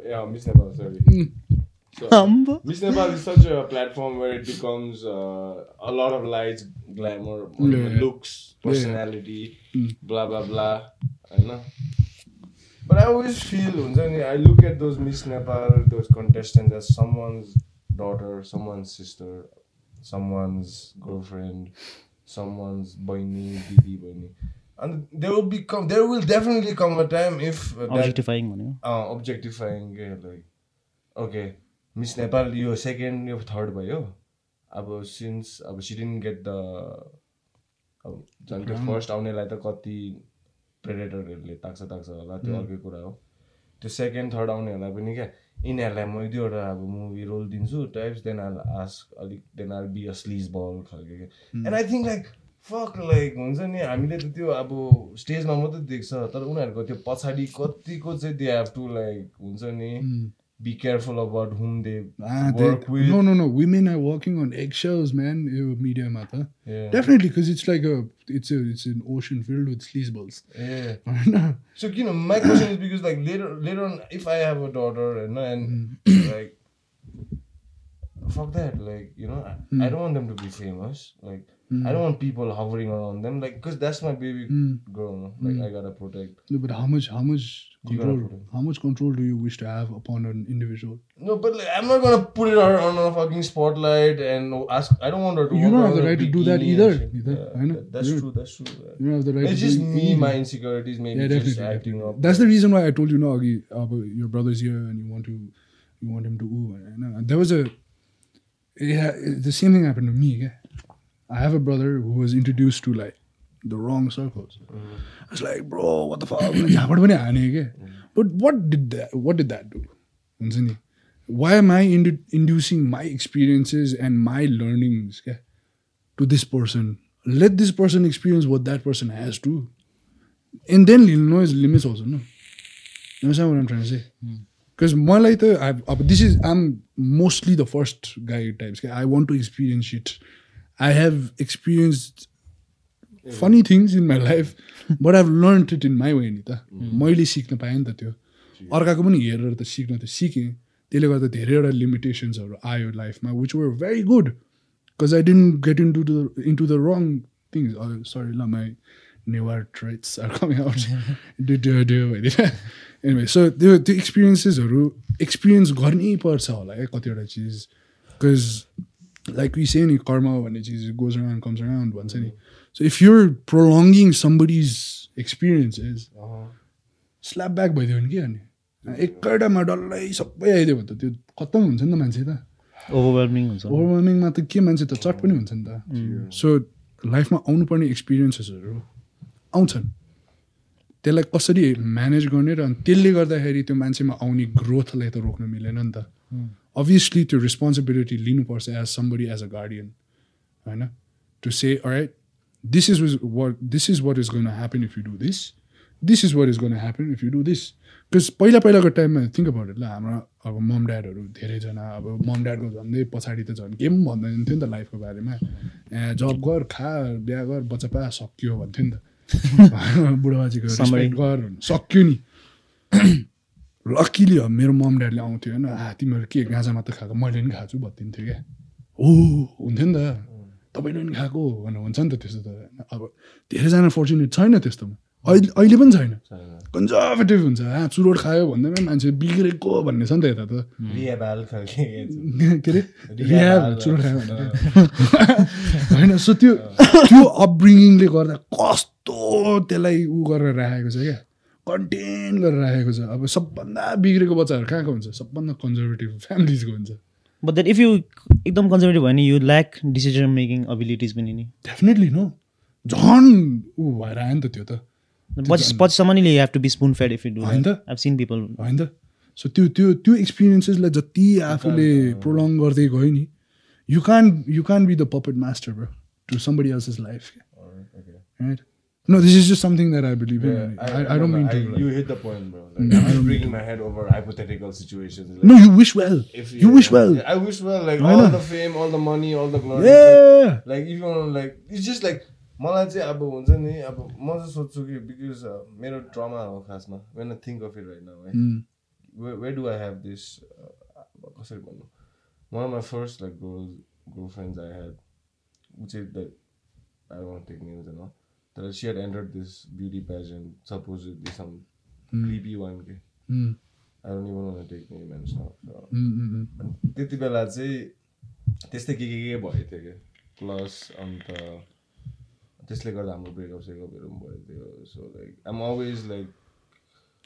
yeah Miss Nepal sorry so, Ambo. Miss Nepal is such a platform where it becomes uh, a lot of lights, glamour, Yeah. looks, personality, blah blah blah. I know. But I always feel, हुन्छ नि, I look at those Miss Nepal, those contestants as someone's daughter, someone's sister, someone's girlfriend, Someone's boyni, didi boyni. And there will become, there will definitely come a time if uh, Objectifying भन्यो अँ objectifying के like okay miss Nepal यो second यो third भयो अब since अब सिडिन get the अब झन् त्यो फर्स्ट आउनेलाई त कति प्रेडेटरहरूले ताक्छ ताक्छ होला त्यो अर्कै कुरा हो त्यो सेकेन्ड थर्ड आउनेहरूलाई पनि क्या यिनीहरूलाई म एक दुईवटा अब मुभी रोल दिन्छु टाइप्स देन आल आस्क अलिक then I'll be a sleazeball खालको and I think like fuck like हुन्छ नि हामीले त त्यो अब स्टेजमा मात्रै देख्छ तर उनीहरूको त्यो पछाडि कतिको चाहिँ दे हेभ टु लाइक हुन्छ नि। be careful about whom they ah, work with. No, no, no. Women are walking on eggshells, man. Eh, media matter. Yeah. Definitely, because it's like a it's a it's an ocean filled with sleazeballs. Yeah. so you know, my question is because like later later on, if I have a daughter and and like fuck that, like you know, I, mm. I don't want them to be famous. Like I don't want people hovering around them, like because that's my baby girl. No? Like I gotta protect. No, but how much how much control how much control do you wish to have upon an individual? No, but like, I'm not gonna put it on, on a fucking spotlight and ask. I don't want her to. You don't have the right to do that either, either, Yeah, I know. that- that's You're- true. That's true. You don't have the right It's to just me, my insecurities, maybe yeah, just definitely, acting up. That's the reason why I told you no, Agi, uh, your brother's here and you want to you want him to ooh. And, uh, there was a yeah, the same thing happened to me. Yeah? I have a brother who was introduced to like the wrong circles. Mm. I was like, bro, what the fuck? Mm. but what did that what did that do? Why am I inducing my experiences and my learnings to this person? Let this person experience what that person has too. And then you know his limits also, no? You understand what I'm trying to say? Because mm. life, like uh, this is, I'm mostly the first guy types. I want to experience shit I have experienced funny things in my life, but I've learned it in my way नि त मैले सिक्न पाएँ नि त त्यो अर्काको पनि हेरेर त सिक्न त सिकेँ त्यसले गर्दा धेरैवटा लिमिटेसन्सहरू आयो लाइफमा which were very good because I didn't get into the into the wrong things sorry ल my never traits are coming out do do do भइदिएर anyway so त्यो त्यो एक्सपिरियन्सेसहरू एक्सपिरियन्स गर्नै पर्छ होला क्या कतिवटा चिज बिकज लाइक वी से नि कर्म भन्ने चिज गोज अराउन्ड कम्स अराउन्ड भन्छ नि so if you're prolonging somebody's experiences slap back भइदियो भने के अनि एकैटामा डल्लै सबै आइदियो भने त त्यो खत्तम हुन्छ नि त मान्छे त ओभरवेल्मिङ हुन्छ ओभरवेमिङमा त के मान्छे त चट पनि हुन्छ नि त सो लाइफमा आउनुपर्ने एक्सपिरियन्सेसहरू आउँछन् त्यसलाई कसरी म्यानेज गर्ने र अनि त्यसले गर्दाखेरि त्यो मान्छेमा आउने ग्रोथलाई त रोक्न मिलेन नि त अभियसली त्यो रेस्पोन्सिबिलिटी लिनुपर्छ as somebody as a guardian होइन to say right this is what this is what is gonna happen if you do this this is what is gonna happen if you do this because पहिला पहिलाको टाइममा think about ल हाम्रो अब मम ड्याडहरू धेरैजना अब मम ड्याडको झन्डै पछाडि त झन् के पनि भन्दैन थियो नि त लाइफको बारेमा। ए जब गर खा बिहा गर बच्चा पा सक्यो भन्थ्यो नि त। बुढाबाजीको गर सक्यो नि। लकिली अब मेरो मम ड्याडले आउँथ्यो होइन। आ तिमीहरू के गाँजा मात्र खाएको? मैले पनि खाएको छु भनिदिन्थ्यो क्या। हो हुन्थ्यो नि त। तपाईँले पनि खाएको भनेर हुन्छ नि त त्यस्तो त। होइन अब धेरैजना फर्चुनेट छैन त्यस्तोमा अहिले अहिले पनि छैन। कन्जर्भेटिभ हुन्छ। आ चुरोट खायो भन्दैमा मान्छे बिग्रेको भन्ने छ नि त यता त। रिया के अरे रिहाब चुरोट खायो भनेर होइन सो त्यो त्यो अपब्रिङिङले गर्दा कस्तो त्यसलाई ऊ गरेर राखेको छ क्या। कन्टेन गरेर राखेको छ। अब सबभन्दा बिग्रेको बच्चाहरू कहाँको हुन्छ? सबभन्दा कन्जर्भेटिभ फ्यामिलीजको हुन्छ। बट द्याट इफ यु एकदम कन्जर्भेटिभ भयो भने you lack decision making abilities पनि नि। डेफिनेटली नो झन् ऊ भएर आयो नि त त्यो त। पछि पछिसम्म नि have to be spoon fed if you do होइन त? आइभ सिन पिपल होइन त। सो त्यो त्यो त्यो एक्सपिरियन्सेसलाई जति आफूले प्रोलङ गर्दै गयो नि you can you can be the puppet master bro to somebody else life right no this is just something that I believe in I, I don't mean to you hit the point, bro. Like, I'm just breaking my head over hypothetical situations. Like, No, you wish well. if You wish well. I wish well. Like I all know. the fame, all the money, all the glory. Yeah. Like you want, like it's just like मलाई चाहिँ अब हुन्छ नि अब म चाहिँ सोध्छु कि बिकज मेरो ट्रमा हो खासमा when I think of it right now है why do I have this कसरी भन्नु one my first like girl girlfriends I had ऊ चाहिँ that I want take news तर she had entered this beauty pageant suppose some creepy one के I don't even wanna take name and stuff mm, mm, mm. अनि त्यति बेला चाहिँ त्यस्तै के के के भएको थियो क्या प्लस अन्त त्यसले गर्दा हाम्रो ब्रेकअप सेकअपहरू पनि भएको थियो so like I'm always like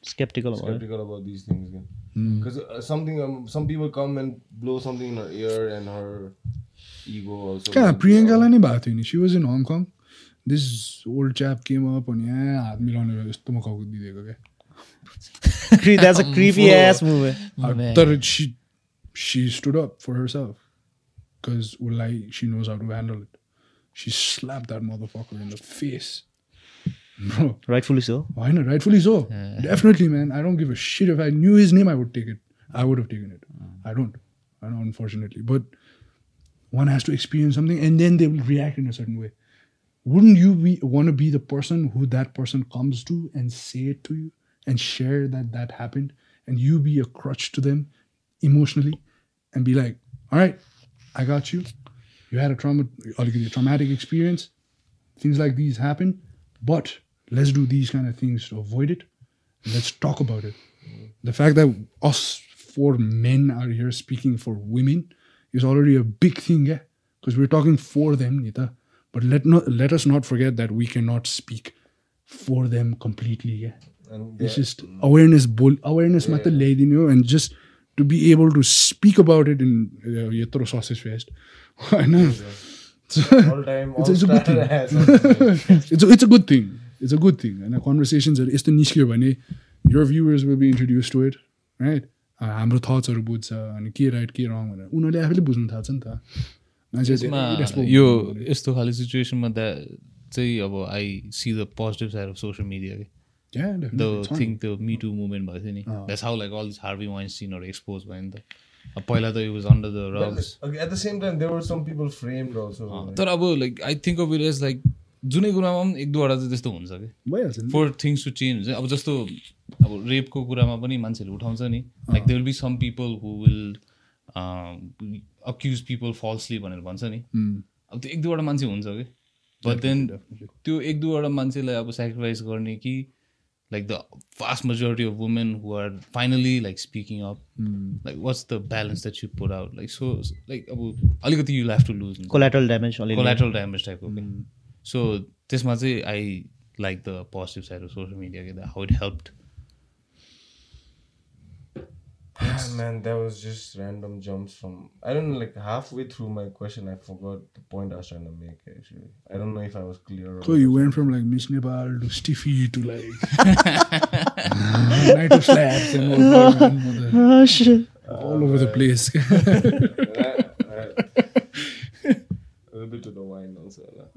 skeptical भयो skeptical about these things because uh, something um, some people come and blow something in her ear and her ego also कहाँ like, प्रियङ्कालाई नै भएको थियो नि she was in Hong Kong this old chap came up अनि यहाँ हात मिलाउने यस्तो मकाउको दिइदिएको क्या that's a creepy ass movie Uh, तर she she stood up for herself because उसलाई she knows how to handle it She slapped that motherfucker in the face. Bro, Rightfully so. why not? Rightfully so. Definitely, man. I don't give a shit. If I knew his name, I would take it. I would have taken it. I don't. I know, unfortunately. But one has to experience something and then they will react in a certain way. Wouldn't you be want to be the person who that person comes to and say it to you and share that that happened and you be a crutch to them emotionally and be like, all right, I got you. You had a trauma, a traumatic experience. Things like these happen, but let's do these kind of things to avoid it. Let's talk about it. The fact that us four men are here speaking for women is already a big thing, yeah. Because we're talking for them, Nita. But let not let us not forget that we cannot speak for them completely, yeah. And It's just awareness, bol- awareness मात्र ल्याइदिने हो and just to be able to speak about it in uh, यत्रो sausage fest, होइन all time, all It's- it's a good thing. it's a, it's a good thing. It's a good thing. होइन कन्भर्सेसन्सहरू यस्तो निस्क्यो भने your viewers will be introduced to it, right? Uh, हाम्रो थट्सहरू बुझ्छ अनि के राइट के रङ भनेर उनीहरूले आफैले बुझ्नु थाल्छ नि त यो। यस्तो खाले सिचुएसनमा द्याट चाहिँ अब I see the positive side of social media कि द. थिङ त्यो मिटु मुभमेन्ट भएको थियो नि। That's how like all this Harvey wine सिनहरू एक्सपोज भयो नि त। अब पहिला त it was under the rugs the same time, there were some people framed also. like- तर अब like I think of it as like जुनै कुरामा पनि एक दुईवटा चाहिँ त्यस्तो हुन्छ कि भइहाल्छ फर थिङ्स टु चेन्ज हुन्छ अब जस्तो अब रेपको कुरामा पनि मान्छेहरूले उठाउँछ नि। Like they will be some people who will accuse people falsely भनेर भन्छ नि। अब त्यो एक दुईवटा मान्छे हुन्छ कि। बट देन त्यो एक दुईवटा मान्छेलाई अब सेक्रिफाइस गर्ने कि like the vast majority of women who are finally like speaking up like what's the balance that you put out like so like अब अलिकति you have to lose damage अलिअलि। कोलाट्रल ड्यामेज टाइपको so त्यसमा चाहिँ I like the positive side of social media कि how it help Ah, man, that was just random jumps from. I don't know, like halfway through my question, I forgot the point I was trying to make. Actually, I don't know if I was clear. So you went from like Miss Nepal to Stiffy to like Night of Slaps and all, that, Oh, shit. all over the place. Right, right. A little bit to the wine also. lah.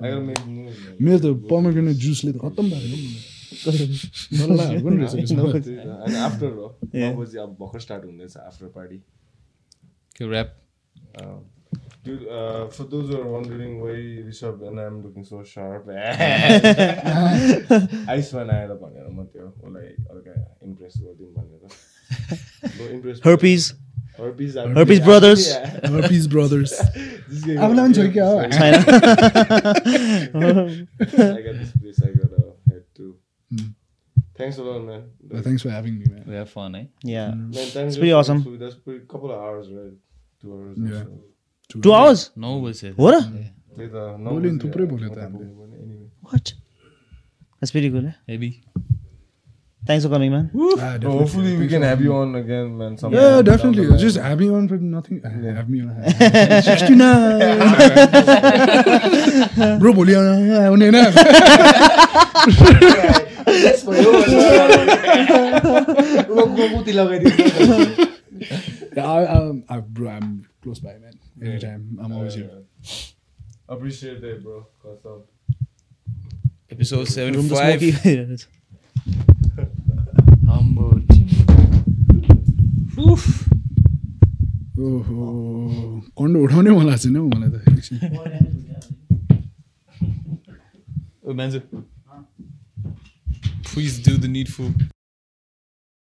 I gotta make moves. Man. मेरो त pomegranate जुसले त खत्तम भएको after हो नौ बजी अब भर्खर स्टार्ट हुँदैछ आफ्टर पार्टी के rap Um, dude, uh, for those who are wondering why Rishabh and I'm looking so sharp, Ayushman आएर भनेर म त्यो उसलाई हल्का इम्प्रेस गरिदिउँ भनेर impress Herpes. Herpes, Herpes brothers. Herpes brothers This guy आफूलाई पनि छ क्या हो छैन Thanks a lot, man. Thanks for having me, man. We have fun है Yeah. Man, thanks It's pretty for- awesome. so That's pretty couple of hours, right? Two hours. or Yeah. so. Two hours? नौ बजी हो र? त्यही त, नौ बोल्यो नि, बजी थुप्रै आयो, बोल्यो त कता हामीले। पुग्यो भने, anyway. What? That's pretty cool. Eh? Heavy Thanks for coming, man. Ah, Bro, definitely. hopefully we can have you on again, man. sometime Yeah, down the definitely. line. Just have me on for nothing. Uh, Have me on. 69. Bro, भोलि आउनु आउने होइन Yes, for you. लोकको मुती लगाइदिनु। Yeah, I, I'm, I, bro, I'm close by, man. Anytime. I'm always here. Appreciate that, bro. What's up? Episode seventy Room to five smoky. ओहो कन्डो उठाउने मलाई छैन हौ मलाई त एकछिन मान्छे प्लिज डु द निडफुल